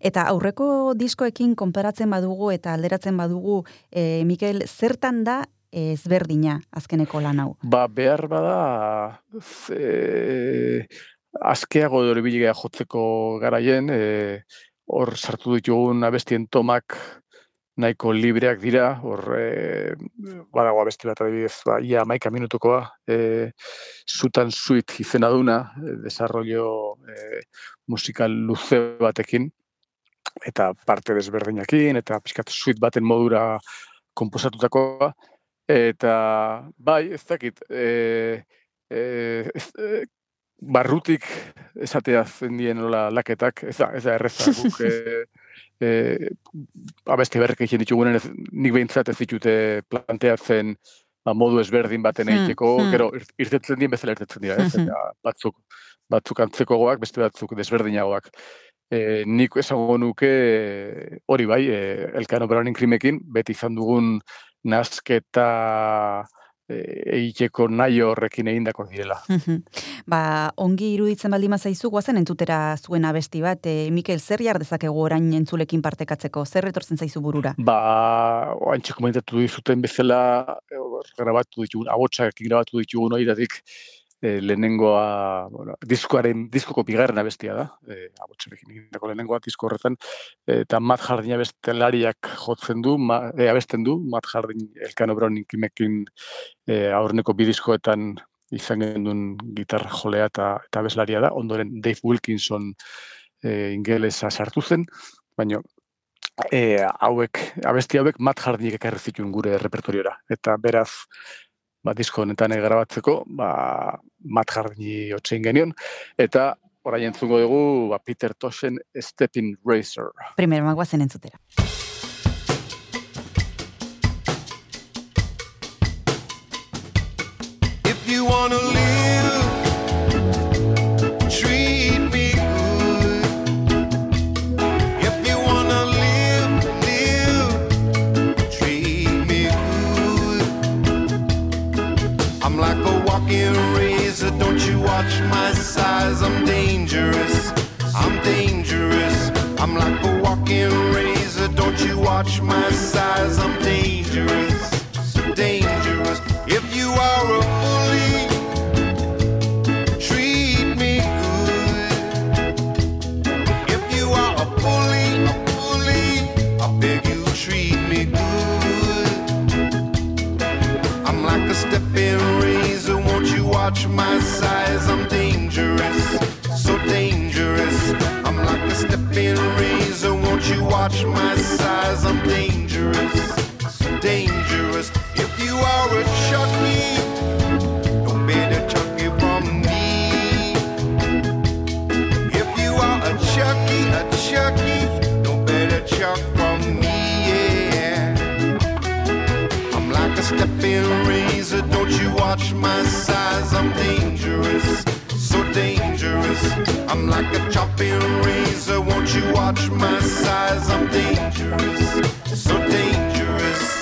Eta aurreko diskoekin konparatzen badugu eta alderatzen badugu, e, Mikel, zertan da ezberdina azkeneko lan hau? Ba, behar bada, ze, askeago dori jotzeko garaien, e, hor sartu ditugun abestien tomak nahiko libreak dira, hor e, badago abesti bat adibidez, ba, ia maika minutukoa, e, zutan suit izena duna, e, desarrollo e, musikal luze batekin, eta parte desberdinakin, eta pixkat suit baten modura komposatutakoa, eta bai, ez dakit, e, e, ez, e, barrutik esatea zendien nola laketak, ez da, ez da erreza, guk (laughs) e, e, abeste berrek egin ditugunen, ez, nik behintzat ez ditute planteatzen ba, modu ezberdin baten Hmm, egiteko, hmm. gero ir- irtetzen dien bezala irtetzen dira, ez? Mhm. Eta batzuk, batzuk antzekoagoak, beste batzuk desberdinagoak. E, nik esango nuke hori bai, e, Elkano Browning krimekin, beti izan dugun nasketa egiteko nahi horrekin egindako direla. Ba, ongi iruditzen baldin zaizu, guazen entzutera zuen abesti bat, e, Mikel, zer jar dezakegu orain entzulekin partekatzeko? Zer etortzen zaizu burura? Ba, oantxe komentatu dizuten bezala, eh, grabatu ditugun, abotsak grabatu ditugun horietatik, e, lehenengoa, bueno, diskoaren, diskoko bigarren abestia da, e, abotsarekin egindako lehenengoa disko horretan, eta Matt Hardin abestelariak jotzen du, ma, e, abesten du, Matt Hardin Elkano Browning kimekin e, aurreneko bi diskoetan izan genuen gitar jolea eta, eta abeslaria da, ondoren Dave Wilkinson e, ingelesa sartu zen, baina e, hauek, abesti hauek Matt Hardinek ekarri zituen gure repertoriora. Eta beraz, ba, disko honetan grabatzeko, ba, Matt Hardini otxein genion, eta orain entzungo dugu ba, Peter Toshen Stepping Racer. Primero, magoazen entzutera. I'm dangerous, I'm dangerous. I'm like a walking razor, don't you watch my size? I'm dangerous, dangerous. Watch my size? I'm dangerous, dangerous. If you are a Chucky, don't better Chucky from me. If you are a Chucky, a Chucky, don't Chuck from me. Yeah. I'm like a stepping razor, don't you watch my size? I'm dangerous, dangerous. I'm like a chopping razor, won't you watch my size? I'm dangerous, so dangerous.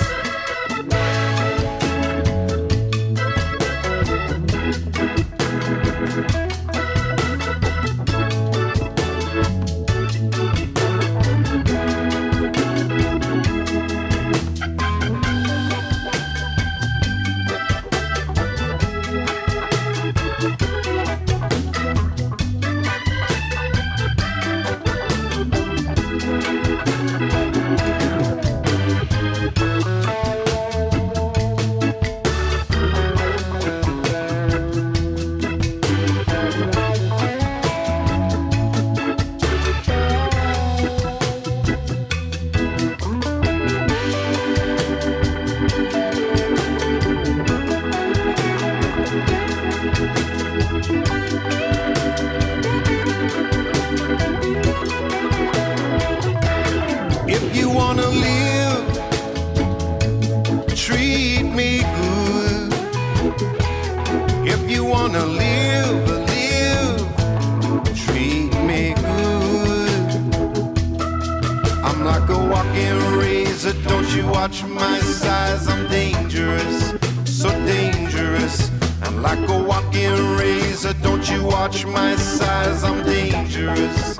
You watch my size? I'm dangerous,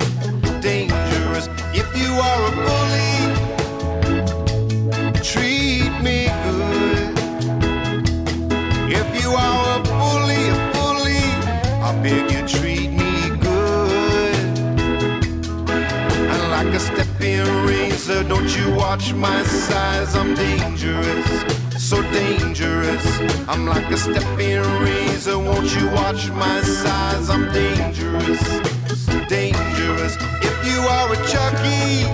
dangerous. If you are a bully, treat me good. If you are a bully, a bully, I beg you treat me good. And like a stepping razor, don't you watch my size? I'm dangerous, so dangerous. I'm like a stepping razor, won't you watch my size? I'm dangerous, dangerous. If you are a Chucky,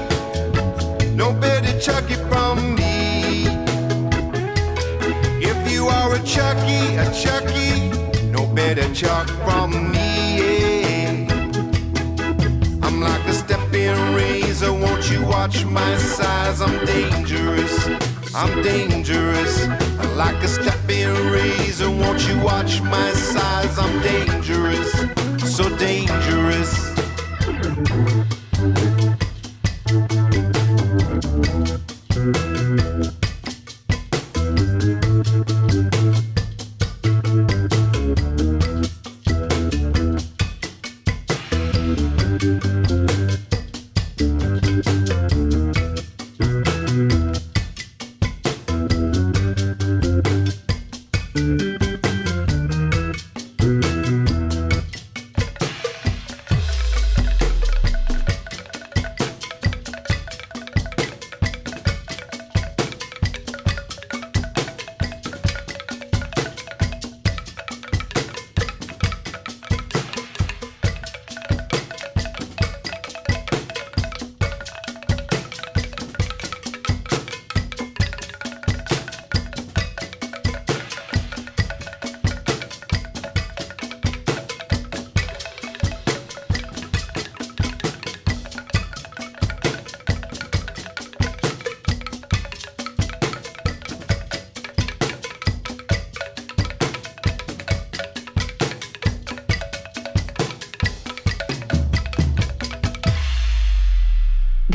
no better Chucky from me. If you are a Chucky, a Chucky, no better Chuck from me. I'm like a stepping razor, won't you watch my size? I'm dangerous, I'm dangerous. Like a stepping razor, won't you watch my size? I'm dangerous, so dangerous.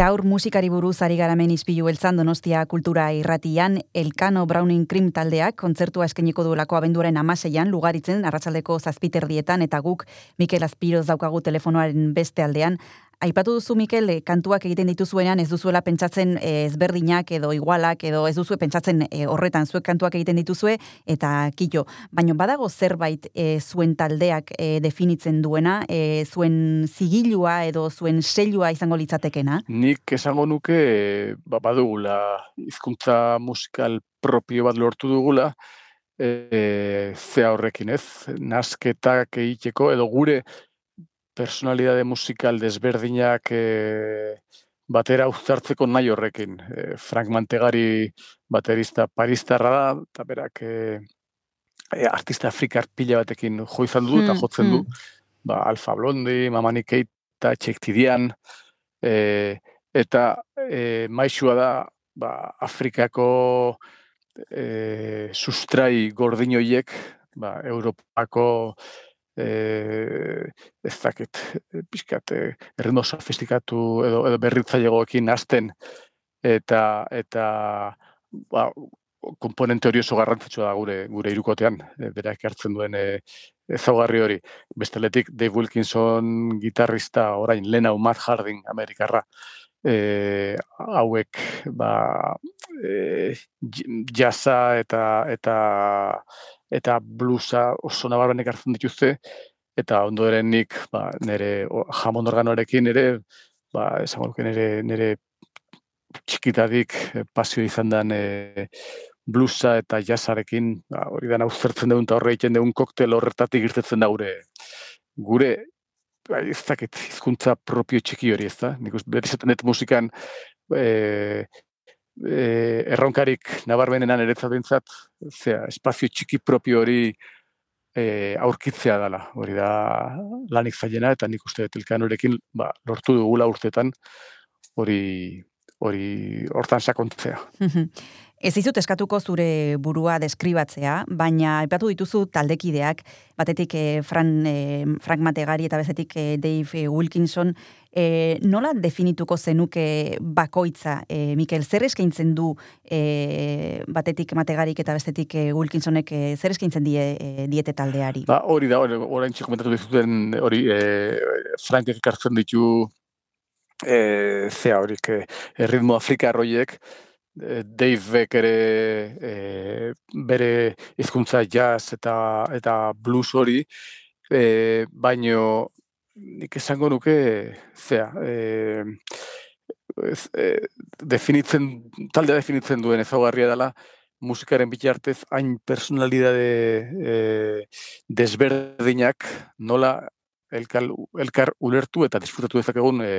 Gaur musikari buruz ari garamen izpilu beltzan donostia kultura irratian, Elkano Browning Cream taldeak kontzertua eskeniko duelako abenduaren amaseian, lugaritzen, arratsaldeko zazpiterdietan, eta guk Mikel Azpiroz daukagu telefonoaren beste aldean. Aipatu duzu, Mikel, eh, kantuak egiten dituzuenean ez duzuela pentsatzen eh, ezberdinak edo igualak edo ez duzue pentsatzen eh, horretan zuek kantuak egiten dituzue eta kito. Baina badago zerbait eh, zuen taldeak eh, definitzen duena, eh, zuen zigilua edo zuen selua izango litzatekena? Nik esango nuke ba, badugula hizkuntza musikal propio bat lortu dugula, e, zea horrekin ez, nasketak egiteko, edo gure personalidade musikal desberdinak e, batera uztartzeko nahi horrekin. E, Frank Mantegari baterista paristarra da, eta berak e, e, artista afrikar pila batekin jo izan du eta Mm, jotzen du. mm. Ba, Alfa Blondi, Mamani Keita, Txek Tidian, e, eta e, maixua da ba, Afrikako e, sustrai gordinoiek, ba, Europako e, ez dakit, e, pixkat, e, erritmo sofistikatu edo, edo berritzailegoekin hasten eta eta ba, komponente hori oso garrantzitsua da gure gure hirukotean, e, berak hartzen duen e, ezaugarri hori. Besteletik Dave Wilkinson gitarrista orain Lena Matt Harding Amerikarra e, hauek ba e, j- jazza eta eta eta bluesa oso nabarmenek hartzen dituzte eta ondoren nik ba, nire jamon organoarekin ere ba, esango nuke nire, nire txikitadik eh, pasio izan den e, bluesa eta jazzarekin ba, hori dana uztertzen dugun eta horre egiten dugun koktel horretatik irtetzen da gure gure ba, ez dakit hizkuntza propio txiki hori ez da. Nik beti musikan e, e, erronkarik nabarmenenan eretzat bintzat, zera, espazio txiki propio hori e, aurkitzea dela. Hori da lanik zailena eta nik uste dut elkanorekin ba, lortu dugula urtetan hori hori hortan sakontzea. Ez dizut eskatuko zure burua deskribatzea, baina aipatu dituzu taldekideak, batetik eh, Fran, eh, Frank Mategari eta bezetik eh, Dave eh, Wilkinson, eh, nola definituko zenuke bakoitza, eh, Mikel, zer eskaintzen du eh, batetik Mategarik eta bestetik eh, Wilkinsonek eh, zer eskaintzen die, eh, diete taldeari? Ba, hori da, hori, orain komentatu dizuten hori, e, Frankek ekartzen ditu e, zea horik, e, ritmo afrikar horiek, Dave Beck ere e, bere hizkuntza jazz eta eta blues hori, e, baino nik esango nuke, zea, e, ez, e, definitzen, taldea definitzen duen ezaugarria dela, musikaren bitartez hain personalidade e, desberdinak nola elkar, elkar ulertu eta disfrutatu dezakegun e,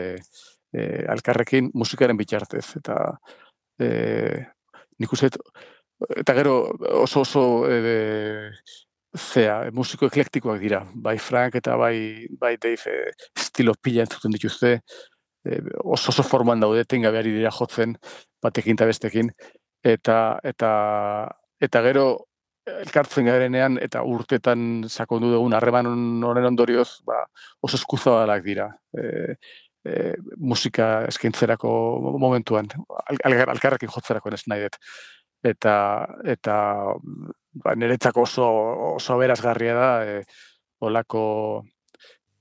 e, alkarrekin musikaren bitartez. Eta e, nik uste, eta gero oso oso e, zea, musiko eklektikoak dira, bai Frank eta bai, bai Dave e, estilo pila entzuten dituzte, e, oso oso forman daude, tengabeari dira jotzen, batekin eta bestekin, eta, eta, eta gero elkartzen garenean eta urtetan sakondu dugun harreman honen ondorioz, ba, oso eskuzabalak dira. E, e, musika eskaintzerako momentuan, al, alkarrekin jotzerako ez nahi dut. Eta, eta ba, niretzako oso, oso berazgarria da, e, olako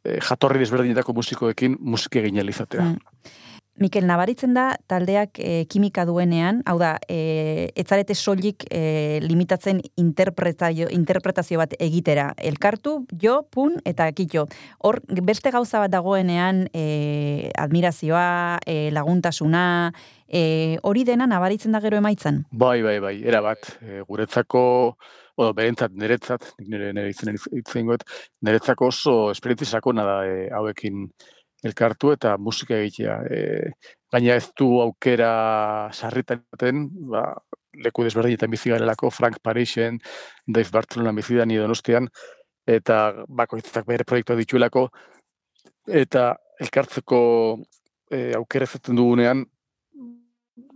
e, jatorri desberdinetako musikoekin musike egin alizatea. Mm. Mikel, nabaritzen da taldeak e, kimika duenean, hau da, e, etzarete soilik e, limitatzen interpretazio, interpretazio bat egitera. Elkartu, jo, pun, eta kitxo. Hor, beste gauza bat dagoenean, e, admirazioa, e, laguntasuna, e, hori dena nabaritzen da gero emaitzan? Bai, bai, bai, era bat. E, guretzako, o, berentzat, niretzat, nire, nire itzen itzen niretzako oso esperientzi sakona da e, hauekin elkartu eta musika egitea. E, gaina ez du aukera sarritan ba, leku desberdinetan bizi garelako, Frank Parisen, Dave Barcelona bizi da donostian, eta bakoitzak bere proiektua dituelako, eta elkartzeko e, aukera ezaten dugunean,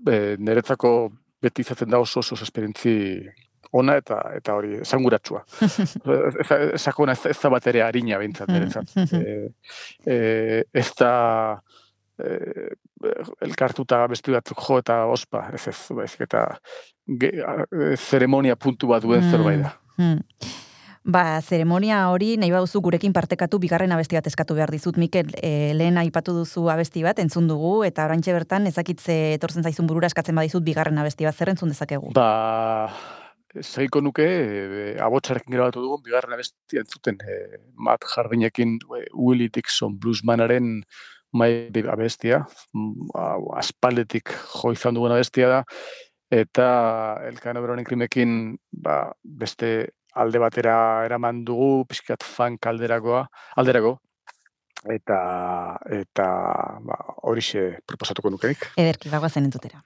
e, niretzako beti izaten da oso oso esperientzi ona eta eta hori esanguratsua. (laughs) Sakona ez, ez da bat ere harina bintzat, niretzat. e, e, ez da e, elkartuta besti batzuk jo eta ospa, ez ez, baizik eta ge, zeremonia puntu bat duen zerbait da. Ba, zeremonia hori nahi baduzu gurekin partekatu bigarren abesti bat eskatu behar dizut, Mikel, e, lehen aipatu duzu abesti bat, entzun dugu, eta oraintxe bertan ezakitze etortzen zaizun burura eskatzen badizut bigarren abesti bat, zer entzun dezakegu? Ba, Zaiko nuke, e, abotsarekin grabatu dugun, bigarren abestia entzuten, e, Matt Jardinekin e, Willie Dixon bluesmanaren mai abestia, aspaldetik jo izan dugun abestia da, eta elkan oberonen krimekin ba, beste alde batera eraman dugu, pixkat funk alderagoa, alderago, eta eta ba, horixe proposatuko nukenik. Ederki, bagoazen entutera.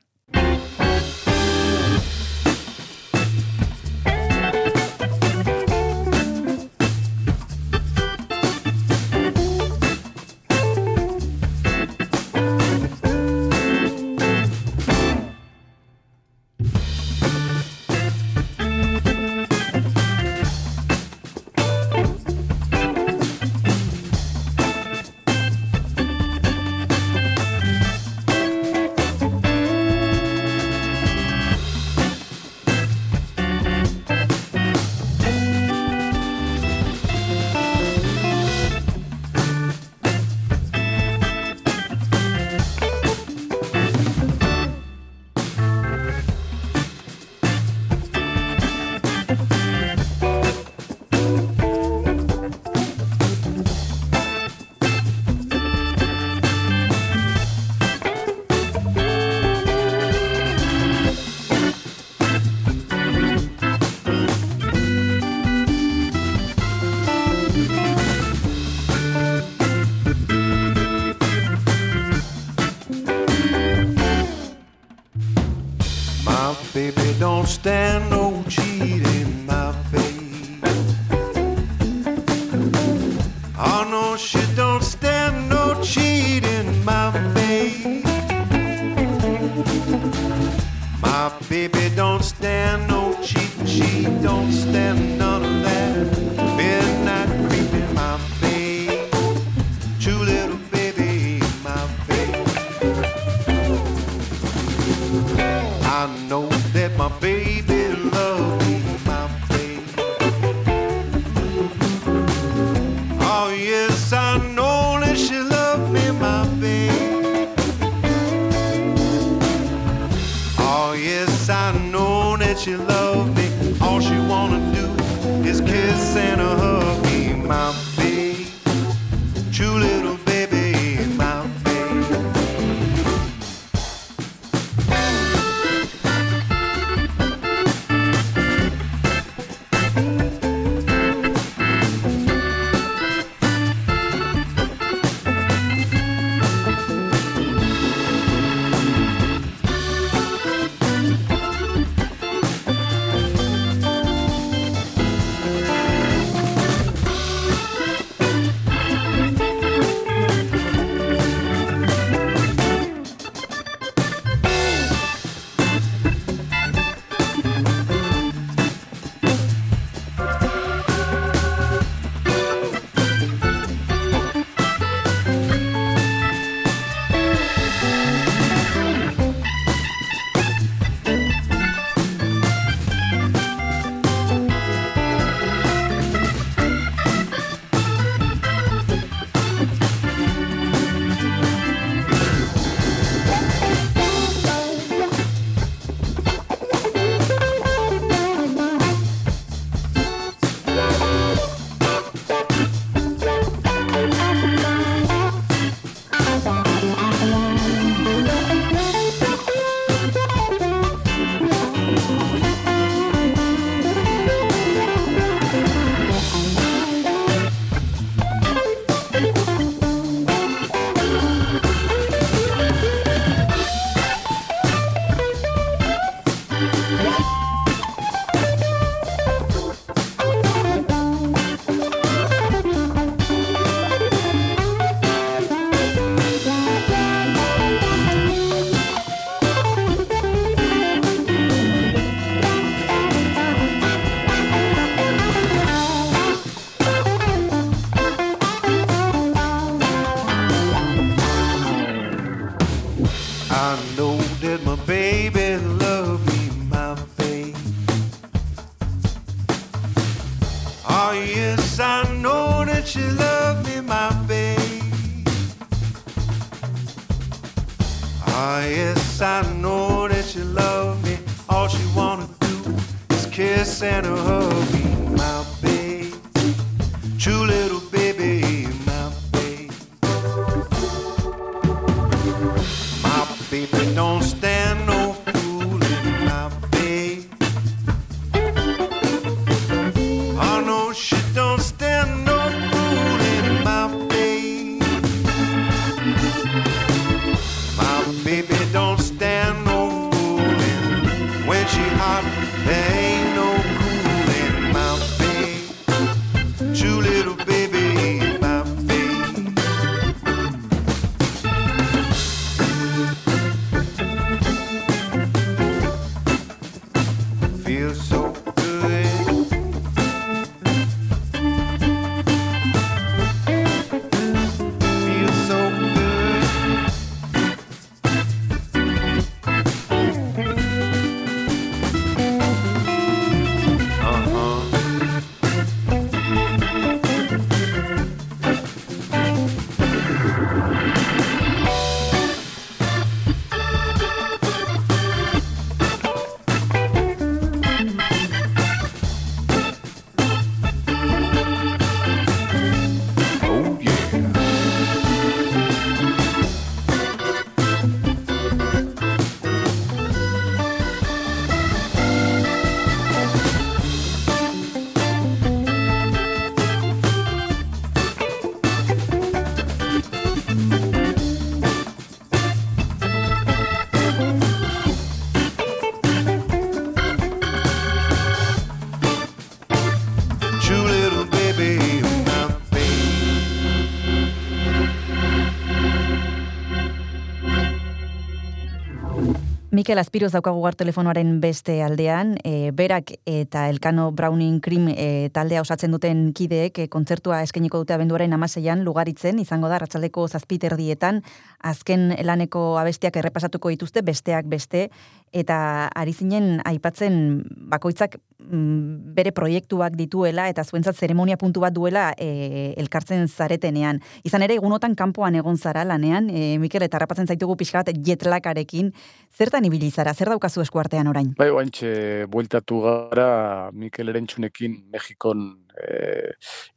Mikel Aspiroz daukagu gar telefonoaren beste aldean, e, berak eta Elkano Browning Cream e, taldea osatzen duten kideek e, kontzertua eskainiko dute abenduaren amaseian lugaritzen, izango da, ratzaldeko zazpiterdietan, azken laneko abestiak errepasatuko dituzte, besteak beste, eta ari zinen aipatzen bakoitzak mm, bere proiektuak dituela eta zuentzat zeremonia puntu bat duela e, elkartzen zaretenean. Izan ere, egunotan kanpoan egon zara lanean, e, Mikel, eta harrapatzen zaitugu pixka bat jetlakarekin, zertan ibili zara, zer daukazu eskuartean orain? Bai, oantxe, bueltatu gara Mikel Erentxunekin Mexikon eh,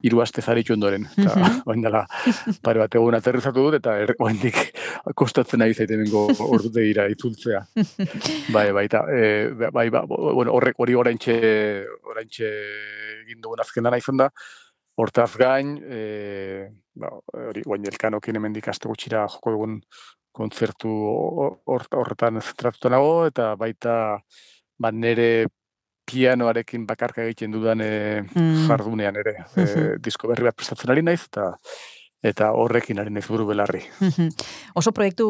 hiru aste zaritu ondoren. Eta, Mhm. (laughs) oain dela, pare bat egun aterrizatu dut, eta er, oaindik (laughs) kostatzen nahi zaite bengo ordute ira itzultzea. (laughs) Bai, bai, eta, e, bai, ba, bueno, horrek hori oraintxe, oraintxe egin dugun azken lana izan da, hortaz gain, e, ba, hori, guain elkanokin hemendik aste gutxira joko dugun kontzertu hor- hor- horretan zentratuta nago, eta baita, ba, nere pianoarekin bakarka egiten dudan e, Mm. jardunean ere. (laughs) E, disko berri bat prestatzen ari naiz, eta eta horrekin ari naiz buru belarri. (laughs) Oso proiektu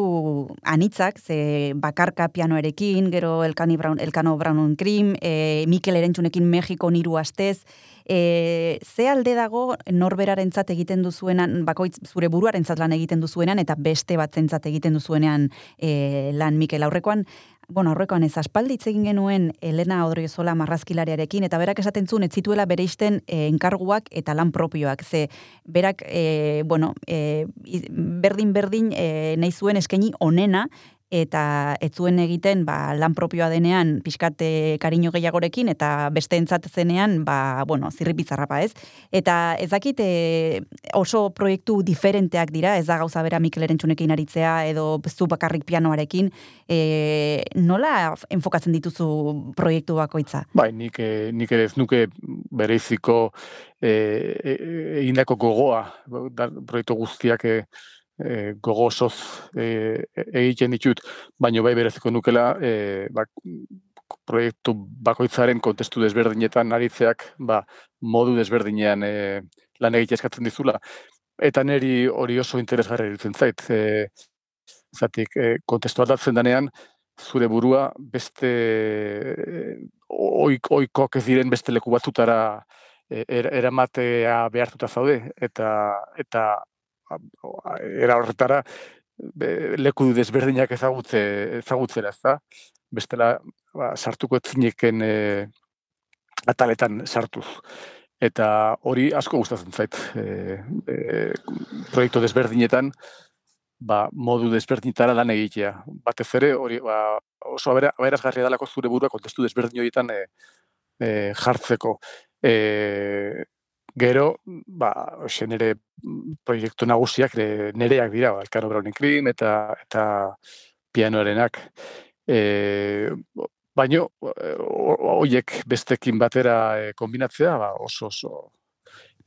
anitzak, ze bakarka pianoarekin, gero Elkani Brown, Elkano Brown Cream, e, Mikel Erentxunekin Mexiko niru astez, e, ze alde dago norberarentzat egiten duzuenan, bakoitz zure buruarentzat lan egiten duzuenan, eta beste batzentzat egiten duzuenean e, lan Mikel aurrekoan, bueno, aurrekoan ez aspaldi egin genuen Elena Odriozola marrazkilariarekin, eta berak esaten zuen, ez zituela bere isten e, enkarguak eta lan propioak, ze berak, e, bueno, e, berdin-berdin e, nahi zuen eskaini onena, eta ez zuen egiten ba, lan propioa denean pixkate kariño gehiagorekin eta beste entzat zenean ba, bueno, zirripizarrapa ez. Eta ez dakit e, oso proiektu diferenteak dira, ez da gauza bera Mikel Erentxunekin aritzea edo zu bakarrik pianoarekin, e, nola enfokatzen dituzu proiektu bakoitza? Bai, nik, eh, nik ere ez nuke bereiziko eh, e- e- egindako gogoa, da, proiektu guztiak eh, eh, gogo osoz eh, egiten ditut, baino bai bereziko nukela eh, bak, proiektu bakoitzaren kontestu desberdinetan aritzeak ba, modu desberdinean eh, lan egitea eskatzen dizula. Eta neri hori oso interesgarri iruditzen zait. E, zatik, e, kontestu aldatzen danean, zure burua beste eh, oik, oikoak ez diren beste leku batutara eh, er, eramatea behartuta zaude eta eta era horretara leku desberdinak ezagutze ezagutzera, ezta? Bestela ba, sartuko etzineken e, ataletan sartuz. Eta hori asko gustatzen zait. E, e, proiektu desberdinetan ba, modu desberdinetara lan egitea. Batez ere, hori ba, oso abera, aberazgarria dalako zure burua kontestu desberdin horietan e, e, jartzeko. E, gero, ba, hoxe nire proiektu nagusiak nereak dira, ba, Elkano Browning Cream eta, eta pianoarenak. E, baino, horiek bestekin batera e, kombinatzea, ba, oso oso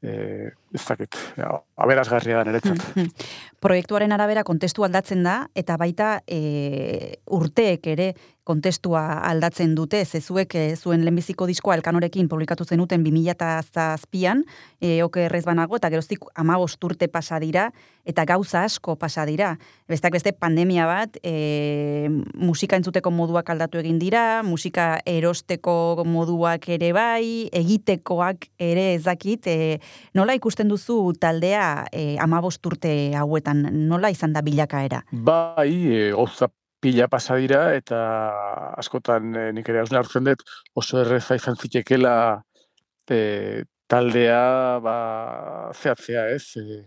e, ez dakit, ja, aberazgarria da niretzat. (laughs) Proiektuaren arabera kontestu aldatzen da, eta baita e, urteek ere kontestua aldatzen dute, zezuek e, zuen lehenbiziko diskoa elkanorekin publikatu zenuten 2007an, e, okerrez banago, eta geroztik amagost urte pasa dira, eta gauza asko pasa dira. Bestak beste pandemia bat, e, musika entzuteko moduak aldatu egin dira, musika erosteko moduak ere bai, egitekoak ere ezakit, e, nola ikusten duzu taldea e, amabost urte hauetan, nola izan da bilakaera? Bai, e, gauza pila pasa dira eta askotan e, nik ere hausnartzen dut oso erreza izan zitekela e, taldea ba, zehatzea, ez? E,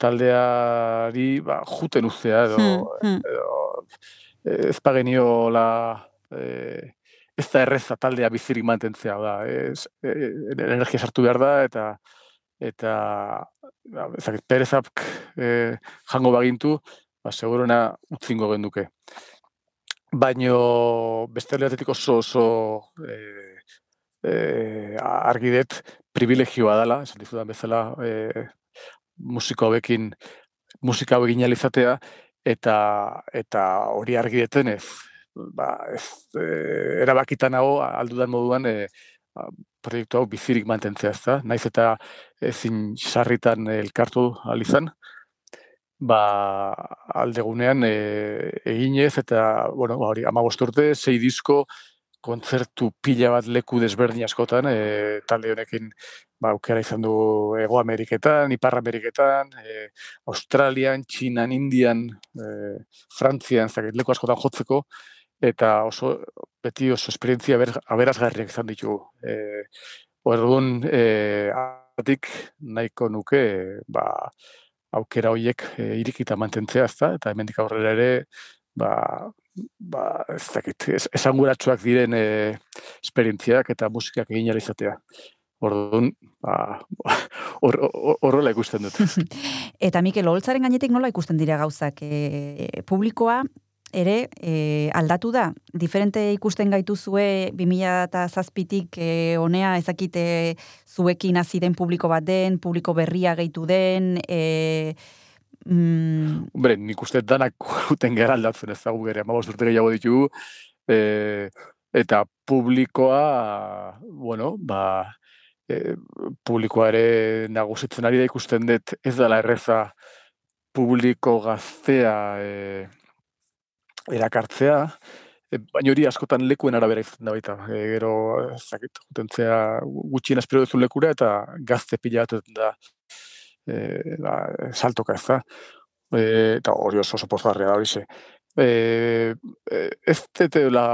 taldeari ba, juten uztea edo, Hmm, edo ez pageniola e, ez da erreza taldea bizirik mantentzea da, ez, e, energia sartu behar da eta eta ba, ezakit, perezak e, jango bagintu, ba, seguruna utzingo genduke. Baino beste aldeatetik oso oso e, e, argi dut privilegioa dela, esan dizudan bezala, e, musiko hauekin musika hauekin izatea eta eta hori argi detenez, ba, ez e, erabakitan nago aldudan moduan e, proiektu hau bizirik mantentzea, ezta? Naiz eta ezin sarritan elkartu ahal izan. ba, aldegunean e, eginez, eta, bueno, ba, hori, ama urte, sei disko, kontzertu pila bat leku desberdin askotan, e, talde honekin ba, aukera izan du Ego Ameriketan, Ipar Ameriketan, e, Australian, Txinan, Indian, e, Frantzian, zakit, leku askotan jotzeko, eta oso, beti oso esperientzia ber, aberazgarriak izan ditu. E, Orduan, e, atik nahiko nuke, ba, aukera horiek e, irikita mantentzea, ezta? eta hemendik aurrera ere, ba, ba, ez dakit, es, esanguratsuak diren e, esperientziak eta musikak egin izatea. Orduan, ba, horrela ikusten dut. (laughs) Eta Mikel, holtzaren gainetik nola ikusten dira gauzak? E, publikoa ere e, aldatu da? Diferente ikusten gaitu zue 2007tik e, honea ezakite zuekin hasi den publiko bat den, publiko berria gehitu den, e, mm... Hombre, nik uste danak (laughs) uten gara aldatzen ez dago gere, amabos urte gehiago ditu, e, eta publikoa, bueno, ba, e, publikoa ere nagusitzen ari da ikusten dut ez dela erreza publiko gaztea e, erakartzea, e, baina hori askotan lekuen arabera izan da baita. E, gero, zakit, jutentzea gutxien espero duzu lekura eta gazte pila da e, ba, saltoka ez da. E, eta hori oso oso pozgarria da hori ze. E, e, ez tetela,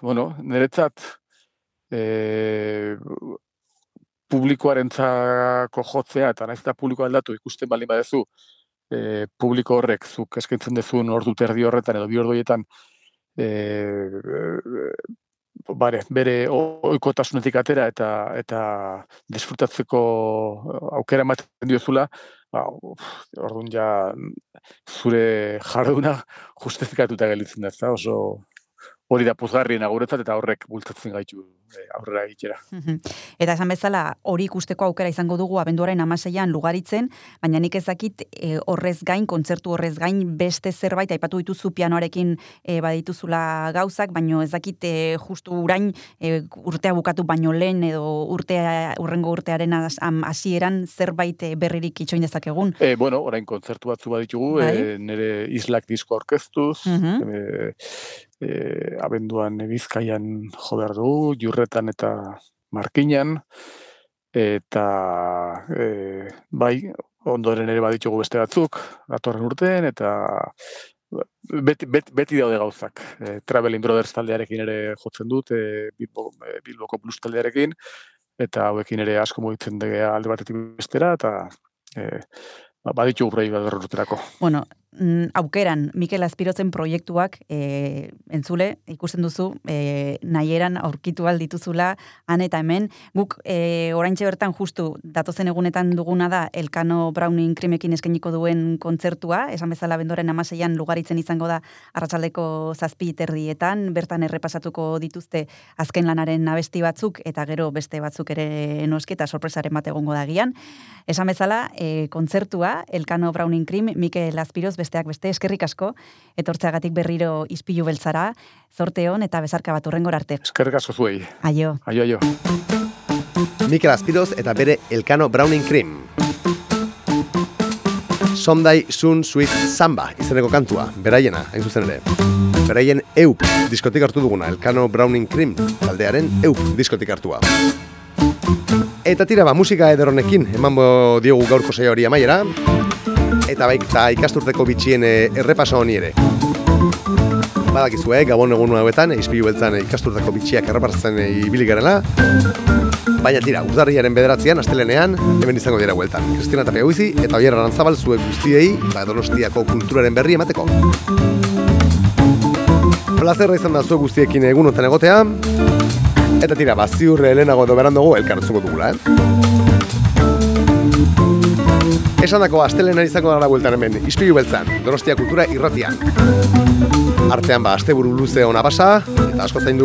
bueno, niretzat, e, publikoarentzako jotzea eta naiz eta publiko aldatu ikusten baldin badezu e, publiko horrek zuk eskaintzen dezun ordu terdi horretan edo bi ordoietan e, bare, bere oikotasunetik atera eta eta disfrutatzeko aukera ematen diozula, ba, orduan ja zure jarduna (laughs) justifikatuta gelditzen da, oso hori da puzgarriena guretzat eta horrek bultzatzen gaitu e, aurrera egitera. Eta esan bezala hori ikusteko aukera izango dugu abenduaren amaseian lugaritzen, baina nik ezakit e, horrez gain, kontzertu horrez gain beste zerbait, aipatu dituzu pianoarekin e, badituzula gauzak, baina ezakit e, justu urain e, urtea bukatu baino lehen edo urtea, urrengo urtearen hasieran zerbait berririk itxoin dezakegun. E, bueno, orain kontzertu batzu baditugu, bai? e, nire islak disko orkestuz, uh e, abenduan Bizkaian jo behar du, jurretan eta markinan, eta e, bai, ondoren ere baditugu beste batzuk, datorren urtean, eta beti, beti, beti daude gauzak. E, Traveling Brothers taldearekin ere jotzen dut, e, Bilbo, e, Bilboko Plus taldearekin, eta hauekin ere asko mugitzen degea alde batetik bestera, eta e, ba, baditu urrei bat urterako. Bueno, aukeran Mikel Azpirotzen proiektuak e, entzule ikusten duzu e, nahieran aurkitu dituzula han eta hemen. Guk e, oraintxe bertan justu datozen egunetan duguna da Elkano Browning krimekin eskainiko duen kontzertua. Esan bezala bendoren amaseian lugaritzen izango da arratsaldeko zazpi terrietan bertan errepasatuko dituzte azken lanaren abesti batzuk eta gero beste batzuk ere noski eta sorpresaren bat egongo da gian esan bezala e, kontzertua Elkano Browning Krim Mikel Azpiroz besteak beste eskerrik asko etortzeagatik berriro ispilu beltzara zorte hon eta bezarka bat urrengor arte. Eskerrik asko zuei. Aio. Aio aio. Mikel Azpiroz eta bere Elkano Browning Cream. Sondai Sun Sweet Samba izeneko kantua, beraiena, hain zuzen ere. Beraien EUP diskotik hartu duguna, Elkano Browning Cream, taldearen EUP diskotik hartua. Eta tira ba, musika ederonekin, eman diogu gaurko saio hori amaiera eta bai eta ikasturteko bitxien eh, errepasa honi ere. Badakizu, eh, gabon egun hauetan, izpilu beltzan ikasturteko bitxiak errepasatzen eh, ibili garela. Baina tira, uzarriaren bederatzean, astelenean, hemen izango dira hueltan. Kristina Tapia Huizi eta Oier Arantzabal zuek guztiei, ba, donostiako kulturaren berri emateko. Plazerra izan da zuek guztiekin egunotan egotea. Eta tira, baziurre helenago edo berandugu elkarretzuko dugula, eh? Esan dako astelena izango gara bueltan hemen, izpilu beltzan, donostia kultura irratian. Artean ba, asteburu luze ona basa, eta asko zain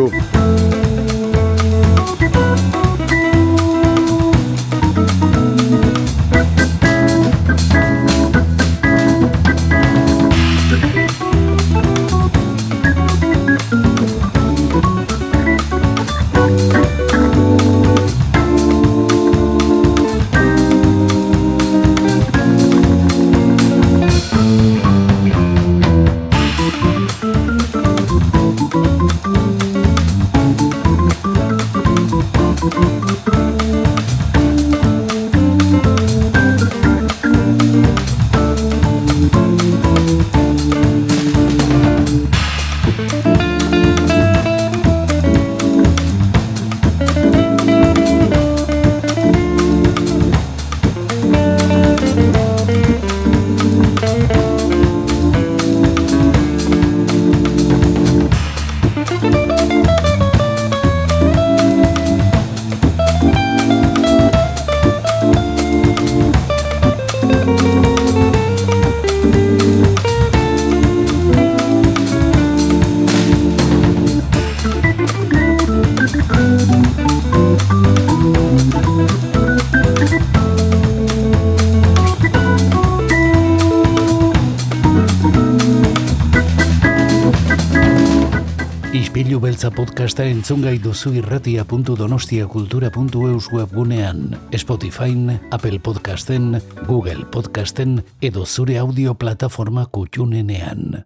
podcasta entzungai duzu irratia.donostiakultura.eus webgunean, Spotify, Apple Podcasten, Google Podcasten edo zure audio plataforma kutxunenean.